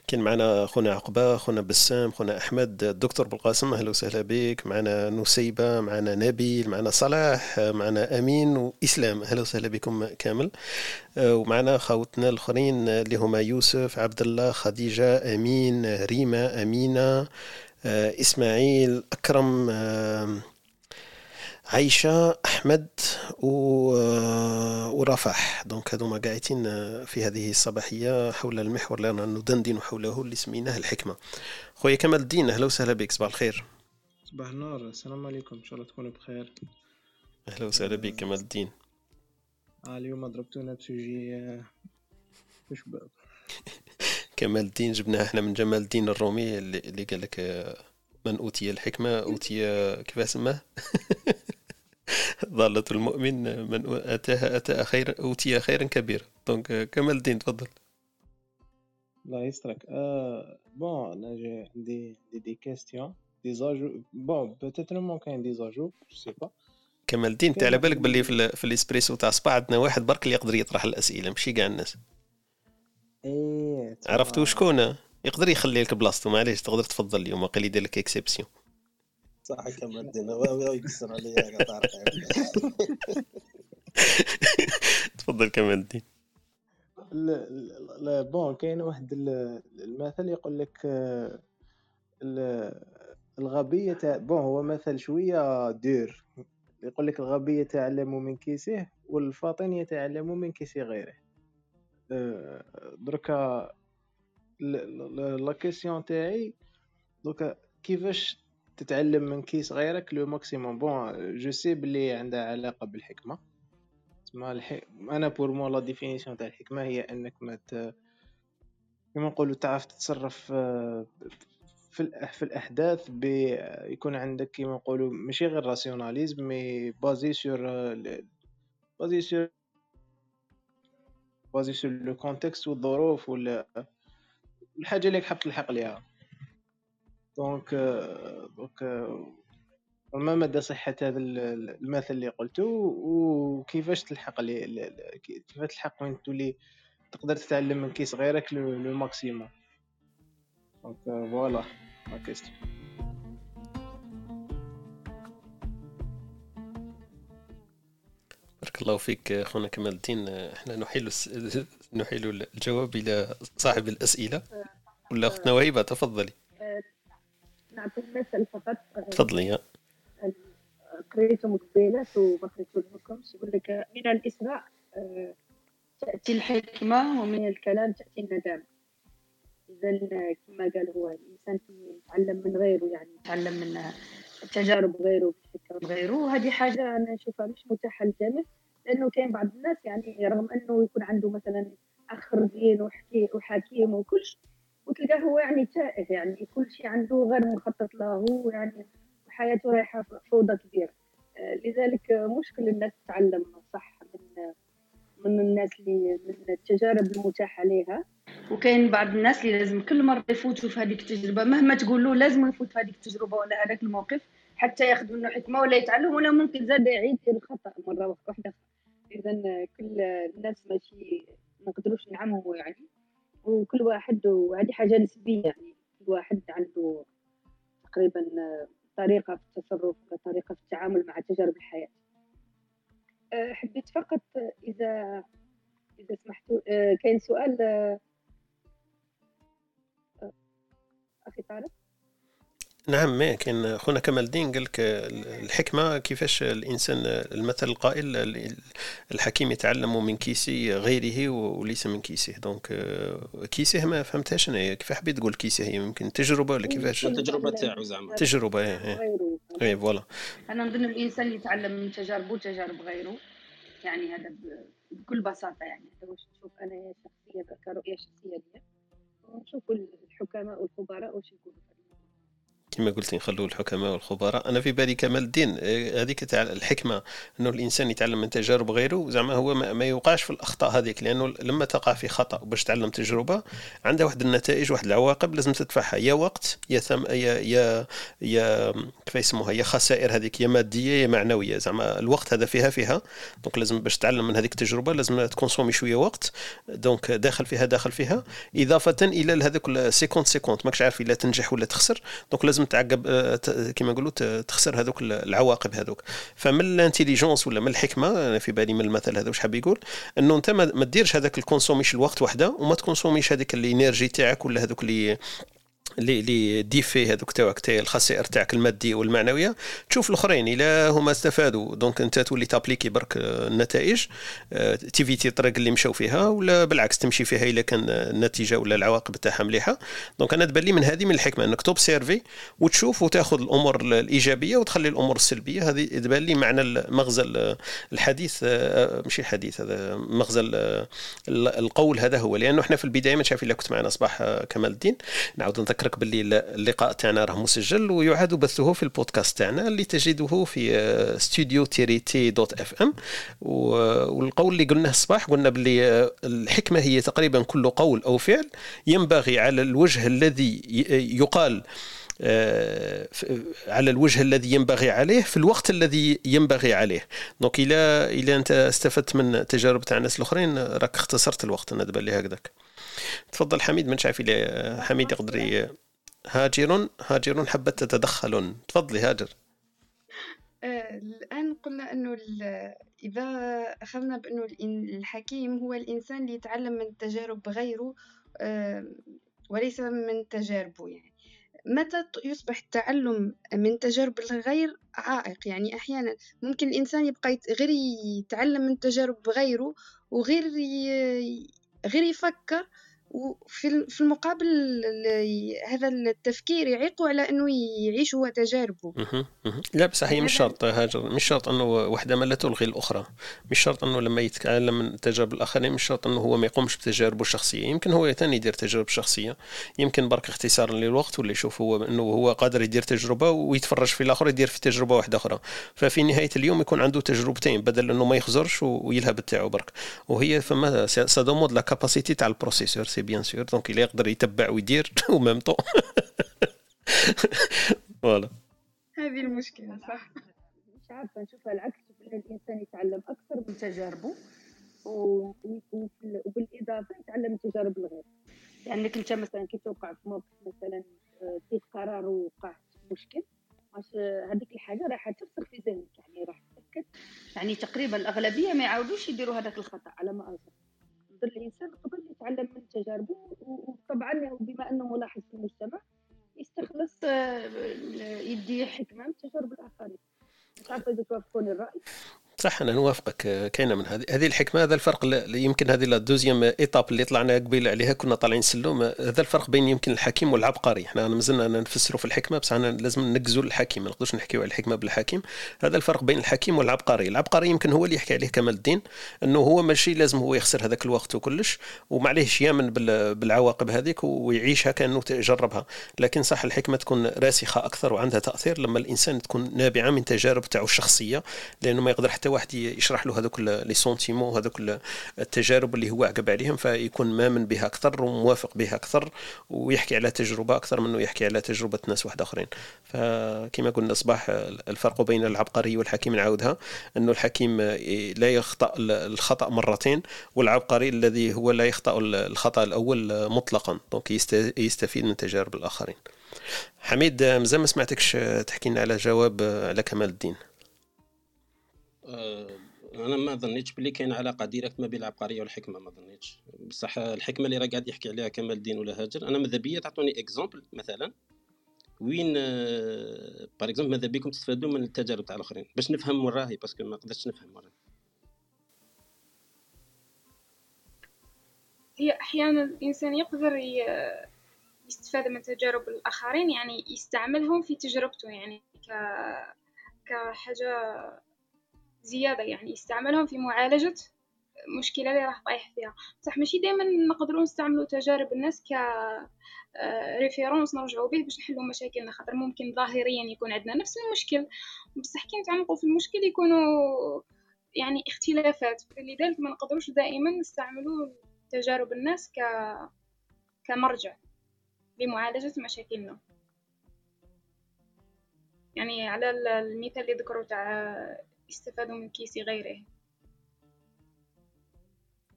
كاين معنا خونا عقبة خونا بسام خونا أحمد الدكتور بالقاسم أهلا وسهلا بك. معنا نسيبة معنا نبيل معنا صلاح معنا أمين وإسلام. أهلا وسهلا بكم كامل. ومعنا خوتنا الآخرين اللي هما يوسف عبد الله خديجة أمين ريما أمينة آه، إسماعيل أكرم آه، عيشة أحمد آه، ورفح دونك هذوما قاعدين في هذه الصباحية حول المحور اللي رانا ندندن حوله اللي سميناه الحكمة. خويا كمال الدين أهلا وسهلا بك صباح الخير. صباح النور السلام عليكم إن شاء الله تكونوا بخير. أهلا وسهلا بك كمال الدين. اليوم ضربتونا بسوجي كمال الدين جبناه إحنا من جمال الدين الرومي اللي, اللي قال لك آه، من أوتي الحكمة أوتي آه، كيف سماه ضالة المؤمن من اتاها اتى خيرا أوتي خيرا كبيرا. دونك كمال الدين تفضل. الله يسترك آه bon أنا j'ai عندي des des questions des ajouts bon peut-être même كاين des ajouts je sais pas كمال الدين انت على بالك باللي في, في الإسبريسو تاع سبا عندنا واحد برك اللي يقدر يطرح الأسئلة ماشي كاع الناس. إيه عرفتوا شكون يقدر يخلي لك بلاصتو معليش تقدر تفضل اليوم وقيل يدير لك exception صح كمال الدين يكسر عليا تفضل كمال الدين. bon كاين واحد المثل يقول لك آه، الغبي تاع bon هو مثل شوية دير. يقول لك الغبي يتعلم من كيسه والفاطن يتعلم من كيس غيره. دركا la question تاعي دركا كيفاش تتعلم من كيس غيرك le maximum bon je sais بلي عندها علاقه بالحكمه الح... أنا pour moi la définition تاع الحكمه هي انك ما ت... كما نقولوا تعرف تتصرف في في الاحداث بيكون عندك كما نقولوا ماشي غير rationalisme mais basé sur basé sur basé sur le contexte والظروف ولا الحاجة اللي حاب تلحق ليها. donc donc ما مدى صحة هذا المثل اللي قلته وكيفاش تلحق لي كيفاش تلحق وين تولي تقدر تتعلم من كيس غيرك le maximum donc voilà la question بارك الله فيك خونا كمال الدين. إحنا نحيل نحيل الجواب إلى صاحب الأسئلة. ولا أختنا وهيبة تفضلي. نعطي مثل فقط. تفضلي قريتهم قبيلات وما لكمش يقول لك من الإسراء آه، تأتي الحكمة ومن الكلام تأتي الندامة إذا كما قال هو الإنسان يتعلم من غيره يعني يتعلم من تجارب غيره فكر غيره. وهذه حاجة أنا نشوفها مش متاحة للجميع لأنه كاين بعض الناس يعني رغم أنه يكون عنده مثلا أخ رزين وحكي وحكيم وكل شيء وتلقاه هو يعني تائه يعني كل شيء عنده غير مخطط له يعني حياته رايحة فوضى كبيرة آه، لذلك مشكل الناس تتعلم صح من من الناس اللي من التجارب المتاحة لها وكاين بعض الناس اللي لازم كل مرة يفوتوا في هذيك التجربة مهما تقول له لازم يفوت في هذيك التجربة ولا هذاك الموقف حتى ياخذ منه حكمة ولا يتعلم ولا ممكن زاد يعيد الخطأ مرة واحدة. إذا كل الناس ماشي ما نقدروش نعمموا يعني. وكل واحد وهذه حاجة نسبية يعني. كل واحد عنده تقريبا طريقة في التصرف طريقة في التعامل مع تجارب الحياة. أه، حبيت فقط إذا إذا سمحتوا أه، كاين سؤال؟ أه، أخي طارق؟ نعم ما كان خونا كمال الدين قال لك الحكمة كيفاش الإنسان المثل القائل الحكيم يتعلم من كيس غيره وليس من كيسه donc كيسه ما فهمتهاش أنا. كيف حبيت تقول كيسه هي يمكن تجربة ولا كيفاش؟ التجربة تاعو زعما. تجربة إيه إيه. إيه voilà. أنا نظن الإنسان يتعلم من تجاربه وتجارب غيره. يعني هذا بكل بساطة يعني. هذا واش نشوف أنا شخصيا كرؤية شخصية لي نشوف الحكماء والخبراء واش يقولوا. كما قلت نخلوا الحكماء والخبراء. أنا في بالي كمال الدين آه، هذيك تاع الحكمة إنه الإنسان يتعلم من تجارب غيره زعما هو ما يوقعش في الأخطاء هذيك لأنه لما تقع في خطأ باش تعلم تجربة عندها واحد النتائج واحد العواقب لازم تدفعها. يا وقت يا ثم يا يا يا كيف يسموها يا خسائر هذيك يا مادية يا معنوية. زعما الوقت هذا فيها فيها. donc لازم باش تعلم من هذيك التجربة لازم ت consommer شوية وقت. donc داخل فيها داخل فيها. إضافة إلى هذاك سيكونت سيكونت. ماكش عارف إلا تنجح ولا تخسر. donc لازم لازم تعقب آه، كما نقولوا تخسر هذوك العواقب هذوك. فمن ال intelligence ولا من الحكمة أنا في بالي من المثل هذا واش حاب يقول؟ إنه أنت ما ديرش هذاك الكونسوميش الوقت وحدة وما تكونسوميش هذيك ال énergie تاعك ولا هذوك اللي لي لي ديفي هذوك تاعك تاع الخسائر تاعك الماديه والمعنوية. تشوف الأخرين إلا هما استفادوا. donc أنت تولي ت appliquer برك النتائج. آه، ت éviter الطريق اللي مشاو فيها ولا بالعكس تمشي فيها إلا كان النتيجه ولا العواقب تاعها مليحة. donc أنا تبان لي من هذه من الحكمة أنك ت observer وتشوف وتاخذ الأمور الإيجابية وتخلي الأمور السلبية. هذه تبان لي معنى مغزى الحديث آه، ماشي الحديث هذا مغزى القول هذا هو. لأنه إحنا في البداية ما شايف إلا كنت معنا صباح آه، كمال الدين. نعاود نذكر نذكرك باللي اللقاء تاعنا راه مسجل ويعاد بثه في البودكاست تاعنا اللي تجده في ستوديو تيري تي dot FM. والقول اللي قلناه الصباح قلنا باللي آه، الحكمة هي تقريبا كل قول أو فعل ينبغي على الوجه الذي يقال آه، على الوجه الذي ينبغي عليه في الوقت الذي ينبغي عليه. دونك إلى إلى أنت استفدت من تجارب تاع الناس الأخرين راك اختصرت الوقت أنا دابا لي هكذاك. تفضل حميد من شايف لي حميد يقدر هاجر هاجر حبت تتدخل تفضلي هاجر. آه، الآن قلنا أنه إذا أخذنا بأنه الحكيم هو الإنسان اللي يتعلم من تجارب غيره آه، وليس من تجاربه يعني. متى يصبح التعلم من تجارب الغير عائق؟ يعني أحيانا ممكن الإنسان يبقى غير يتعلم من تجارب غيره وغير غير يفكر وفي في المقابل هذا التفكير يعيقه على إنه يعيش هو تجاربه. لا بصح هي مش شرط هاجر مش شرط إنه وحدة ما لا تلغي الأخرى. مش شرط إنه لما يتعلم من تجارب الآخرين مش شرط إنه هو ما يقومش بتجاربه الشخصية. يمكن هو ثاني يدير تجارب شخصية. يمكن برك اختصارا للوقت ولا يشوف هو إنه هو قادر يدير تجربة ويتفرج في الآخر يدير في تجربة واحدة أخرى. ففي نهاية اليوم يكون عنده تجربتين بدل إنه ما يخزرش ويلهب تاعو برك. وهي فما ça demande la capacité تاع ال processeur c'est bien sûr donc il يقدر يتبع ويدير au même temps voilà هذه المشكلة صح مش عارفه نشوفها العكس الانسان يتعلم أكثر من تجاربه وبالاضافه يتعلم من تجارب الغير. لانك انت مثلا كي توقع في موقف مثلا تاخذ قرار ووقعت في مشكل هذيك الحاجة راح ترسخ في ذهنك يعني راح تتاكد يعني تقريبا الأغلبية ما يعاودوش يديروا هذاك الخطأ على ما أظن. الإنسان قبل يتعلم من تجاربه وطبعا بما أنه ملاحظ في المجتمع يستخلص آه، يدي حكمة من تجارب الآخرين. عارفه اذا توافقوني الرأي. صح أنا نوافقك كاينة من هذه. هذه الحكمة هذا الفرق يمكن هذه لا دوزيام ايتاب اللي طلعنا قبيل عليها كنا طالعين سلوم هذا الفرق بين يمكن الحكيم والعبقري. إحنا مازلنا نفسروا في الحكمة بس أنا لازم نقزوا الحكيم ما نقدرش نحكيو على الحكمة بالحكيم. هذا الفرق بين الحكيم والعبقري. العبقري يمكن هو اللي يحكي عليه كمال الدين إنه هو ماشي لازم هو يخسر هذاك الوقت وكلش ومعليهش يامن بالعواقب هذيك ويعيشها كأنه جربها لكن صح الحكمة تكون راسخة أكثر وعندها تأثير لما الإنسان تكون نابعة من تجارب تاعو الشخصية لأنه ما يقدر حتى واحد يشرح له هذوك لي سونتيمون هذوك التجارب اللي هو عقب عليهم فيكون مامن بها أكثر وموافق بها أكثر ويحكي على تجربة أكثر منه يحكي على تجربة ناس واحد آخرين. فكما قلنا صباح الفرق بين العبقري والحكيم نعاودها إنه الحكيم لا يخطأ الخطأ مرتين والعبقري الذي هو لا يخطأ الخطأ الأول مطلقا donc يستفيد من تجارب الآخرين. حميد مازال ما سمعتكش تحكي لنا على جواب على كمال الدين؟ أنا ما ظنيتش بلي كاين علاقة directe ما بين العبقرية والحكمة ما ظنيتش. بصح الحكمة اللي راه قاعد يحكي عليها كمال الدين ولا هاجر أنا ماذا بيا؟ تعطوني exemple مثلا. وين par exemple ماذا بيكم تستفادوا من التجارب تاع الآخرين؟ باش نفهم وين راهي parce que ما قدرتش نفهم وين هي أحيانا الإنسان يقدر يستفاد من تجارب الآخرين يعني يستعملهم في تجربته يعني ك كحاجة زيادة يعني يستعملهم في معالجة مشكلة اللي راح طايح فيها. بصح ماشي دائما نقدروا نستعملوا تجارب الناس ك référence آه، نرجعوا به باش نحلوا مشاكلنا خاطر ممكن ظاهريا يكون عندنا نفس المشكل. بصح كي نتعمقوا في المشكل يكونوا يعني اختلافات. لذلك ما نقدروش دائما نستعملوا تجارب الناس ك كمرجع لمعالجة مشاكلنا. يعني على المثال اللي ذكروا تاع يستفادوا من كيس غيره.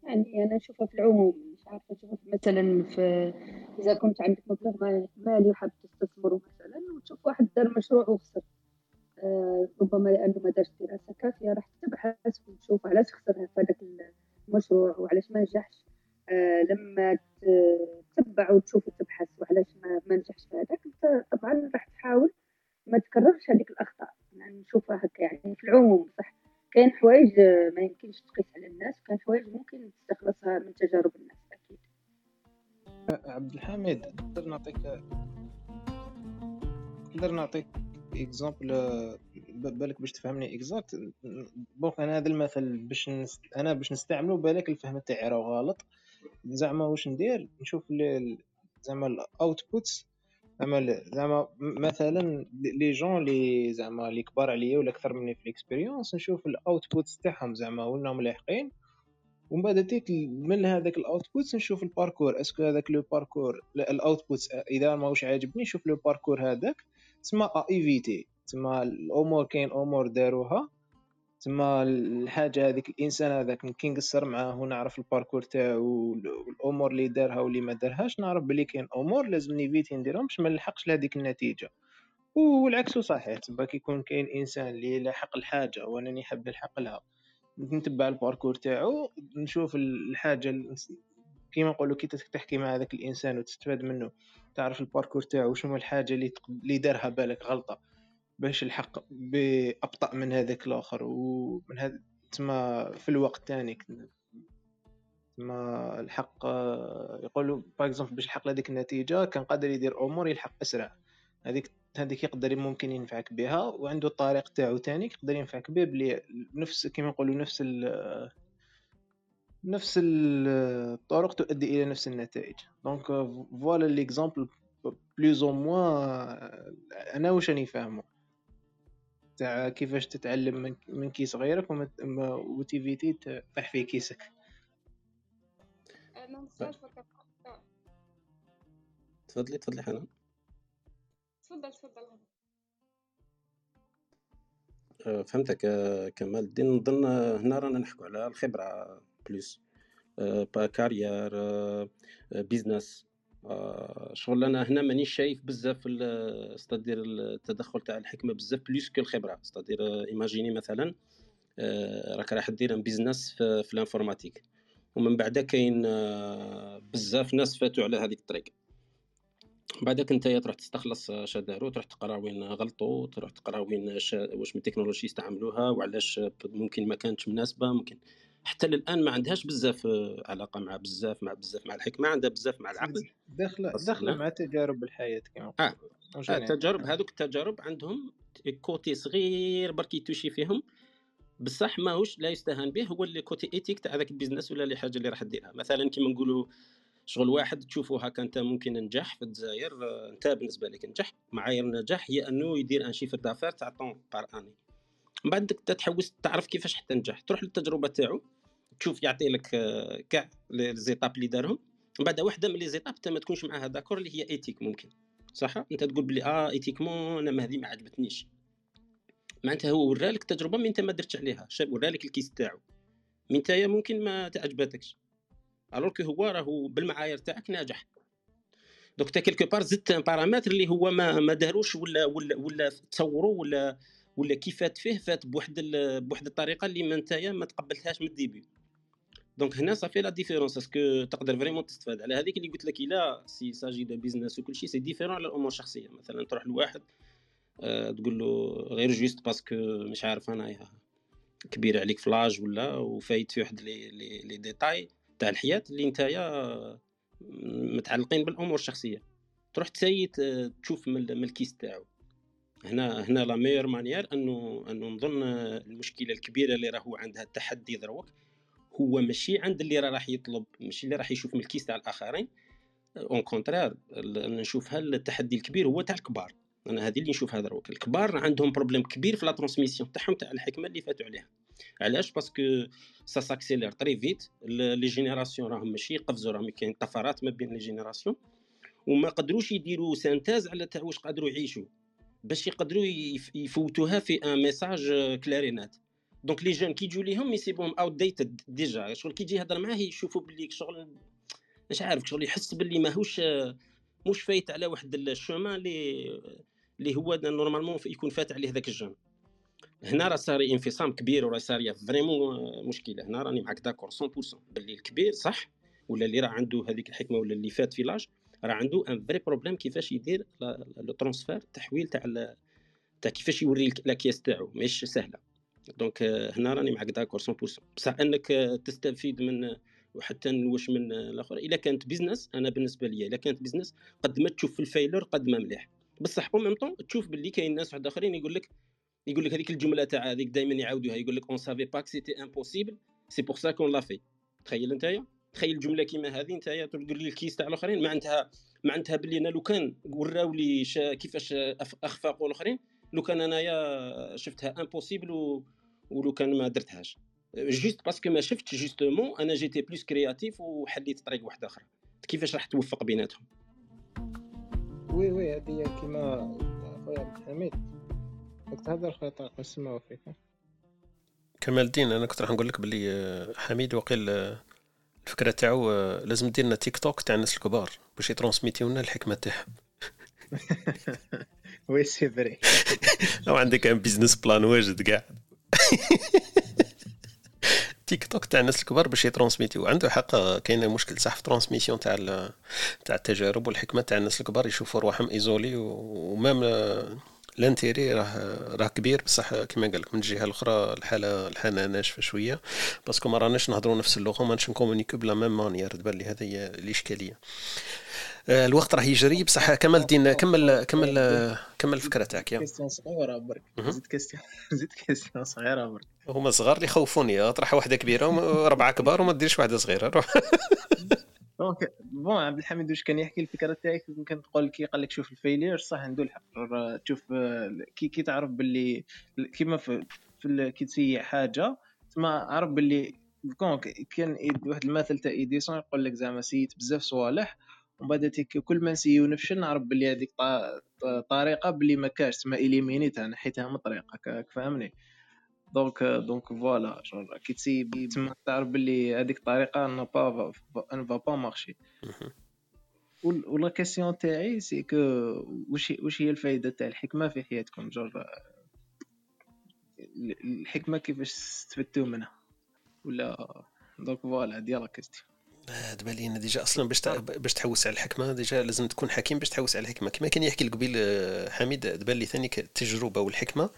يعني أنا أشوفها في العموم مش عارفة أشوفها مثلا في إذا كنت عندك مبلغ مالي وحاب تستثمره مثلا وتشوف واحد دار مشروع وخسر. آه ربما لأنه ما دارش دراسة كافية راح تبحث وتشوف علاش خسر في هذاك المشروع وعلاش ما نجحش. آه لما تتبع وتشوف وتبحث وعلاش ما, ما نجحش في هذاك طبعا راح تحاول ما تكررش هذيك الأخطاء. يعني نشوفها هكا يعني في العموم صح. كاين حوايج ما يمكنش تقيس على الناس وكاين حوايج ممكن تستخلصها من تجارب الناس أكيد. عبد الحميد نقدر نعطيك نقدر نعطيك exemple بالك باش تفهمني exact parce que أنا هذا المثل باش نست... أنا باش نستعملو بالك الفهم تاعي راه غلط. زعما واش ندير؟ نشوف زعما ال outputs زعما زعما مثلا les jeunes لي زعما لي كبار عليا ولا أكثر مني في ال expérience نشوف ال outputs تاعهم زعما ولناهم لاحقين. ومن بعد تيت من هذاك ال outputs نشوف ال parcours est-ce que هذاك le parcours ال outputs إذا ماهوش عاجبني نشوف le parcours هذاك. تسمى éviter تسمى الأمور كاين أمور داروها. تما الحاجة هذيك الإنسان هذاك كي نقصر معاه ونعرف ال parcours تاعو والأمور اللي دارها واللي ما دارهاش نعرف بلي كاين أمور لازم ن éviter نديرهم باش ما نلحقش لهذيك النتيجة. والعكس صحيح تما كيكون كاين إنسان اللي لاحق الحاجة وأنا نحب نلحق لها نتبع ال parcours تاعو نشوف الحاجة كيما نقولوا كي تحكي مع هذاك الإنسان وتستفاد منه تعرف ال parcours تاعو شنو الحاجة اللي اللي دارها بالك غلطة. باش الحق بأبطأ من هذاك الآخر ومن هذا تما في الوقت تاني تما الحق يقولوا par exemple باش يحقق هذيك النتيجة كان قادر يدير أمور يلحق أسرع. هذيك هذيك يقدر ممكن ينفعك بها وعنده الطريق تاعو تاني يقدر ينفعك به بلي نفس كيما نقولوا نفس ال نفس الطرق تؤدي إلى نفس النتائج. donc voilà l'exemple plus ou moins أنا واش راني فاهمه. تاع كيفاش تتعلم من, من case غيرك وت éviter تطيح في كيسك. تفضلي تفضلي حنان. تفضل تفضل. أه، فهمتك. أه، كمال الدين نظن هنا رانا نحكوا على الخبرة plus par carrière business شغل أنا هنا مانيش شايف بزاف c'est-à-dire التدخل تاع الحكمة بزاف plus que الخبرة. c'est-à-dire imaginer مثلا آه، راك راح دير business في, l'informatique ومن بعد كاين آه، بزاف ناس فاتوا على هذيك الطريق بعدك أنت تروح تستخلص شدارو تروح تقرا وين غلطوا تروح تقرا وين واش من التكنولوجي استعملوها وعلاش ممكن ما كانتش مناسبة ممكن حتى للآن ما عندهاش بزاف آه، علاقة مع بزاف مع بزاف مع الحكمة عندها بزاف مع العقل. داخلة داخلة مع تجارب الحياة كما آه التجارب آه، هذوك التجارب عندهم côté صغير برك ي toucher فيهم. بصح ماهوش لا يستهان به هو اللي côté éthique تاع هذاك ال business ولا اللي حاجة اللي راح ديرها. مثلا كيما نقولوا شغل واحد تشوفه هكا أنت ممكن نجح في الجزائر آه، أنت بالنسبة لك نجح معايير النجاح هي أنه يدير un chiffre d'affaires تاع tant par année من بعد تحوس تعرف كيفاش حتى نجح. تروح للتجربة تاعو. تشوف يعطي لك آه، كاع les étapes اللي دارهم. من بعد واحدة من les étapes انت ما تكونش معاها d'accord اللي هي éthique ممكن. صح؟ أنت تقول بلي آه éthiquement أنا هذه ما عجبتنيش. معناتها هو ورالك تجربة من أنت ما درتش عليها. ورالك ال case تاعو. من انت ممكن ما تعجبتكش alors هو راهو بالمعايير تاعك ناجح. donc t'as quelque part زدت un paramètre اللي هو ما ما داروش ولا ولا ولا تصوروا ولا ولا كي فات فيه فات بواحد بواحد الطريقة اللي ما نتايا ما تقبلتهاش من ال début. donc هنا صافي la différence est-ce que تقدر vraiment تستفاد على هذيك اللي قلت لك الا s'il s'agit de business وكل شيء c'est différent على الأمور الشخصيه مثلا تروح لواحد أه تقول له غير juste parce que مش عارف أنا كبير عليك ف l'âge ولا وفايت في واحد لي لي, لي ديتاي تاع الحياة اللي نتايا متعلقين بالامور الشخصيه تروح ت cite تشوف من ال case تاعو هنا هنا la meilleure manière انه انه نظن المشكلة الكبيره اللي راهو عندها التحدي دروك هو ماشي عند اللي راح يطلب ماشي اللي راح يشوف من ال case تاع الآخرين. au contraire نشوف هل التحدي الكبير هو تاع الكبار. أنا هذه اللي نشوفها دروك الكبار عندهم problème كبير في la transmission تاعهم تاع الحكمة اللي فاتوا عليها. علاش؟ parce que ça s'accélère très vite les générations راهم ماشي يقفزوا راهم كاين طفرات ما بين les générations وما قدروش يديروا synthèse على تاع واش قادروا يعيشوا. باش يقدروا يفوتوها في un message clair et net donc les jeunes كي يجوا ليهم يسيبوهم outdated déjà شغل كي يجي يهضر معاه يشوفوا باللي شغل مش عارف شغل يحس باللي ماهوش مش فايت على واحد ال chemin اللي اللي هو normalement يكون فات عليه ذاك ال jeune هنا راه صار انفصام كبير وراه صار vraiment مشكله هنا راني معاك d'accord 100% باللي الكبير صح ولا اللي راه عنده هذيك الحكمه ولا اللي فات في l'âge راه عنده un vrai problème كيفاش يدير le transfert التحويل تاع تاع كيفاش يوري la case تاعو ماهيش سهله donc هنا راني معك d'accord 100% بصح إنك تستفيد من وحتى نوش من الآخر. إلا كانت business أنا بالنسبة لي إلا كانت business قد ما تشوف في ال failure قد ما مليح. بصح au même temps تشوف باللي كاين ناس واحد آخرين يقول لك يقول لك هذيك الجملة تاع هذيك دائما يعاودوها. يقول لك on savait pas c'était impossible c'est pour ça qu'on l'a fait تخيل نتايا تخيل جملة كيما هذه نتايا تقول لي ال case تاع الآخرين. معناتها معناتها باللي أنا لو كان وراو لي كيفاش أخفاقوا الآخرين لو كان أنايا شفتها impossible و... ولو كان ما درتهاش. juste parce que ما شفتش justement أنا j'étais plus créatif وحليت طريق واحدة أخرى كيفاش راح توفق بيناتهم؟ oui oui هذه كيما خويا عبد الحميد راك تهضر خويا طارق نسمعو فيك. كمال الدين أنا كنت راح نقول لك باللي آه، حميد وقيل آه، الفكرة تاعو آه، لازم دير لنا تيك توك تاع الناس الكبار باش يترونسميتيو لنا الحكمة تاعهم. oui c'est vrai لو عندك un business plan واجد كاع تيك توك تاع الناس الكبار باش يترونسميتيو عنده حق كاين مشكل صح في transmission تاع تاع التجارب والحكمه تاع الناس الكبار يشوفوا رواحهم isolés و même l'intérêt راه راه كبير بصح كما قال لك من الجهه الاخرى الحاله الحاله ناشفه شوية parce que ما راناش نهضروا نفس اللغة ما نكومونيكو pas la même manière تبان لي هذه الاشكاليه الوقت راه يجري. بصح كمال الدين كمل كمل كمل الفكرة تاعك يا question صغيرة برك. زيد question زيد question صغيرة برك. هما صغار اللي يخوفوني اطرح واحدة كبيرة واربعه كبار وما ديرش واحدة صغيرة روح. donc bon عبد الحميد واش كان يحكي الفكرة تاعك؟ يمكن تقول كي قال لك شوف ال failure صح عنده الحق تشوف كي كي تعرف باللي كيما في, في كي تسيي حاجة تما عرف باللي كان واحد المثل تاع ايديسون يقول لك زعما سييت بزاف صوالح ومن بعد كل ما نسيي نفشل نعرف بلي هذيك طريقة بلي ما كاش تما إليمينيتها نحيتها من طريقه فهمني؟ donc donc voilà كي تسي تما تعرف بلي هذيك الطريقة n'a pas n'a pas pas marché la question تاعي c'est que واش واش هي الفائده تاع الحكمة في حياتكم jour الحكمة كيفاش استفدتوا منها؟ ولا donc voilà ديال la question تبان لي déjà أصلا باش باش تحوس على الحكمة déjà لازم تكون حكيم باش تحوس على الحكمة. كما كان يحكي قبيل آه، حميد تبان لي ثاني التجربه والحكمة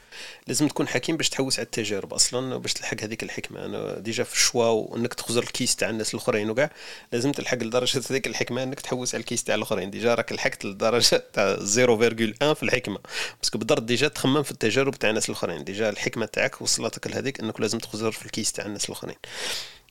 لازم تكون حكيم باش تحوس على التجارب أصلا باش تلحق هذيك الحكمة. أنا déjà في ال choix وإنك تخزر ال case تاع الناس الأخرين وكاع لازم تلحق لدرجة هذيك الحكمة إنك تحوس على ال case تاع الأخرين. déjà راك لحقت لدرجة تاع 0.1 في الحكمة. parce que بالضبط déjà تخمم في التجارب تاع الناس الأخرين. déjà الحكمة تاعك وصلتك لهذيك إنك لازم تخزر في ال case تاع الناس الأخرين.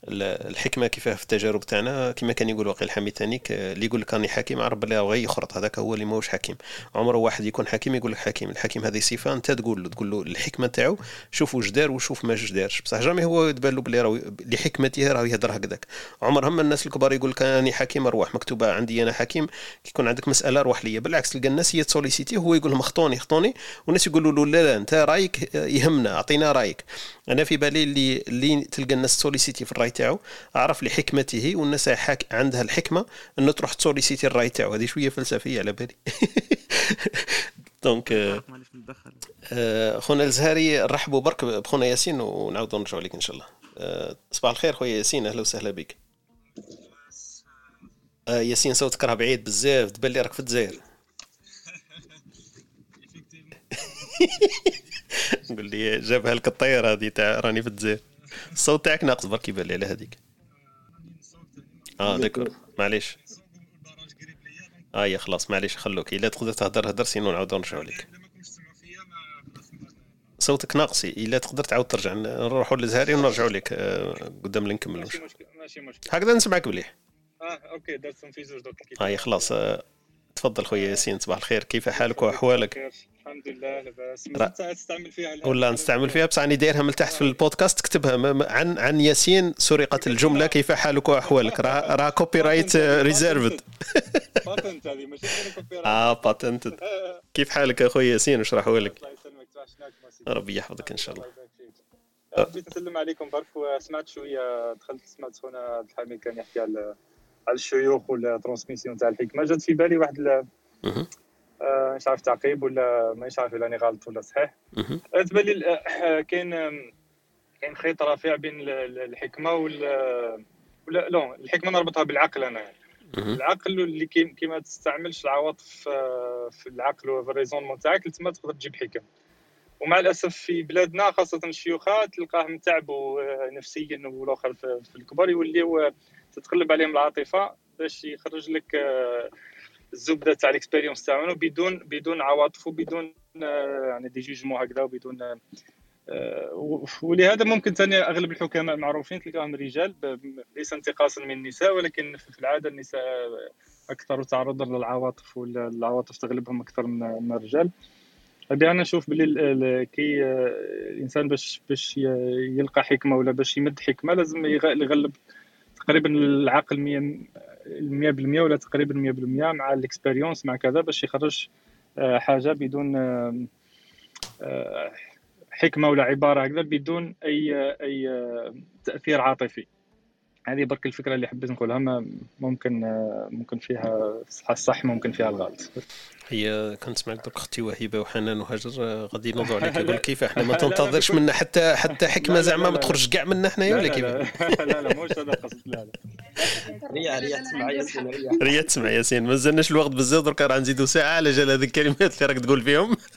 الحكمة كيفاه في التجارب تاعنا كما كان يقول وقيل حميد ثانيك اللي يقول لك راني حكيم عرف بلي غير يخرط هذاك هو اللي ماهوش حكيم. عمره واحد يكون حكيم يقول لك حكيم الحكيم هذه صفة أنت تقول له تقول له الحكمة تاعو شوف واش دار وشوف ما دارش. بصح jamais هو يتبان له بلي راه لحكمته راه يهضر هكذاك. عمرهم الناس الكبار يقول لك راني حكيم أروح مكتوبة عندي أنا حكيم كي يكون عندك مسألة روح ليا. بالعكس تلقى الناس هي تسوليسيتي هو يقول لهم خطوني خطوني والناس يقولوا له لا لا أنت رايك يهمنا أعطينا رأيك. أنا في بالي اللي اللي تلقى الناس تسوليسيتي في الرأي تاعو عرف لحكمته والناس حاك عندها الحكمة إنه تروح تسوليسيتي الراي تاعو. هذه شوية فلسفية على بالي. donc آه، خونا الزهري نرحبوا برك بخونا ياسين ونعاودوا نرجعوا لك إن شاء الله. آه، صباح الخير خويا ياسين أهلا وسهلا بك. آه، ياسين صوتك راه بعيد بزاف تبان لي راك في الجزائر. نقول لي جابها لك الطيارة هذه تاع راني في الجزائر. الصوت تاعك ناقص برك يبان لي على هذيك. آه داكور. معليش. آه يا خلاص معليش خلوك. إلا تقدر تهدر هدر سينو نعاودو نرجعو لك. صوتك ناقص إلا تقدر تعاود ترجع نروحوا للزهري ونرجعوا لك آه قدام نكملوا ماشي مشكل ماشي. مشكل هكذا نسمعك مليح. آه OK درتهم في زوج دوك آه خلاص آه تفضل خويا ياسين صباح الخير. كيف حالك وأحوالك؟ الحمد لله لاباس. تستعمل فيها ولا نستعمل فيها؟ بصح راني دايرها من تحت في البودكاست تكتبها عن عن ياسين سرقت الجملة. كيف حالك وأحوالك؟ راه راه copyright reserved patent هذه ماشي copy آه patent كيف حالك اخويا ياسين؟ واش راح لك ربي يحفظك إن شاء الله. بغيت نسلم عليكم برك وسمعت شوية دخلت سمعت خونا عبد الحميد كان يحكي على الشيوخ وال transmission تاع الحكمة. جات في بالي واحد آه، مش عارف تعقيب ولا مانيش عارف راني غلط ولا صحيح. آه، تبان لي كاين كاين خيط رفيع بين الحكمة وال ولا لا الحكمة نربطها بالعقل أنا. يعني. العقل اللي كي ما تستعملش العواطف آه، في العقل وفي ال raisonnement تاعك تما تقدر تجيب حكم. ومع الأسف في بلادنا خاصة الشيوخات تلقاهم تعبوا آه، نفسيا والآخر في الكبار يوليو تتقلب عليهم العاطفة باش يخرج لك آه، الزبده تاع ال expérience تاعهم بدون بدون عواطف وبدون يعني des jugements هكذا وبدون ولهذا ممكن ثاني أغلب الحكماء معروفين تلقاهم رجال ليس انتقاصا من النساء ولكن في العادة النساء أكثر تعرضا للعواطف والعواطف تغلبهم أكثر من الرجال. هذه أنا نشوف بلي كي الإنسان باش باش يلقى حكمة ولا باش يمد حكمة لازم يغلب تقريبا العقل 100% ولا تقريبا 100% مع ال expérience مع كذا باش يخرج آه، حاجة بدون آه، آه، حكمة ولا عبارة هكذا بدون أي أي تأثير عاطفي. هذه برك الفكرة اللي حبيت نقولها ممكن ممكن فيها الصح ممكن فيها الغلط. هي كنت سمعت دوك أختي وهبه وحنان وهاجر غادي ينوضوا عليك يقول كيف؟ إحنا ما تنتظرش منا حتى حتى حكمة زعما ما تخرج كاع منا حنايا ولا كيف؟ لا. لا مش هذا القصد لا لا. ريا ريا تسمع ياسين ريا. تسمع ياسين. مازلناش الوقت بزاف درك راه نزيدوا ساعة على جال هذيك الكلمات اللي راك تقول فيهم.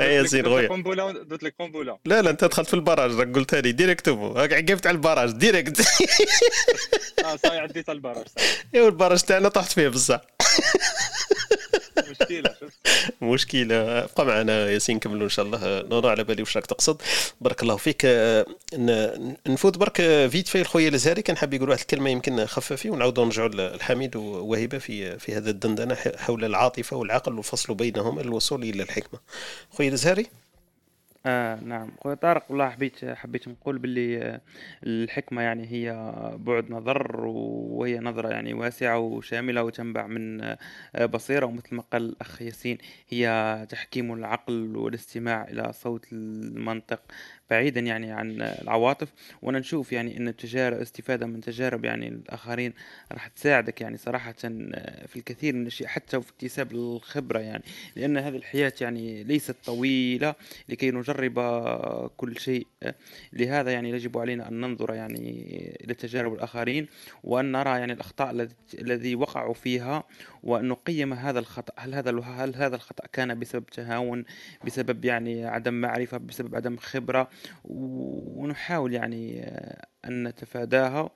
أي ياسين خويا درت لك قنبلة. لا لا انت دخلت في ال barrage راك قلتها لي direct هاك عقبت على ال barrage direct آه صاي عديت على ال barrage ايوا ال barrage تاعنا طحت فيه بصح. مشكلة. مشكلة. معنا ياسين كملوا إن شاء الله. نورا على بالي واش راك تقصد. بارك الله فيك. نفوت برك vite fait لخويا الأزهري. كان حاب يقول واحد الكلمة يمكن خفيفة ونعاودوا نرجعوا لحميد ووهبه في في هذا الدندنة حول العاطفة والعقل والفصل بينهما للوصول إلى الحكمة. خويا الأزهري. آه نعم. خويا طارق والله حبيت حبيت نقول باللي آه، الحكمة يعني هي بعد نظر وهي نظرة يعني واسعة وشاملة وتنبع من آه، بصيرة ومثل ما قال الأخ ياسين هي تحكيم العقل والاستماع إلى صوت المنطق بعيدا يعني عن العواطف. وأنا نشوف يعني إن التجارب استفادة من تجارب يعني الآخرين راح تساعدك يعني صراحة في الكثير من الأشياء حتى في اكتساب الخبرة يعني. لأن هذه الحياة يعني ليست طويلة لكي نجرب كل شيء. لهذا يعني يجب علينا أن ننظر يعني إلى تجارب الآخرين وأن نرى يعني الأخطاء الذي وقعوا فيها وأن نقيم هذا الخطأ. هل هذا هل هذا الخطأ كان بسبب تهاون بسبب يعني عدم معرفة بسبب عدم خبرة ونحاول يعني أن نتفاداها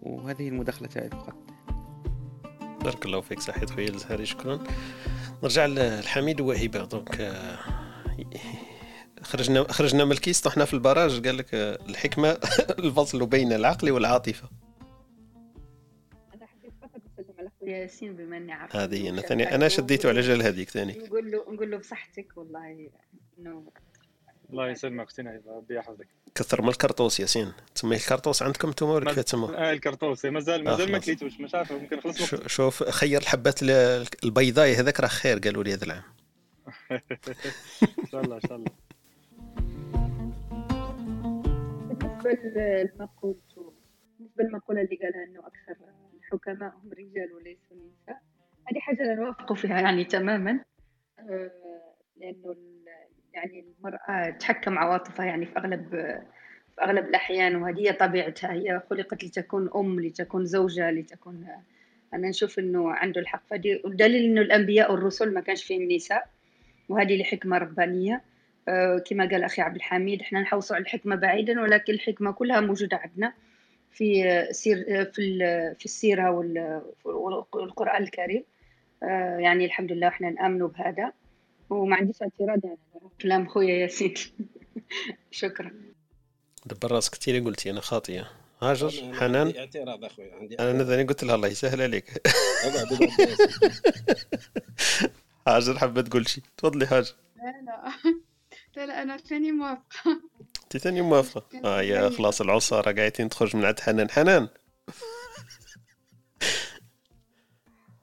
وهذه المداخلة تاعي فقط. بارك الله فيك صحيت خويا الزهري شكرا. نرجع لحميد وهبة. دونك خرجنا خرجنا من الكيس طحنا في البراج قال لك الحكمة الفصل بين العقل والعاطفة. ياسين بما إني عارفة. هذه أنا ثاني أنا شديته على جال هذيك ثاني. نقول له نقول له بصحتك والله إنه الله يسلمك أختي نايفه ربي يحفظك. كثر من الكرطوس ياسين. تسميه الكرطوس عندكم أنتم ولا كيف تسموه؟ آه الكرطوس. مازال مازال آه ما كليتوش مش عارف ممكن خلص شوف خير الحبات البيضاء هذاك راه خير قالوا لي هذا العام. إن شاء الله إن شاء الله. بالنسبة لما قلت بالنسبة للمقولة اللي قالها إنه أكثر الحكماء هم رجال وليسوا نساء هذه حاجة لا نوافق فيها يعني تماما. آه، لأنه يعني المرأة تحكم عواطفها يعني في أغلب في أغلب الأحيان وهذه طبيعتها. هي خلقت لتكون أم لتكون زوجة لتكون أنا نشوف إنه عنده الحق. فدي والدليل إنه الأنبياء والرسل ما كانش فيهم نساء وهذه لحكمة ربانية. أه كما قال أخي عبد الحميد إحنا نحوصوا على الحكمة بعيدا ولكن الحكمة كلها موجودة عندنا في سير في في السيرة والقرآن الكريم. آه، يعني الحمد لله إحنا نامنوا بهذا. وما عنديش اعتراض على كلام خويا ياسين. شكرا. دبر راسك كثير قلتي أنا خاطيه هاجر حنان؟ اعتراض أخوي عندي أنا ثاني قلت لها الله يسهل عليك. هاجر حبت تقول شيء تفضلي هاجر. لا لا. لا لا أنا ثاني موافقة. أنت ثاني موافقة؟ آه يا خلاص العصاره قاعدين تخرج من عند حنان. حنان!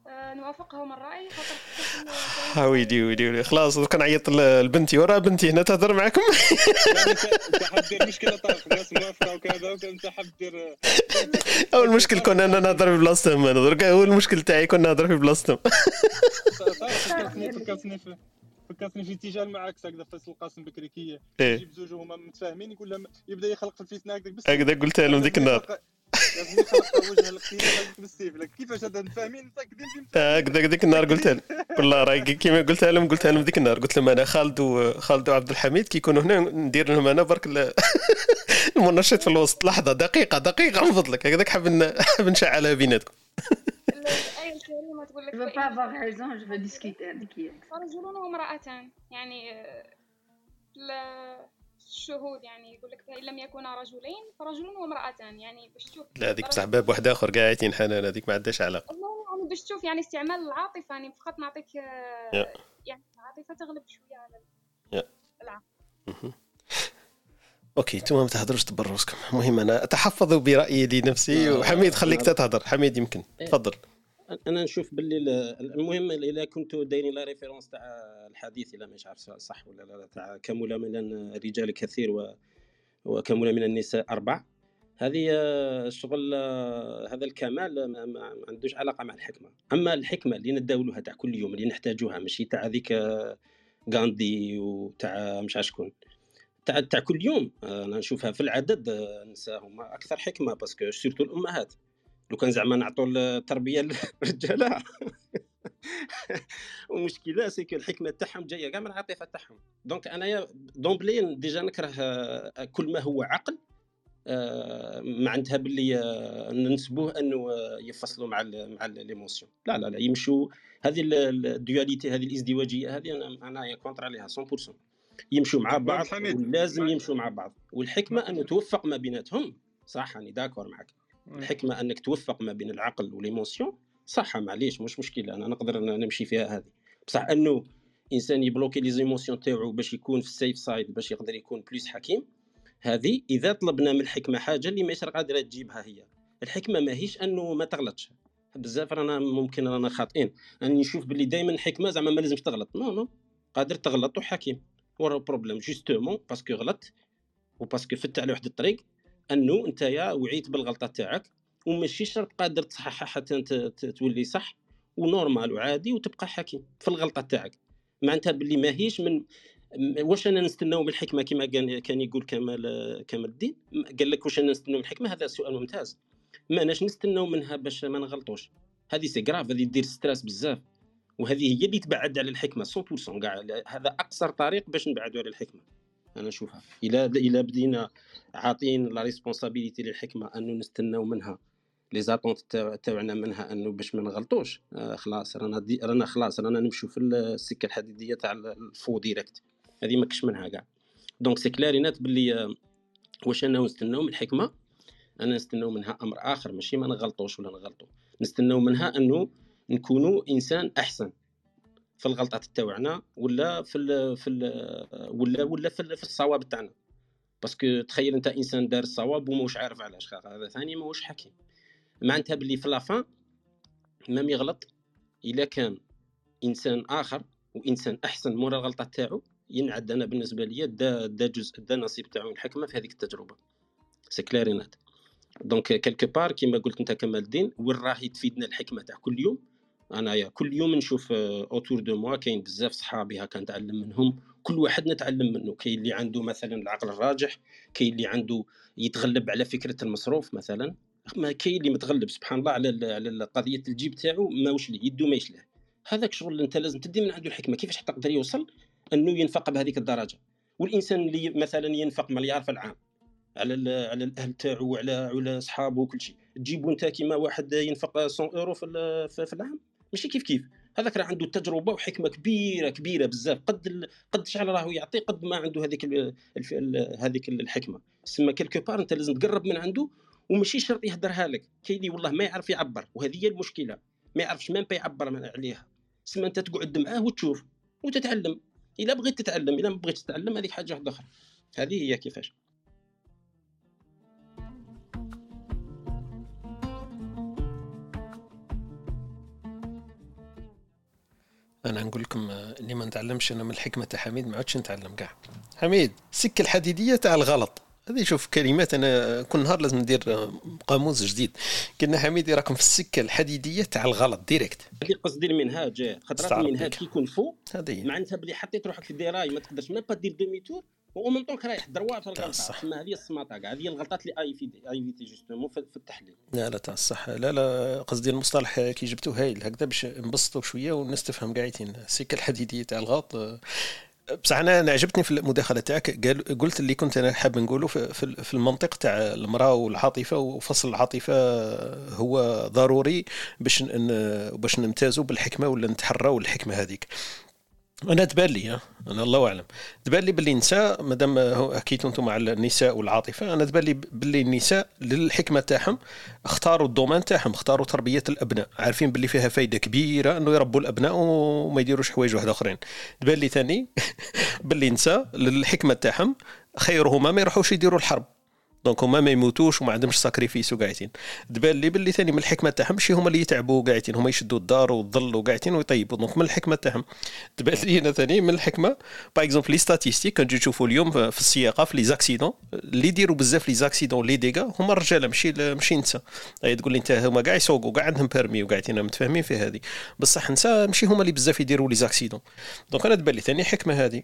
آه، نوافقهم الرأي خاطر ويدي ويدي خلاص كان عيط لبنتي ورا بنتي هنا تهضر معكم انت حاب دير مشكلة الناس موافقه وكذا وانت حاب دير أول مشكل كنا أنا نهضر في بلاصتهم أنا. درك هو المشكل تاعي كنا نهضر في بلاصتهم. فكرتني فكرتني في اتجاه المعاكس هكذا فاصل القاسم بكري كي إيه. يجيب زوج هما متفاهمين يقول لهم يبدأ يخلق في الفتنة هكذاك. بس هكذا قلتها لهم ديك النهار. كيفاش هذا متاكدين هكذا ديك النهار قلتها لهم والله راهي كيما قلتها لهم قلتها لهم ديك النهار. قلت لهم أنا خالد وخالد وعبد الحميد كي يكونوا هنا ندير لهم أنا برك ال- المنشط في الوسط. لحظة دقيقة دقيقة من فضلك. هكذاك حاب حاب نشعلها بيناتكم. الكريمة تقول لك هذيك هي فرجل وامرأتان يعني آه، ال- الشهود يعني يقول لك فإن لم يكونا رجلين فرجل وامرأتان يعني باش تشوف لا هذيك بصح باب واحد آخر قاعدين حنان هذيك ما عندهاش علاقة والله يعني باش تشوف يعني استعمال العاطفة يعني فقط نعطيك آه،. يعني العاطفة تغلب شوية على. العقل. أوكي أنتم ما تهضروش تبروسكم المهم أنا أتحفظ برأيي لنفسي وحميد خليك تتهضر حميد يمكن إيه. تفضل أنا نشوف باللي ال- المهم إذا كنتوا دايرين la référence تاع الحديث إلا مش عارف صح ولا لا تاع كمل من الرجال كثير و وكمل من النساء أربع. هذه آه، شغل آه، هذا الكمال ما, عندوش علاقة مع الحكمة. أما الحكمة اللي نداولوها تاع كل يوم اللي نحتاجوها ماشي تاع هذيك آه، غاندي وتاع مش عارف شكون. تاع تاع كل يوم أنا نشوفها في العدد النساء هما أكثر حكمة parce que surtout الأمهات. لو كان زعما نعطوا التربية للرجالة. ومشكلة c'est الحكمة تاعهم جاية كاع من العاطفة تاعهم. donc أنايا d'emblée déjà نكره آه، كل ما هو عقل آه، معناتها باللي آه، ننسبوه أنه يفصلوا مع ال مع l'émotion لا لا لا يمشوا. هذه ال- ال- ال dualité هذه الإزدواجية هذه أنا أنا contre عليها 100% يمشوا مع بعض. ولازم يمشوا مع بعض. والحكمة أنه توفق ما بيناتهم. صح راني d'accord معك. الحكمه أنك توفق ما بين العقل و l'émotion صح معليش مش مشكلة أنا نقدر نمشي فيها هذه. بصح أنه إنسان ي bloquer les émotions تاعو باش يكون في ال safe side باش يقدر يكون plus حكيم هذه إذا طلبنا من الحكمة حاجة اللي ماهيش قادرة تجيبها هي. الحكمة ماهيش أنه ما تغلطش. بزاف رانا ممكن رانا خاطئين. اني نشوف باللي دائما الحكمة زعما ما لازمش تغلط. non non. قادر تغلط وحكيم. ورا problème justement parce que غلط و parce que فت على واحد الطريق أنه أنت يا وعيت بالغلطة تاعك وماشي شرط قادر تصححها حتى تولي صح و normal وعادي وتبقى حكيم في الغلطة تاعك. معناتها باللي ماهيش من واش أنا نستناو من الحكمة كما كان كان يقول كمال كمال الدين؟ قال لك واش أنا نستناو من الحكمة؟ هذا سؤال ممتاز. ما اناش نستناو منها باش ما نغلطوش. هذه c'est grave هذه دير stress بزاف. وهذه هي اللي تبعد على الحكمة 100% كاع هذا أقصر طريق باش نبعدوا على الحكمة. أنا نشوفها إلى إلى بدينا عاطين la responsabilité للحكمة أنه نستناو منها. les attentes تاعنا منها أنه باش ما نغلطوش. آه خلاص رانا دي رانا خلاص رانا نمشوا في السكة الحديدية تاع ال faux direct هذه ما منها كاع. donc c'est clair et net باللي واش أنا نستناو من الحكمة؟ أنا نستناو منها أمر آخر ماشي ما نغلطوش ولا نغلطوا نستناو منها أنه نكونوا إنسان أحسن. في الغلطات تاعنا ولا في ال في ال ولا ولا في, في الصواب تاعنا. parce que تخيل انت انسان دار الصواب وماهوش عارف علاش. هذا ثاني ماهوش حكيم. معناتها باللي في la fin même يغلط إلا كان إنسان آخر وإنسان أحسن مورا الغلطة تاعو ينعد. أنا بالنسبة لي دا دا جزء دا نصيب تاعو الحكمة في هذيك التجربة. c'est clair et net donc quelque part كيما قلت أنت كمال الدين وين راهي تفيدنا الحكمة تاع كل يوم. انايا كل يوم نشوف autour de moi كاين بزاف صحابي هكا نتعلم منهم. كل واحد نتعلم منه. كاين اللي عنده مثلا العقل الراجح كاين اللي عنده يتغلب على فكرة المصروف مثلا. ما كاين اللي متغلب سبحان الله على على قضية الجيب تاعو ماوش ليه يدو ما يشله هذاك شغل انت لازم تدي من عنده الحكمه كيفاش حتى يقدر يوصل أنه ينفق بهذيك الدرجة؟ والإنسان اللي مثلا ينفق مليار في العام على على الأهل تاعو وعلى على أصحابه وكل شيء. تجيبو انت كيما واحد ينفق 100 اورو في في العام. ماشي كيف كيف؟ هذاك راه عنده تجربة وحكمة كبيرة كبيرة بزاف. قد. قد شحال راهو يعطي قد ما عنده هذيك. هذيك الحكمة. تسمى quelque part أنت لازم تقرب من عنده وماشي شرط يهدرها لك. كاين اللي والله ما يعرف يعبر وهذه هي المشكلة. ما يعرفش با يعبر عليها. تسمى أنت تقعد معاه وتشوف وتتعلم. إلا بغيت تتعلم إلا ما بغيتش تتعلم هذيك حاجة واحدة أخرى. هذه هي كيفاش. أنا نقول لكم آه، اللي ما نتعلمش أنا من الحكمة تاع حميد ما عادش نتعلم كاع. حميد سك الحديدية تاع الغلط. هذه شوف كلمات أنا كل نهار لازم ندير قاموس جديد. قلنا حميدي راكم في السكه الحديدية تاع الغلط direct اللي قصدي المنهاج خاطر المنهاج كي يكون فوق. معناتها بلي حطيت روحك في ال rail ما تقدرش ما دير demi-tour و même temps رايح دروا في الغلطة. تسمى هذه السماطه كاع هذه الغلطات اللي éviter éviter justement في التحليل. لا لا تاع الصح لا لا قصدي المصطلح كي جبتو هايل هكذا باش نبسطوا شوية والناس تفهم قاعدين السكه الحديدية تاع الغلط. بصح أنا أنا عجبتني في المداخلة تاعك. قلت اللي كنت أنا حاب نقوله في, في المنطق تاع المرأة والعاطفة وفصل العاطفة هو ضروري باش باش نمتازوا بالحكمة ولا نتحروا الحكمه هذيك. أنا تبان لي أنا الله أعلم. تبان لي باللي النساء مادام حكيتوا أنتم على النساء والعاطفة أنا تبان لي باللي النساء للحكمة تاعهم اختاروا الدومين تاعهم اختاروا تربية الأبناء. عارفين باللي فيها فايدة كبيرة إنه يربوا الأبناء وما يديروش حوايج واحد أخرين. تبان لي ثاني باللي النساء للحكمة تاعهم خيرهما ما يروحوش يديروا الحرب. donc هما ما يموتوش وما عندهمش sacrifice وقاعدين. تبان لي باللي ثاني من الحكمة تاعهم ماشي هما اللي يتعبوا قاعدين هما يشدوا الدار والظل وقاعدين ويطيبوا. donc من الحكمة تاعهم. تبان لي هنا ثاني من الحكمة par exemple les statistiques كنجي نشوفوا اليوم في السياقة في les accidents اللي يديروا بزاف les accidents les dégâts هما الرجال ماشي ماشي النساء تقول لي أنت هما كاع يسوقوا كاع عندهم permis وقاعدين متفاهمين في هذه. بصح النساء ماشي هما اللي بزاف يديروا les accidents donc أنا تبان لي ثاني حكمة هذه.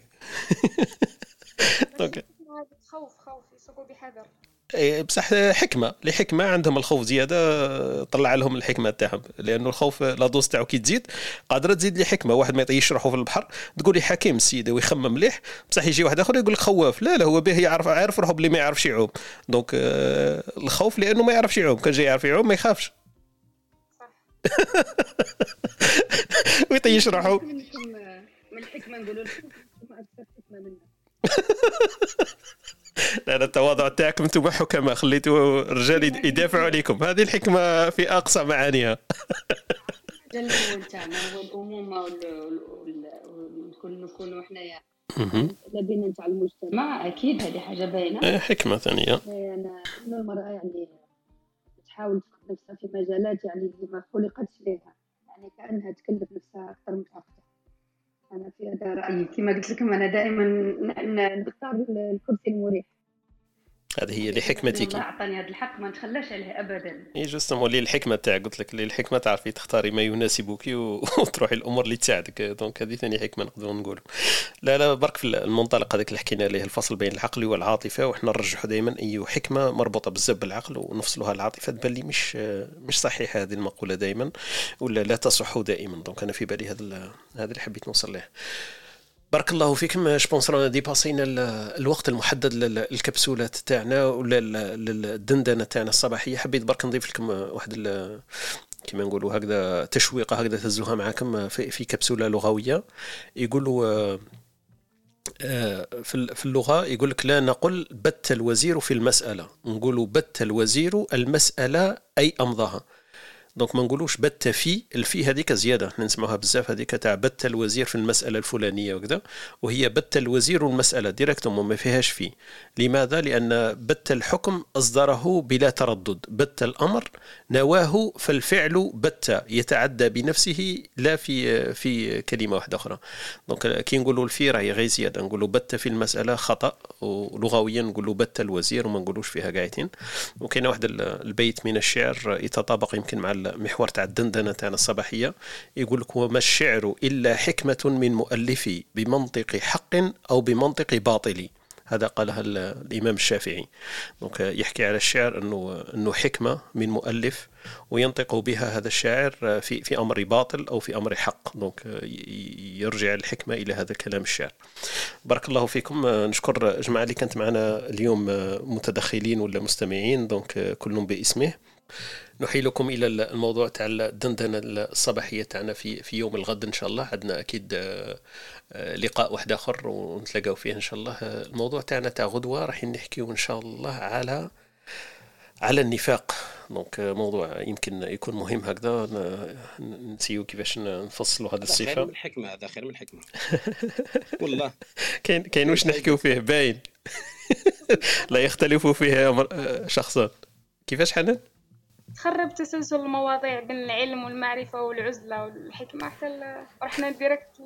donc. خوف خوف يسوقوا بحذر. بصح حكمة. لحكمة عندهم الخوف زيادة طلع لهم الحكمة تاعهم. لأنه الخوف la dose تاعو كي تزيد قادرة تزيد لي حكمه واحد ما يطيش روحه في البحر تقول لي حكيم السيد ويخمم مليح. بصح يجي واحد آخر يقول لك خواف لا لا هو به يعرف عارف روحه بلي ما يعرفش يعوم. donc آه الخوف لأنه ما يعرفش يعوم. كان جاي يعرف يعوم ما يخافش. ويطيش روحه من الحكمه نقولوا لكم أكثر حكمة منا لا لا التواضع تاعكم أنتم حكماء. خليتوا الرجال يدافعوا عليكم. هذه الحكمة في أقصى معانيها. الأول تاعنا. هو الأمومة نكون نكونوا حنايا لابين تاع المجتمع أكيد هذه حاجة باينة. حكمة ثانية. انه المرأة يعني تحاول تفرض نفسها في مجالات يعني ما خلقتش لها يعني كأنها تكلف نفسها أكثر من اختها أنا في هذا رأيي. كما قلت لكم أنا دائما نختار الكرسي المريح. هذه هي لحكمتك الله أعطاني هذا الحق ما نتخلاش عليه ابدا. et justement اللي الحكمة تاع قلت لك اللي الحكمة تعرفي تختاري ما يناسبك وتروحي الأمور اللي تساعدك. donc هذه ثاني حكمة نقدروا نقولوا. لا لا برك في المنطلق هذاك اللي حكينا عليه الفصل بين العقل والعاطفة. وحنا نرجحوا دائما أي حكمة مربوطة بزاف بالعقل ونفصلوها العاطفة. تبان لي مش مش صحيحة هذه المقولة دائما ولا لا تصح دائما. donc أنا في بالي هذا هذا اللي حبيت نوصل له بارك الله فيكم. je pense dépass ينا الوقت المحدد للكبسولات تاعنا ولا للدندنة تاعنا الصباحية. حبيت برك نضيف لكم واحد كما نقولوا هكذا تشويقة هكذا تهزوها معكم في, كبسولة لغوية. يقولوا في اللغة يقول لك لا نقول بت الوزير في المسألة. نقول بت الوزير المسألة أي أمضاها. donc ما نقولوش بت في الفي هذيك زيادة. إحنا نسمعوها بزاف هذيك تاع بت الوزير في المسألة الفلانية وكذا وهي بت الوزير المساله directement ما فيهاش في. لماذا؟ لأن بت الحكم أصدره بلا تردد. بت الأمر نواه فالفعل بت يتعدى بنفسه لا في في كلمة واحدة أخرى. donc كي نقولوا الفي راهي غير زيادة. نقولوا بت في المسألة خطأ ولغويا نقولوا بت الوزير وما نقولوش فيها قاعدين وكاين واحد البيت من الشعر يتطابق يمكن مع المحور تاع الدندنة تاعنا الصباحية. يقول لك وما الشعر إلا حكمة من مؤلفي بمنطق حق أو بمنطق باطل. هذا قالها الإمام الشافعي. donc يحكي على الشعر انه إنه حكمة من مؤلف وينطق بها هذا الشاعر في في أمر باطل أو في أمر حق. donc يرجع الحكمة إلى هذا كلام الشعر بارك الله فيكم. نشكر جماعة اللي كانت معنا اليوم متدخلين ولا مستمعين. donc كل باسمه. نحيلكم إلى الموضوع تاع الدندنة الصباحية تاعنا في في يوم الغد إن شاء الله. عندنا أكيد لقاء واحد آخر ونتلاقاو فيه إن شاء الله. الموضوع تاعنا تاع غدوة راح نحكيو إن شاء الله على على النفاق. donc موضوع يمكن يكون مهم هكذا. نسيو كيفاش نفصلوا هذه الصفه خير من الحكمه هذا خير من الحكمه والله. كاين كاين واش نحكيو فيه؟ باين. لا يختلف فيه شخصان كيفاش حنان؟ تخرب تسلسل المواضيع بين العلم والمعرفة والعزلة والحكمة حتى رحنا direct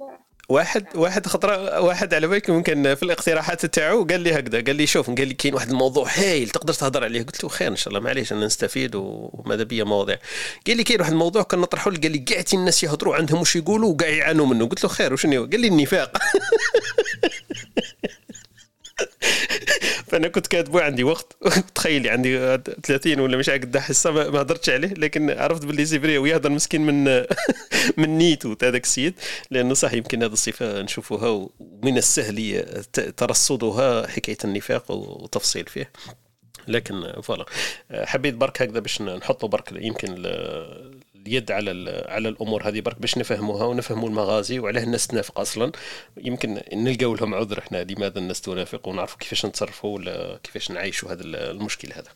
واحد واحد خطره واحد على بالك ممكن في الاقتراحات تاعو قال لي هكذا قال لي شوف قال لي كاين واحد الموضوع هايل تقدر تهضر عليه. قلت له خير إن شاء الله معليش أنا نستفيد وماذا بيا مواضيع. قال لي كاين واحد الموضوع كنا نطرحه قال لي كاع الناس يهضروا عندهم واش يقولوا وكاع يعانوا منه. قلت له خير وشنو؟ قال لي النفاق. فانا كنت كاتبه عندي وقت. تخيلي عندي 30 ولا مش قد حصة ما هضرتش عليه. لكن عرفت باللي c'est vrai ويهضر مسكين من من نيتو هذاك السيد. لأنه صح يمكن هذه الصفة نشوفوها ومن السهل ترصدها حكاية النفاق وتفصيل فيه. لكن voilà. حبيت برك هكذا باش نحطوا برك يمكن اليد على على الأمور هذه برك باش نفهموها ونفهموا المغازي وعلاه الناس تنافق أصلا. يمكن نلقاو لهم عذر إحنا لماذا الناس تنافق ونعرفوا كيفاش نتصرفوا ولا كيفاش نعيشوا هذا المشكل هذا.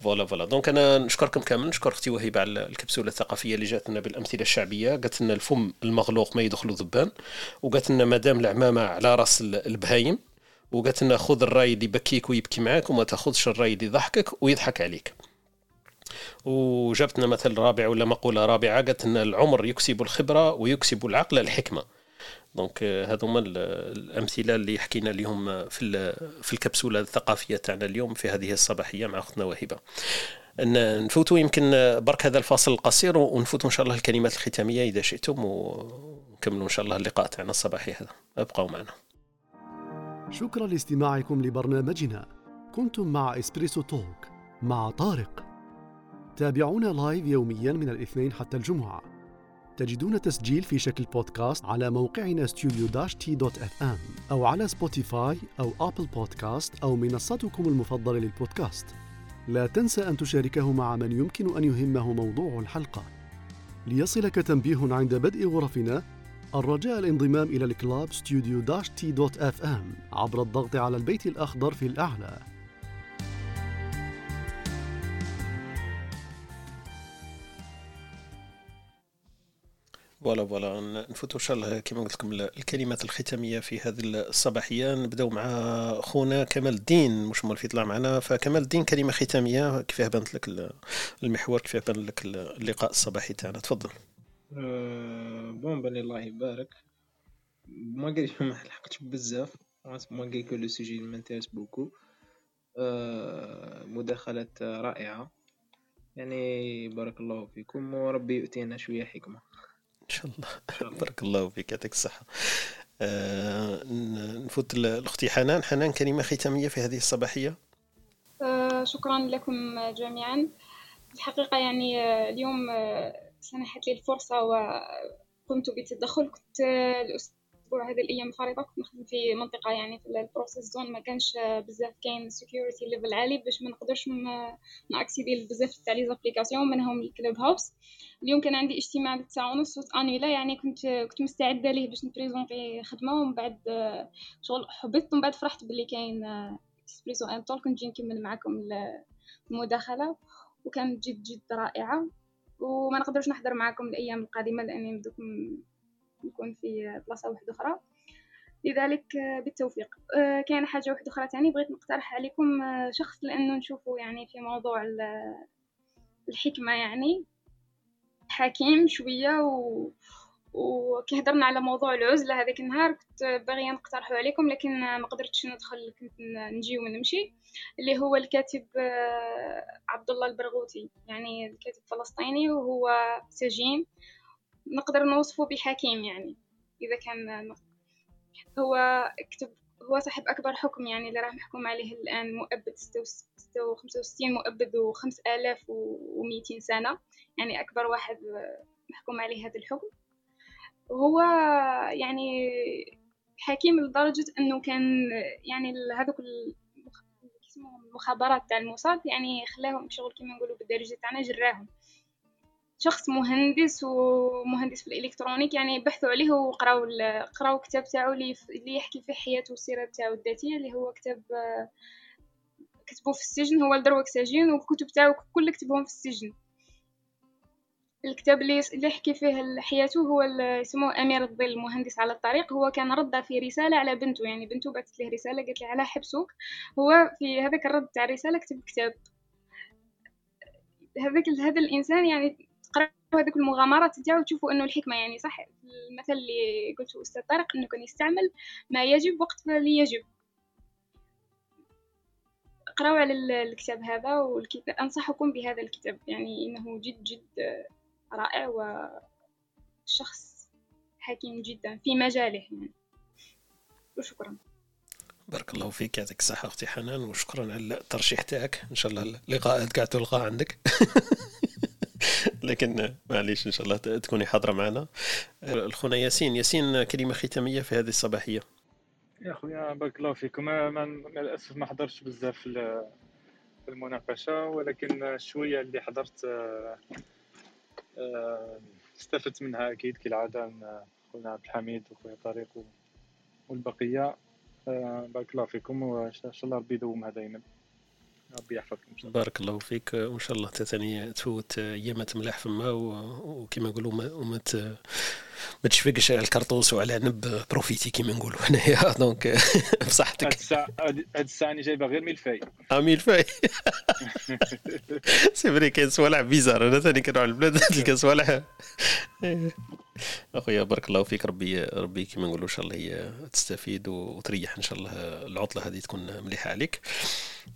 voilà voilà. donc أنا نشكركم كامل. نشكر أختي وهبه على الكبسولة الثقافية اللي جاتنا بالأمثلة الشعبية. قالت لنا الفم المغلوق ما يدخلوا ذبان. وقالت لنا مدام العمامة على راس البهايم. وقالت لنا خذ الراي اللي يبكيك ويبكي معاك وما تاخذش الراي اللي يضحكك ويضحك عليك. وجبت لنا مثل رابع ولا مقولة رابعة قالت أن العمر يكسب الخبرة ويكسب العقل الحكمة. donc هذو هما الأمثلة اللي حكينا اليوم في في الكبسولة الثقافية تاعنا اليوم في هذه الصباحية مع أختنا وهبة. نفوتوا يمكن برك هذا الفاصل القصير ونفوتوا إن شاء الله الكلمات الختامية إذا شئتم ونكملوا إن شاء الله اللقاء تاعنا الصباحي هذا. ابقوا معنا. شكرا لاستماعكم لبرنامجنا. كنتم مع Espresso Talk مع طارق. تابعونا live يوميا من الاثنين حتى الجمعة. تجدون تسجيل في شكل بودكاست على موقعنا ام أو على Spotify أو Apple Podcast أو منصتكم المفضلة للبودكاست. لا تنسى أن تشاركه مع من يمكن أن يهمه موضوع الحلقة. ليصلك تنبيه عند بدء غرفنا الرجاء الانضمام إلى ال club ام عبر الضغط على البيت الأخضر في الأعلى. voilà voilà نفوتوا إن شاء الله كما قلت لكم الكلمات الختامية في هذه الصباحية. نبدأو مع خونا كمال الدين مش مول في طلع معنا. فكمال الدين كلمة ختامية كيفاه بانت لك المحور كيفاه بان لك اللقاء الصباحي تاعنا. تفضل. أه bon ben الله يبارك. ما قال ما لحقتش بزاف mais que le sujet m'intéresse beaucoup أه مداخلات رائعة. يعني بارك الله فيكم. وربي يؤتينا شوية حكمة. شاء الله. بارك الله فيك يعطيك الصحة. آه نفوت الأختي حنان. حنان كلمة ختامية في هذه الصباحية؟ آه شكرا لكم جميعا. الحقيقة يعني آه، اليوم سنحت لي الفرصة وقمت بتدخل كنت الأستاذ الأسبوع هذه الأيام الأخيرة كنت نخدم في منطقة يعني في ال process zone ما كانش بزاف كاين security level عالي باش ما نقدرش ن accéder بزاف تاع les applications منهم ال Clubhouse اليوم كان عندي اجتماع تسعة ونص انيلا يعني كنت كنت مستعدة ليه باش ن présenter خدمة ومن بعد شغل حبيت ومن بعد فرحت باللي كاين اكسبريسو ان طول كنت جي نكمل معكم المداخلة. وكانت جد جد رائعة وما نقدرش نحضر معكم الأيام القادمة لأني بدكم نكون في بلاصة واحدة أخرى. لذلك آه، بالتوفيق. آه، كاين حاجة واحدة أخرى تاني بغيت نقترح عليكم آه، شخص لأنه نشوفه يعني في موضوع الحكمة يعني. حكيم شوية و وكي هضرنا على موضوع العزلة هذاك النهار. كنت باغية نقترحه عليكم لكن ما قدرتش ندخل كنت نجي ونمشي. اللي هو الكاتب عبد الله البرغوثي. يعني الكاتب فلسطيني وهو سجين. نقدر نوصفه بحكيم يعني. إذا كان هو كتب هو صاحب أكبر حكم يعني اللي راح محكوم عليه الآن مؤبد ستة وخمسة وستين مؤبد وخمس آلاف وميتين سنة. يعني أكبر واحد محكوم عليه هذا الحكم. وهو يعني حكيم لدرجة أنه كان يعني هذوك المخابرات تاع الموساد يعني خلاهم شغل كما نقولوا بالدارجة تاعنا جراهم. شخص مهندس ومهندس في الإلكترونيك يعني بحثوا عليه وقراو قراو كتاب تاعو اللي يحكي في حياته والسيرة تاعو الذاتية اللي هو كتاب كتبوه في السجن هو لدروك سجين والكتب تاعو كل كتبهم في السجن. الكتاب اللي يحكي فيه حياته هو اسمه أمير الظل مهندس على الطريق. هو كان رد في رسالة على بنته يعني بنته بعثت له رسالة قالت له على حبسوك هو في هذاك الرد تاع الرسالة كتب كتاب. هذاك هذا الإنسان يعني هذوك المغامرات تاعو تشوفوا أنه الحكمة يعني صح المثل اللي قلته أستاذ طارق أنه كان يستعمل ما يجب وقت اللي يجب. اقراو على الكتاب هذا والكتاب أنصحكم بهذا الكتاب يعني إنه جد جد رائع وشخص حكيم جدا في مجاله يعني. وشكرا. بارك الله فيك يعطيك الصحة أختي حنان وشكرا على الترشيح تاعك إن شاء الله اللقاءات قاعد تلقى عندك. لكن معليش إن شاء الله تكوني حاضرة معنا. الخونا ياسين ياسين كلمة ختامية في هذه الصباحية. يا خويا بارك الله فيكم. مع الاسف ما حضرتش بزاف في المناقشة ولكن شوية اللي حضرت آه، آه، استفدت منها أكيد كالعادة خونا عبد الحميد وخويا طارق والبقية. آه، بارك الله فيكم وإن شاء الله ربي يدومها دائما ربي يحفظكم بارك الله فيك. وإن شاء الله ثاني تفوت ايامات ملاح فما وكما نقولوا وما ما تشفقش على الكرطوس وعلى ن profiter كيما نقولوا. هنايا donc بصحتك. هاد الساعة هاد الساعة راني جايبه غير mille-feuilles. آه mille-feuilles. c'est vrai كاين صوالح bizarres. أنا ثاني كنروح البلاد تلقى صوالح. أخويا بارك الله فيك. ربي ربي كيما نقولوا إن شاء الله هي تستفيد وتريح. إن شاء الله العطلة هذه تكون مليحة عليك.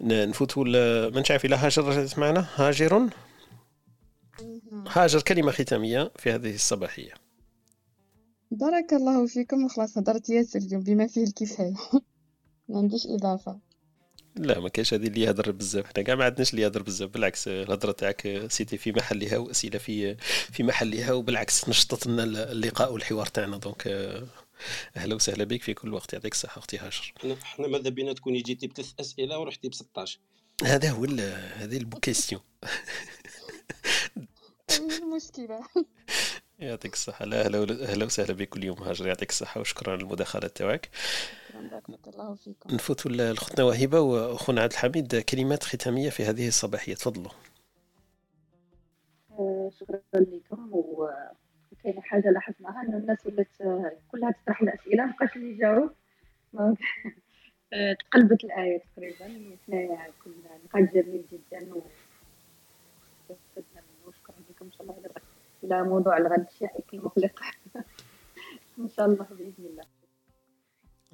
نفوتوا ما نعرف إلى هاجر معنا هاجر؟ هاجر كلمة ختامية في هذه الصباحية. بارك الله فيكم. وخلاص هضرت ياسر اليوم بما فيه الكفاية. ما عنديش إضافة. لا ما كاينش هذه اللي يهضر بزاف. حنا كاع ما عندناش اللي يهضر بزاف بالعكس الهضرة تاعك سيتي في محلها وأسئلة في في محلها وبالعكس نشطت لنا اللقاء والحوار تاعنا. دونك أهلا وسهلا بك في كل وقت. يعطيك الصحة أختي هاجر إحنا ماذا بينا تكوني جيتي بثلاث أسئلة ورحتي ب 16 هذا هو هذه البوكيستيون المشكلة يعطيك الصحة. لا أهلا أهلا وسهلا بك كل يوم هاجر. يعطيك الصحة وشكرا على المداخلة تاعك. الله فيكم. نفوتوا لأختنا وهبة وأخونا عبد الحميد كلمات ختامية في هذه الصباحية. تفضلوا. آه، شكرا لكم. وكاينة حاجة لاحظناها انه الناس ولات كلها تطرح الأسئلة مابقاش اللي يجاوب. آه، تقلبت الآية تقريبا. وحنايا كنا نقاش جميل جدا واستفدنا منه وشكرا لكم. إن شاء الله إلى موضوع الغد الشائك المقلق إن شاء الله بإذن الله.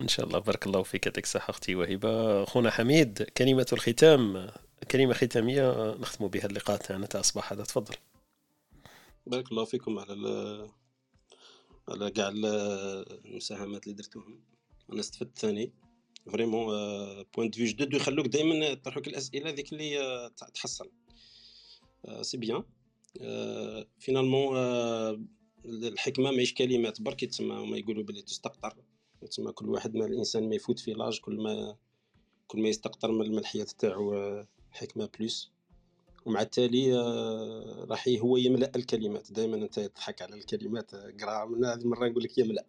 إن شاء الله. بارك الله فيك يعطيك الصحة أختي وهبة. أخونا حميد كلمة الختام. كلمة ختامية نختم بها اللقاء تاعنا تاع الصباح هذا. تفضل. بارك الله فيكم على على كاع المساهمات اللي درتوهم. أنا استفدت ثاني. vraiment points de vue جدد ويخلوك دائما يطرحوك الأسئلة ذيك اللي تحصل. c'est euh, bien finalement euh, euh, الحكمة ماهيش كلمات برك تسمى هما يقولوا بلي تستقطر. تسمى كل واحد ما الإنسان ما يفوت في l'âge كل ما كل ما يستقطر من الحياة تاعو آه، حكمة بلوس. ومع التالي آه، راح هو يملأ الكلمات. دائما أنت تضحك على الكلمات قرا. من هذه المرة نقول لك يملأ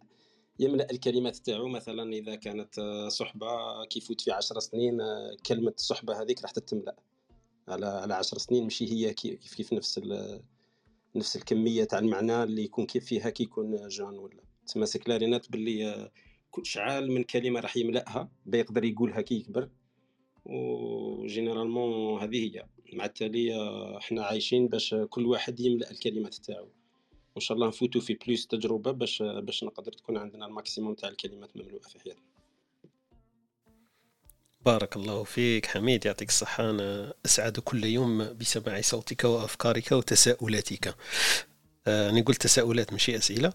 يملأ الكلمات تاعو. مثلا إذا كانت آه، صحبة كيفوت في عشر سنين كلمة الصحبه هذيك راح تتملأ. على على 10 سنين ماشي هي كيف كيف نفس نفس الكمية تاع المعنى اللي يكون كيف فيها كي يكون جان ولا. تسمى سكلارينات باللي شعال من كلمة راح يملأها بيقدر يقولها كي يكبر. و généralement هذه هي. مع التالي إحنا عايشين باش كل واحد يملأ الكلمات تاعو. وإن شاء الله نفوتوا في plus تجربة باش باش نقدر تكون عندنا ال maximum تاع الكلمات مملوءة في حياتنا. بارك الله فيك. حميد يعطيك الصحة. أنا أسعد كل يوم بسماع صوتك وأفكارك وتساؤلاتك. آه، أنا قلت تساؤلات ماشي أسئلة.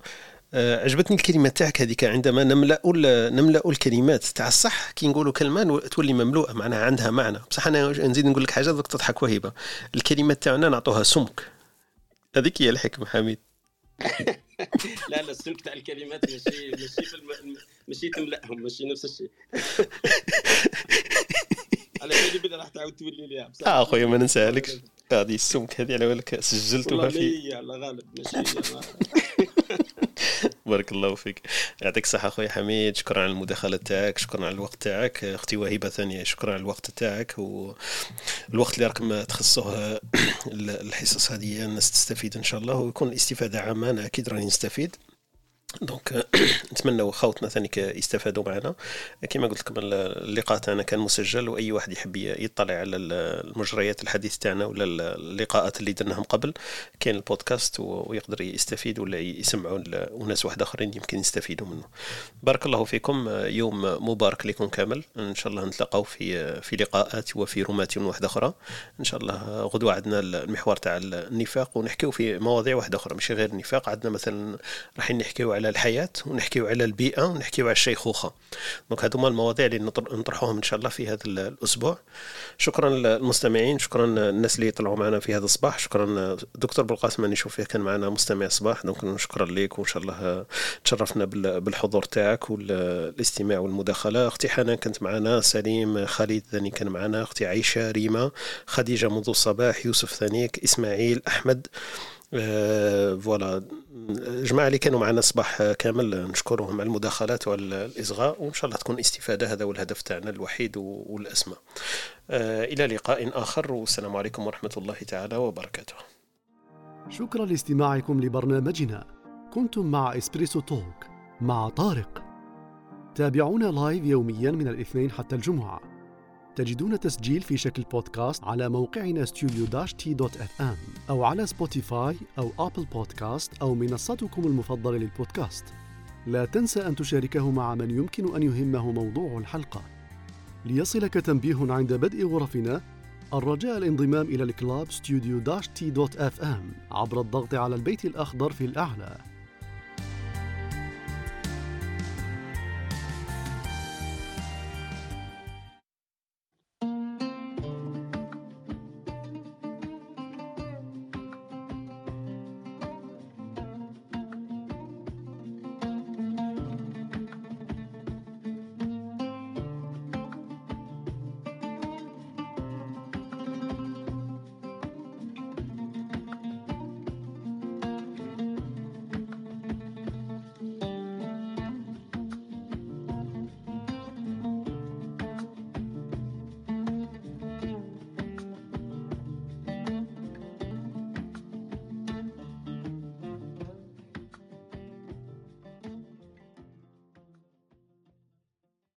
آه، عجبتني الكلمة تاعك هذيك عندما نملأ نملأ الكلمات تاع الصح. كي نقولوا كلمة تولي مملوءة معناها عندها معنى. بصح أنا نزيد نقول لك حاجة دوك تضحك وهبة الكلمات تاعنا نعطوها سمك. هذيك هي الحكمة حميد. لا لا السمك تاع الكلمات ماشي ماشي في الم... ماشي تملاهم ماشي نفس الشيء. على بالي بلي راح تعاود تولي ليها بصح. آه أخويا ما ننساهالكش. هذه السمك هذه على بالك سجلتها في والله غالب ماشي بارك الله فيك. يعطيك الصحة أخوي حميد شكرا على المداخلة تاعك شكرا على الوقت تاعك. أختي وهبة ثانية شكرا على الوقت تاعك. والوقت اللي راكم تخصوه الحصص هذه الناس تستفيد إن شاء الله ويكون الاستفادة عامة أنا أكيد راني نستفيد. دونك نتمنى خوتنا ثاني يستفادوا معنا. كما قلت لكم اللقاء تاعنا كان مسجل وأي واحد يحب يطلع على المجريات الحديث تاعنا ولا اللقاءات اللي درناهم قبل كاين البودكاست ويقدر يستفيد ولا يسمعوا وناس واحد آخرين يمكن يستفيدوا منه. بارك الله فيكم يوم مبارك لكم كامل. إن شاء الله نتلاقاو في في لقاءات وفي رومات واحدة أخرى إن شاء الله غدوة عندنا المحور تاع النفاق ونحكيو في مواضيع واحدة أخرى ماشي غير النفاق. عندنا مثلا راح نحكيو على الحياة ونحكيو على البيئة ونحكيو على الشيخوخه دونك هذوما المواضيع اللي نطرحوهم إن شاء الله في هذا الأسبوع. شكرا للمستمعين شكرا الناس اللي طلعوا معنا في هذا الصباح. شكرا دكتور بالقاسم أني نشوف فيه كان معنا مستمع صباح donc شكرا لك وإن شاء الله تشرفنا بالحضور تاعك والاستماع والمداخلة. أختي حنان كانت معنا سليم خالد ثاني كان معنا أختي عائشه ريما خديجة منذ الصباح يوسف ثانيك إسماعيل أحمد. voilà جماعة اللي كانوا معنا الصباح كامل نشكرهم على المداخلات والإصغاء وإن شاء الله تكون استفادة هذا هو الهدف تاعنا الوحيد والأسمى. آه، إلى لقاء آخر والسلام عليكم ورحمة الله تعالى وبركاته. شكرا لاستماعكم لبرنامجنا. كنتم مع Espresso Talk مع طارق. تابعونا live يوميا من الاثنين حتى الجمعة. تجدون تسجيل في شكل بودكاست على موقعنا ام أو على Spotify أو Apple Podcast أو منصتكم المفضلة للبودكاست. لا تنسى أن تشاركه مع من يمكن أن يهمه موضوع الحلقة. ليصلك تنبيه عند بدء غرفنا الرجاء الانضمام إلى الكلاب ام عبر الضغط على البيت الأخضر في الأعلى.